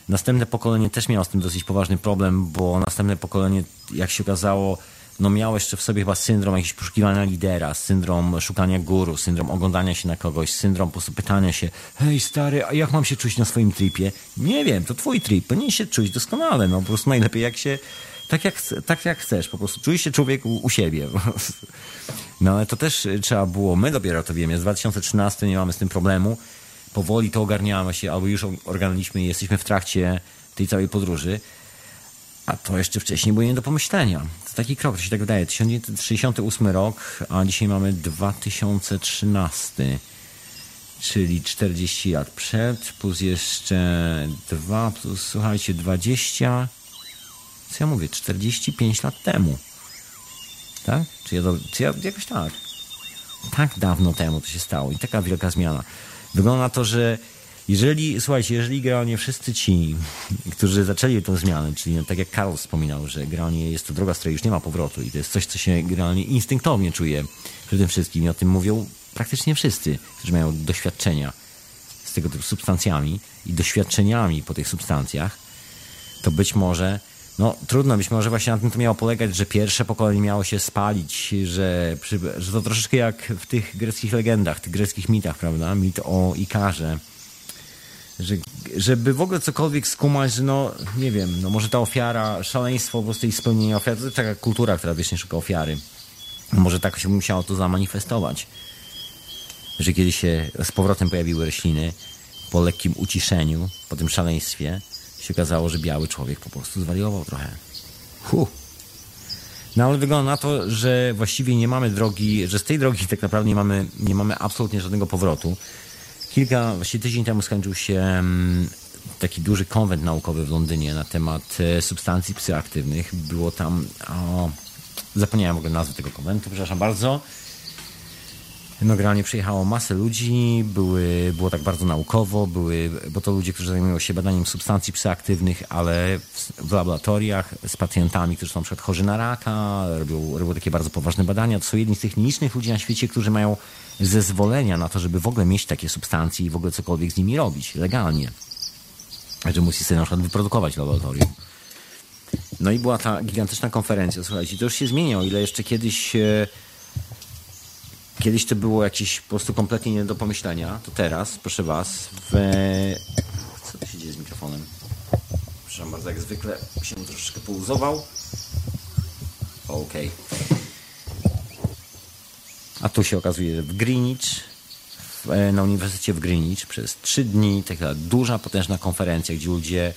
następne pokolenie też miało z tym dosyć poważny problem, bo następne pokolenie, jak się okazało, no miało jeszcze w sobie chyba syndrom jakiegoś poszukiwania lidera, syndrom szukania guru, syndrom oglądania się na kogoś, syndrom po prostu pytania się, hej stary, a jak mam się czuć na swoim tripie? Nie wiem, to twój trip, powinien się czuć doskonale, no po prostu najlepiej jak się tak jak, tak jak chcesz, po prostu. Czujesz się człowiek u, u siebie. No ale to też trzeba było, my dopiero to wiemy, z 2013 nie mamy z tym problemu, powoli to ogarniamy się, albo już ogarnęliśmy i jesteśmy w trakcie tej całej podróży, a to jeszcze wcześniej było nie do pomyślenia. To taki krok, to się tak wydaje, 1968 rok, a dzisiaj mamy 2013 czyli 40 lat przed, plus jeszcze 2, plus słuchajcie, 20, co ja mówię, 45 lat temu. Tak? Czy ja, czy ja jakoś tak. Tak dawno temu to się stało i taka wielka zmiana. Wygląda na to, że jeżeli, słuchajcie, jeżeli generalnie wszyscy ci, którzy zaczęli tę zmianę, czyli no, tak jak Karl wspominał, że generalnie jest to droga, z której już nie ma powrotu i to jest coś, co się generalnie instynktownie czuje przede tym wszystkim i o tym mówią praktycznie wszyscy, którzy mają doświadczenia z tego typu substancjami i doświadczeniami po tych substancjach, to być może no trudno, być może właśnie na tym to miało polegać, że pierwsze pokolenie miało się spalić, że, że to troszeczkę jak w tych greckich legendach, tych greckich mitach, prawda? Mit o Ikarze. Że, żeby w ogóle cokolwiek skumać, że no, nie wiem, no może ta ofiara, szaleństwo po prostu i spełnienie ofiary, to jest taka kultura, która wiecznie szuka ofiary. Może tak się musiało to zamanifestować. Że kiedy się z powrotem pojawiły rośliny, po lekkim uciszeniu, po tym szaleństwie, się okazało, że biały człowiek po prostu zwariował trochę. Huh. No ale wygląda na to, że właściwie nie mamy drogi, że z tej drogi tak naprawdę nie mamy, nie mamy absolutnie żadnego powrotu. Kilka, właściwie tydzień temu skończył się mm, taki duży konwent naukowy w Londynie na temat e, substancji psychoaktywnych. Było tam, o, zapomniałem w ogóle nazwy tego konwentu, przepraszam bardzo. No generalnie przyjechało masę ludzi, były, było tak bardzo naukowo, były, bo to ludzie, którzy zajmują się badaniem substancji psychoaktywnych, ale w, w laboratoriach z pacjentami, którzy są przykład chorzy na raka, robią, robią takie bardzo poważne badania. To są jedni z tych nielicznych ludzi na świecie, którzy mają zezwolenia na to, żeby w ogóle mieć takie substancje i w ogóle cokolwiek z nimi robić legalnie. Że musi sobie na przykład wyprodukować laboratorium. No i była ta gigantyczna konferencja. Słuchajcie, to już się zmienia, o ile jeszcze kiedyś e, Kiedyś to było jakieś po prostu kompletnie nie do pomyślenia. To teraz, proszę Was, w... Co to się dzieje z mikrofonem? Przepraszam bardzo, jak zwykle się troszeczkę pouzował. Okej. Okay. A tu się okazuje, że w Greenwich, na Uniwersytecie w Greenwich przez trzy dni taka duża, potężna konferencja, gdzie ludzie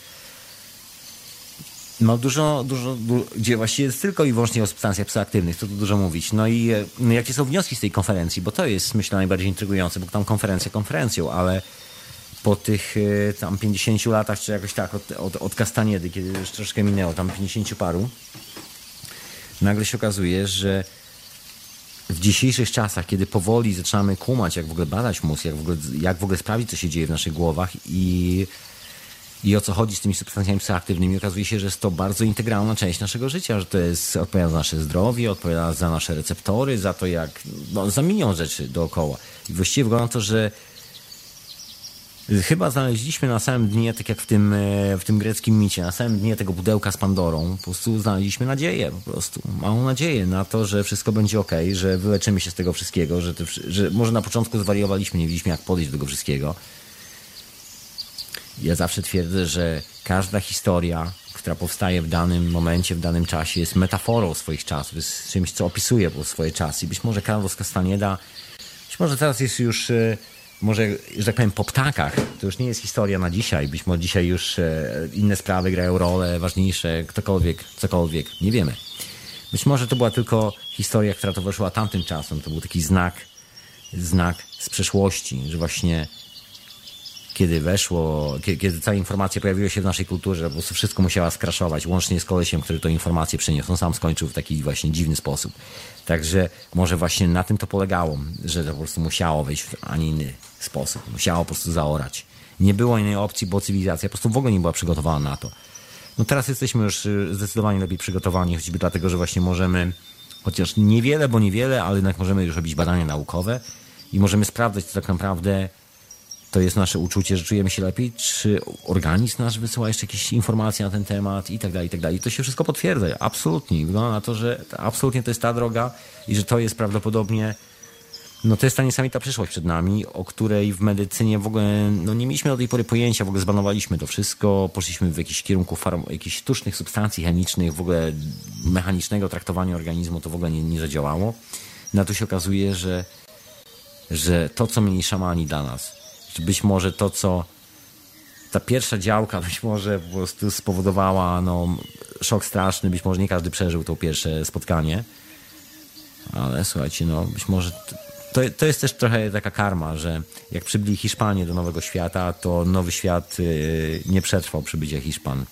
no dużo, dużo, du gdzie właściwie jest tylko i wyłącznie o substancjach psychoaktywnych, to tu dużo mówić. No i no jakie są wnioski z tej konferencji, bo to jest myślę najbardziej intrygujące, bo tam konferencja konferencją, ale po tych e, tam 50 latach, czy jakoś tak, od, od, od Kastaniedy, kiedy już troszkę minęło, tam 50 paru, nagle się okazuje, że w dzisiejszych czasach, kiedy powoli zaczynamy kumać, jak w ogóle badać mózg, jak w ogóle, jak w ogóle sprawdzić, co się dzieje w naszych głowach i, i o co chodzi z tymi substancjami psychoaktywnymi, okazuje się, że jest to bardzo integralna część naszego życia, że to jest odpowiada za nasze zdrowie, odpowiada za nasze receptory, za to jak, no, za milion rzeczy dookoła. I właściwie wygląda to, że Chyba znaleźliśmy na samym dnie, tak jak w tym, e, w tym greckim micie, na samym dnie tego pudełka z Pandorą, po prostu znaleźliśmy nadzieję, po prostu małą nadzieję na to, że wszystko będzie ok, że wyleczymy się z tego wszystkiego, że, że może na początku zwariowaliśmy, nie wiedzieliśmy jak podejść do tego wszystkiego. Ja zawsze twierdzę, że każda historia, która powstaje w danym momencie, w danym czasie, jest metaforą swoich czasów, jest czymś, co opisuje swoje czasy. I być może Carlos Castaneda, być może teraz jest już e, może, że tak powiem, po ptakach, to już nie jest historia na dzisiaj. Być może dzisiaj już e, inne sprawy grają rolę, ważniejsze, ktokolwiek, cokolwiek, nie wiemy. Być może to była tylko historia, która towarzyszyła tamtym czasem. To był taki znak, znak z przeszłości, że właśnie kiedy weszło, kiedy, kiedy cała informacja pojawiła się w naszej kulturze, po prostu wszystko musiała skraszować, łącznie z kolesiem, który to informację przyniósł. On sam skończył w taki właśnie dziwny sposób. Także może właśnie na tym to polegało, że to po prostu musiało wejść w, a nie inny sposób. Musiało po prostu zaorać. Nie było innej opcji, bo cywilizacja po prostu w ogóle nie była przygotowana na to. No teraz jesteśmy już y, zdecydowanie lepiej przygotowani, choćby dlatego, że właśnie możemy, chociaż niewiele, bo niewiele, ale jednak możemy już robić badania naukowe i możemy sprawdzać, co tak naprawdę to jest nasze uczucie, że czujemy się lepiej, czy organizm nasz wysyła jeszcze jakieś informacje na ten temat i tak dalej, i tak dalej. To się wszystko potwierdza, absolutnie. Wygląda na to, że absolutnie to jest ta droga i że to jest prawdopodobnie no to jest ta niesamowita przyszłość przed nami, o której w medycynie w ogóle no nie mieliśmy do tej pory pojęcia, w ogóle zbanowaliśmy to wszystko, poszliśmy w jakiś kierunku farm, jakichś sztucznych substancji chemicznych, w ogóle mechanicznego traktowania organizmu, to w ogóle nie, nie zadziałało. Na to się okazuje, że, że to, co mieli szamani dla nas, być może to, co ta pierwsza działka być może po prostu spowodowała no, szok straszny, być może nie każdy przeżył to pierwsze spotkanie, ale słuchajcie, no być może to, to jest też trochę taka karma, że jak przybyli Hiszpanie do Nowego Świata, to Nowy Świat y, nie przetrwał przybycia Hiszpan.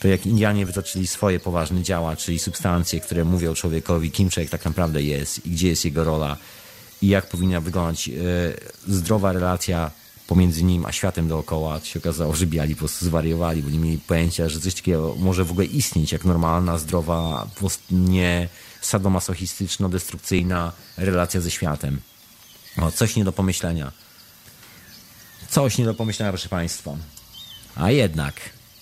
To jak Indianie wytoczyli swoje poważne działa, czyli substancje, które mówią człowiekowi, kim człowiek tak naprawdę jest i gdzie jest jego rola i jak powinna wyglądać y, zdrowa relacja pomiędzy nim a światem dookoła, to się okazało, że biali po prostu zwariowali, bo nie mieli pojęcia, że coś takiego może w ogóle istnieć jak normalna, zdrowa, nie sadomasochistyczno-destrukcyjna relacja ze światem. O, coś nie do pomyślenia. Coś nie do pomyślenia, proszę Państwa. A jednak,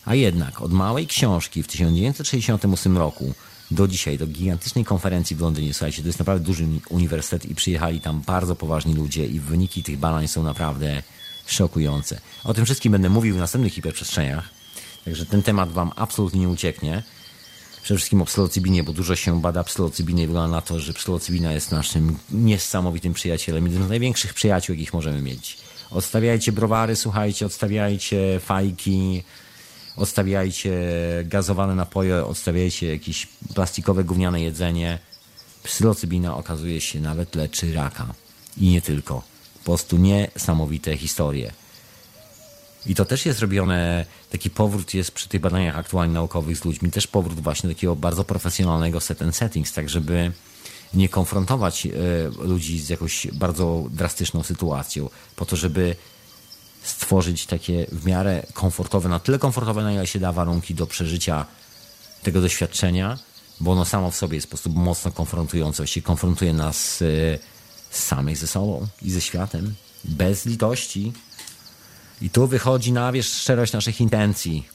a jednak od małej książki w 1968 roku do dzisiaj, do gigantycznej konferencji w Londynie, słuchajcie, to jest naprawdę duży uniwersytet i przyjechali tam bardzo poważni ludzie i wyniki tych badań są naprawdę szokujące. O tym wszystkim będę mówił w następnych hiperprzestrzeniach, także ten temat Wam absolutnie nie ucieknie. Przede wszystkim o psylocybinie, bo dużo się bada psylocybinie i wygląda na to, że psylocybina jest naszym niesamowitym przyjacielem, jednym z największych przyjaciół, jakich możemy mieć. Odstawiajcie browary, słuchajcie, odstawiajcie fajki, odstawiajcie gazowane napoje, odstawiajcie jakieś plastikowe, gówniane jedzenie. Psylocybina okazuje się nawet leczy raka. I nie tylko. Po prostu niesamowite historie. I to też jest robione, taki powrót jest przy tych badaniach aktualnie naukowych z ludźmi, też powrót właśnie takiego bardzo profesjonalnego set and settings, tak żeby nie konfrontować e, ludzi z jakąś bardzo drastyczną sytuacją, po to, żeby stworzyć takie w miarę komfortowe, na tyle komfortowe, na ile się da warunki do przeżycia tego doświadczenia, bo ono samo w sobie jest po prostu mocno konfrontujące, właściwie konfrontuje nas e, samych ze sobą i ze światem, bez litości. I tu wychodzi na wierzch szczerość naszych intencji.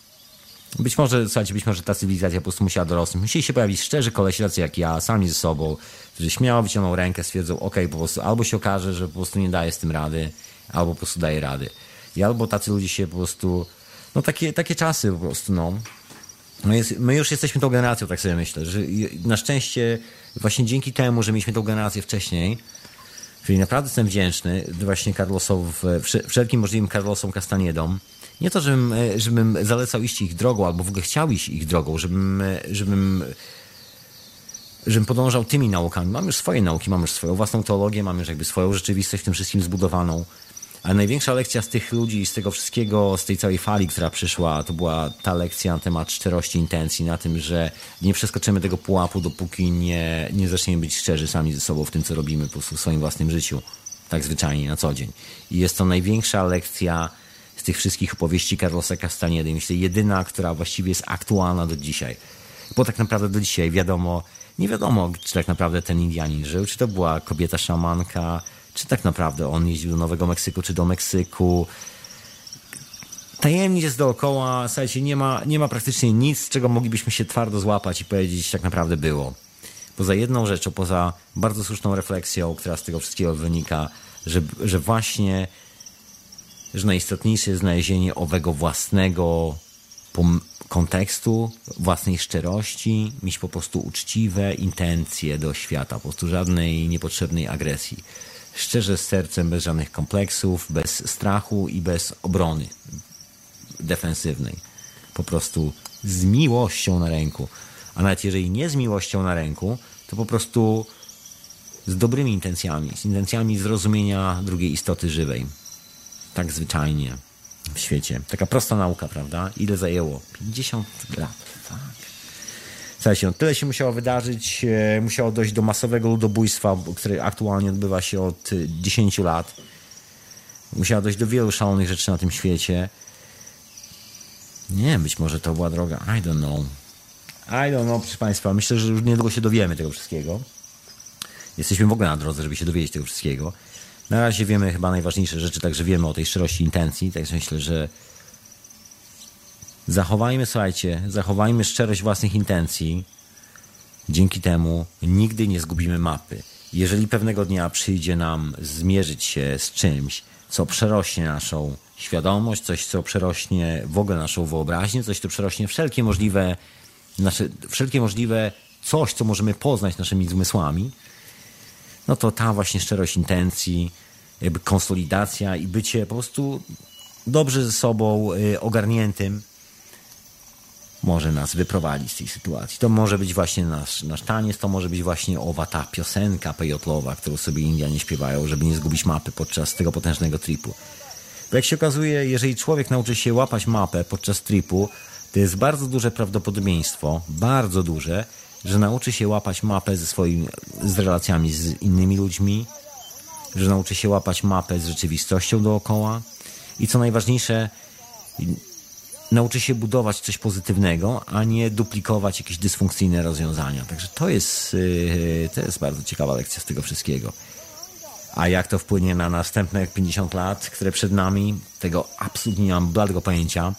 Być może, słuchajcie, być może ta cywilizacja po prostu musiała dorosnąć. Musieli się pojawić szczerzy koleś tacy jak ja, sami ze sobą, którzy śmiało wyciągną rękę, stwierdzą, ok, po prostu albo się okaże, że po prostu nie daje z tym rady, albo po prostu daje rady. I albo tacy ludzie się po prostu, no takie, takie czasy po prostu, no. My, jest, my już jesteśmy tą generacją, tak sobie myślę, że na szczęście właśnie dzięki temu, że mieliśmy tą generację wcześniej, Czyli naprawdę jestem wdzięczny właśnie Carlosowi, wszelkim możliwym Carlosom Castanedom Nie to, żebym, e, żebym zalecał iść ich drogą, albo w ogóle chciał iść ich drogą, żebym, e, żebym, żebym podążał tymi naukami. Mam już swoje nauki, mam już swoją własną teologię, mam już jakby swoją rzeczywistość w tym wszystkim zbudowaną. Ale największa lekcja z tych ludzi, z tego wszystkiego, z tej całej fali, która przyszła, to była ta lekcja na temat szczerości intencji, na tym, że nie przeskoczymy tego pułapu, dopóki nie, nie zaczniemy być szczerzy sami ze sobą w tym, co robimy po prostu w swoim własnym życiu. Tak zwyczajnie, na co dzień. I jest to największa lekcja z tych wszystkich opowieści Carlosa Castaniedy. Myślę, jedyna, która właściwie jest aktualna do dzisiaj. Bo tak naprawdę do dzisiaj wiadomo, nie wiadomo, czy tak naprawdę ten Indianin żył, czy to była kobieta szamanka, czy tak naprawdę on jeździł do Nowego Meksyku, czy do Meksyku. Tajemnic jest dookoła, słuchajcie, nie ma, nie ma praktycznie nic, czego moglibyśmy się twardo złapać i powiedzieć, tak naprawdę było. Poza jedną rzeczą, poza bardzo słuszną refleksją, która z tego wszystkiego wynika, że, że właśnie, że najistotniejsze jest znalezienie owego własnego kontekstu, własnej szczerości, mieć po prostu uczciwe intencje do świata, po prostu żadnej niepotrzebnej agresji szczerze z sercem, bez żadnych kompleksów, bez strachu i bez obrony defensywnej. Po prostu z miłością na ręku. A nawet jeżeli nie z miłością na ręku, to po prostu z dobrymi intencjami, z intencjami zrozumienia drugiej istoty żywej. Tak zwyczajnie w świecie. Taka prosta nauka, prawda? Ile zajęło? 50 lat. Tak. Słuchajcie, no tyle się musiało wydarzyć, e, musiało dojść do masowego ludobójstwa, które aktualnie odbywa się od 10 lat. Musiało dojść do wielu szalonych rzeczy na tym świecie. Nie, być może to była droga. I don't know. I don't know, proszę Państwa. Myślę, że już niedługo się dowiemy tego wszystkiego. Jesteśmy w ogóle na drodze, żeby się dowiedzieć tego wszystkiego. Na razie wiemy chyba najważniejsze rzeczy, także wiemy o tej szczerości intencji. Także myślę, że Zachowajmy, słuchajcie, zachowajmy szczerość własnych intencji. Dzięki temu nigdy nie zgubimy mapy. Jeżeli pewnego dnia przyjdzie nam zmierzyć się z czymś, co przerośnie naszą świadomość, coś, co przerośnie w ogóle naszą wyobraźnię, coś, co przerośnie wszelkie możliwe, nasze, wszelkie możliwe coś, co możemy poznać naszymi zmysłami, no to ta właśnie szczerość intencji, jakby konsolidacja i bycie po prostu dobrze ze sobą, y, ogarniętym, może nas wyprowadzić z tej sytuacji. To może być właśnie nasz, nasz taniec, to może być właśnie owa ta piosenka pejotlowa, którą sobie Indianie śpiewają, żeby nie zgubić mapy podczas tego potężnego tripu. Bo jak się okazuje, jeżeli człowiek nauczy się łapać mapę podczas tripu, to jest bardzo duże prawdopodobieństwo, bardzo duże, że nauczy się łapać mapę ze swoimi, z relacjami z innymi ludźmi, że nauczy się łapać mapę z rzeczywistością dookoła i co najważniejsze, nauczy się budować coś pozytywnego, a nie duplikować jakieś dysfunkcyjne rozwiązania. Także to jest, yy, to jest bardzo ciekawa lekcja z tego wszystkiego. A jak to wpłynie na następne 50 lat, które przed nami, tego absolutnie nie mam bladego pojęcia.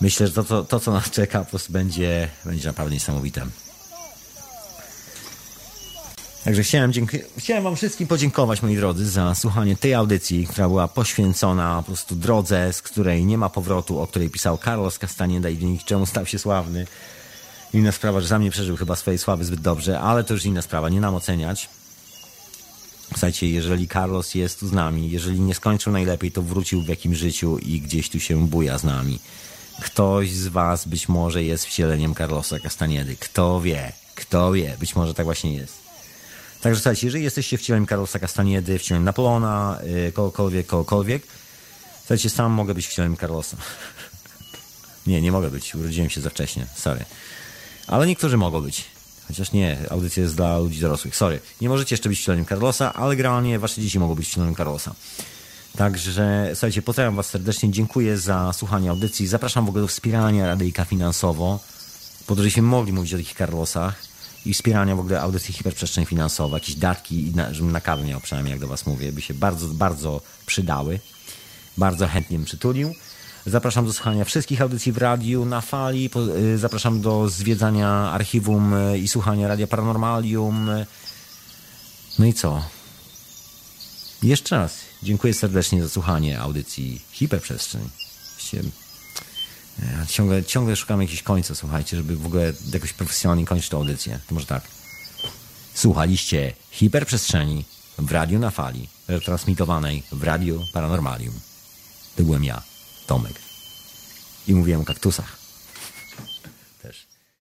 Myślę, że to, to, to co nas czeka, po prostu będzie, będzie naprawdę niesamowite. Także chciałem, chciałem Wam wszystkim podziękować, moi drodzy, za słuchanie tej audycji, która była poświęcona po prostu drodze, z której nie ma powrotu, o której pisał Carlos Castaneda i dzięki czemu stał się sławny. Inna sprawa, że sam nie przeżył chyba swojej sławy zbyt dobrze, ale to już inna sprawa, nie nam oceniać. Słuchajcie, jeżeli Carlos jest tu z nami, jeżeli nie skończył najlepiej, to wrócił w jakimś życiu i gdzieś tu się buja z nami. Ktoś z Was być może jest wcieleniem Carlosa Castaniedy. Kto wie? Kto wie? Być może tak właśnie jest. Także słuchajcie, jeżeli jesteście wcieleniem Carlosa Castaniedy, wcieleniem Napoleona, yy, kogokolwiek, kogokolwiek, słuchajcie, sam mogę być wcieleniem Carlosa. nie, nie mogę być, urodziłem się za wcześnie, sorry. Ale niektórzy mogą być. Chociaż nie, audycja jest dla ludzi dorosłych, sorry. Nie możecie jeszcze być wcieleniem Carlosa, ale generalnie wasze dzieci mogą być wcieleniem Carlosa. Także, słuchajcie, pozdrawiam was serdecznie, dziękuję za słuchanie audycji, zapraszam w ogóle do wspierania Radyjka finansowo, po to, żebyśmy mogli mówić o takich Carlosach i wspierania w ogóle audycji hiperprzestrzeń finansowa, jakieś datki, żebym na kawę miał przynajmniej, jak do Was mówię, by się bardzo, bardzo przydały. Bardzo chętnie bym przytulił. Zapraszam do słuchania wszystkich audycji w radiu na fali. Y, zapraszam do zwiedzania archiwum y, i słuchania Radia Paranormalium. No i co? Jeszcze raz dziękuję serdecznie za słuchanie audycji Hiperprzestrzeń. Ciągle, ciągle szukam jakichś końca, słuchajcie, żeby w ogóle jakoś profesjonalnie kończyć tę audycję. To może tak. Słuchaliście hiperprzestrzeni w radiu na fali, transmitowanej w radiu Paranormalium. To byłem ja, Tomek. I mówiłem o kaktusach.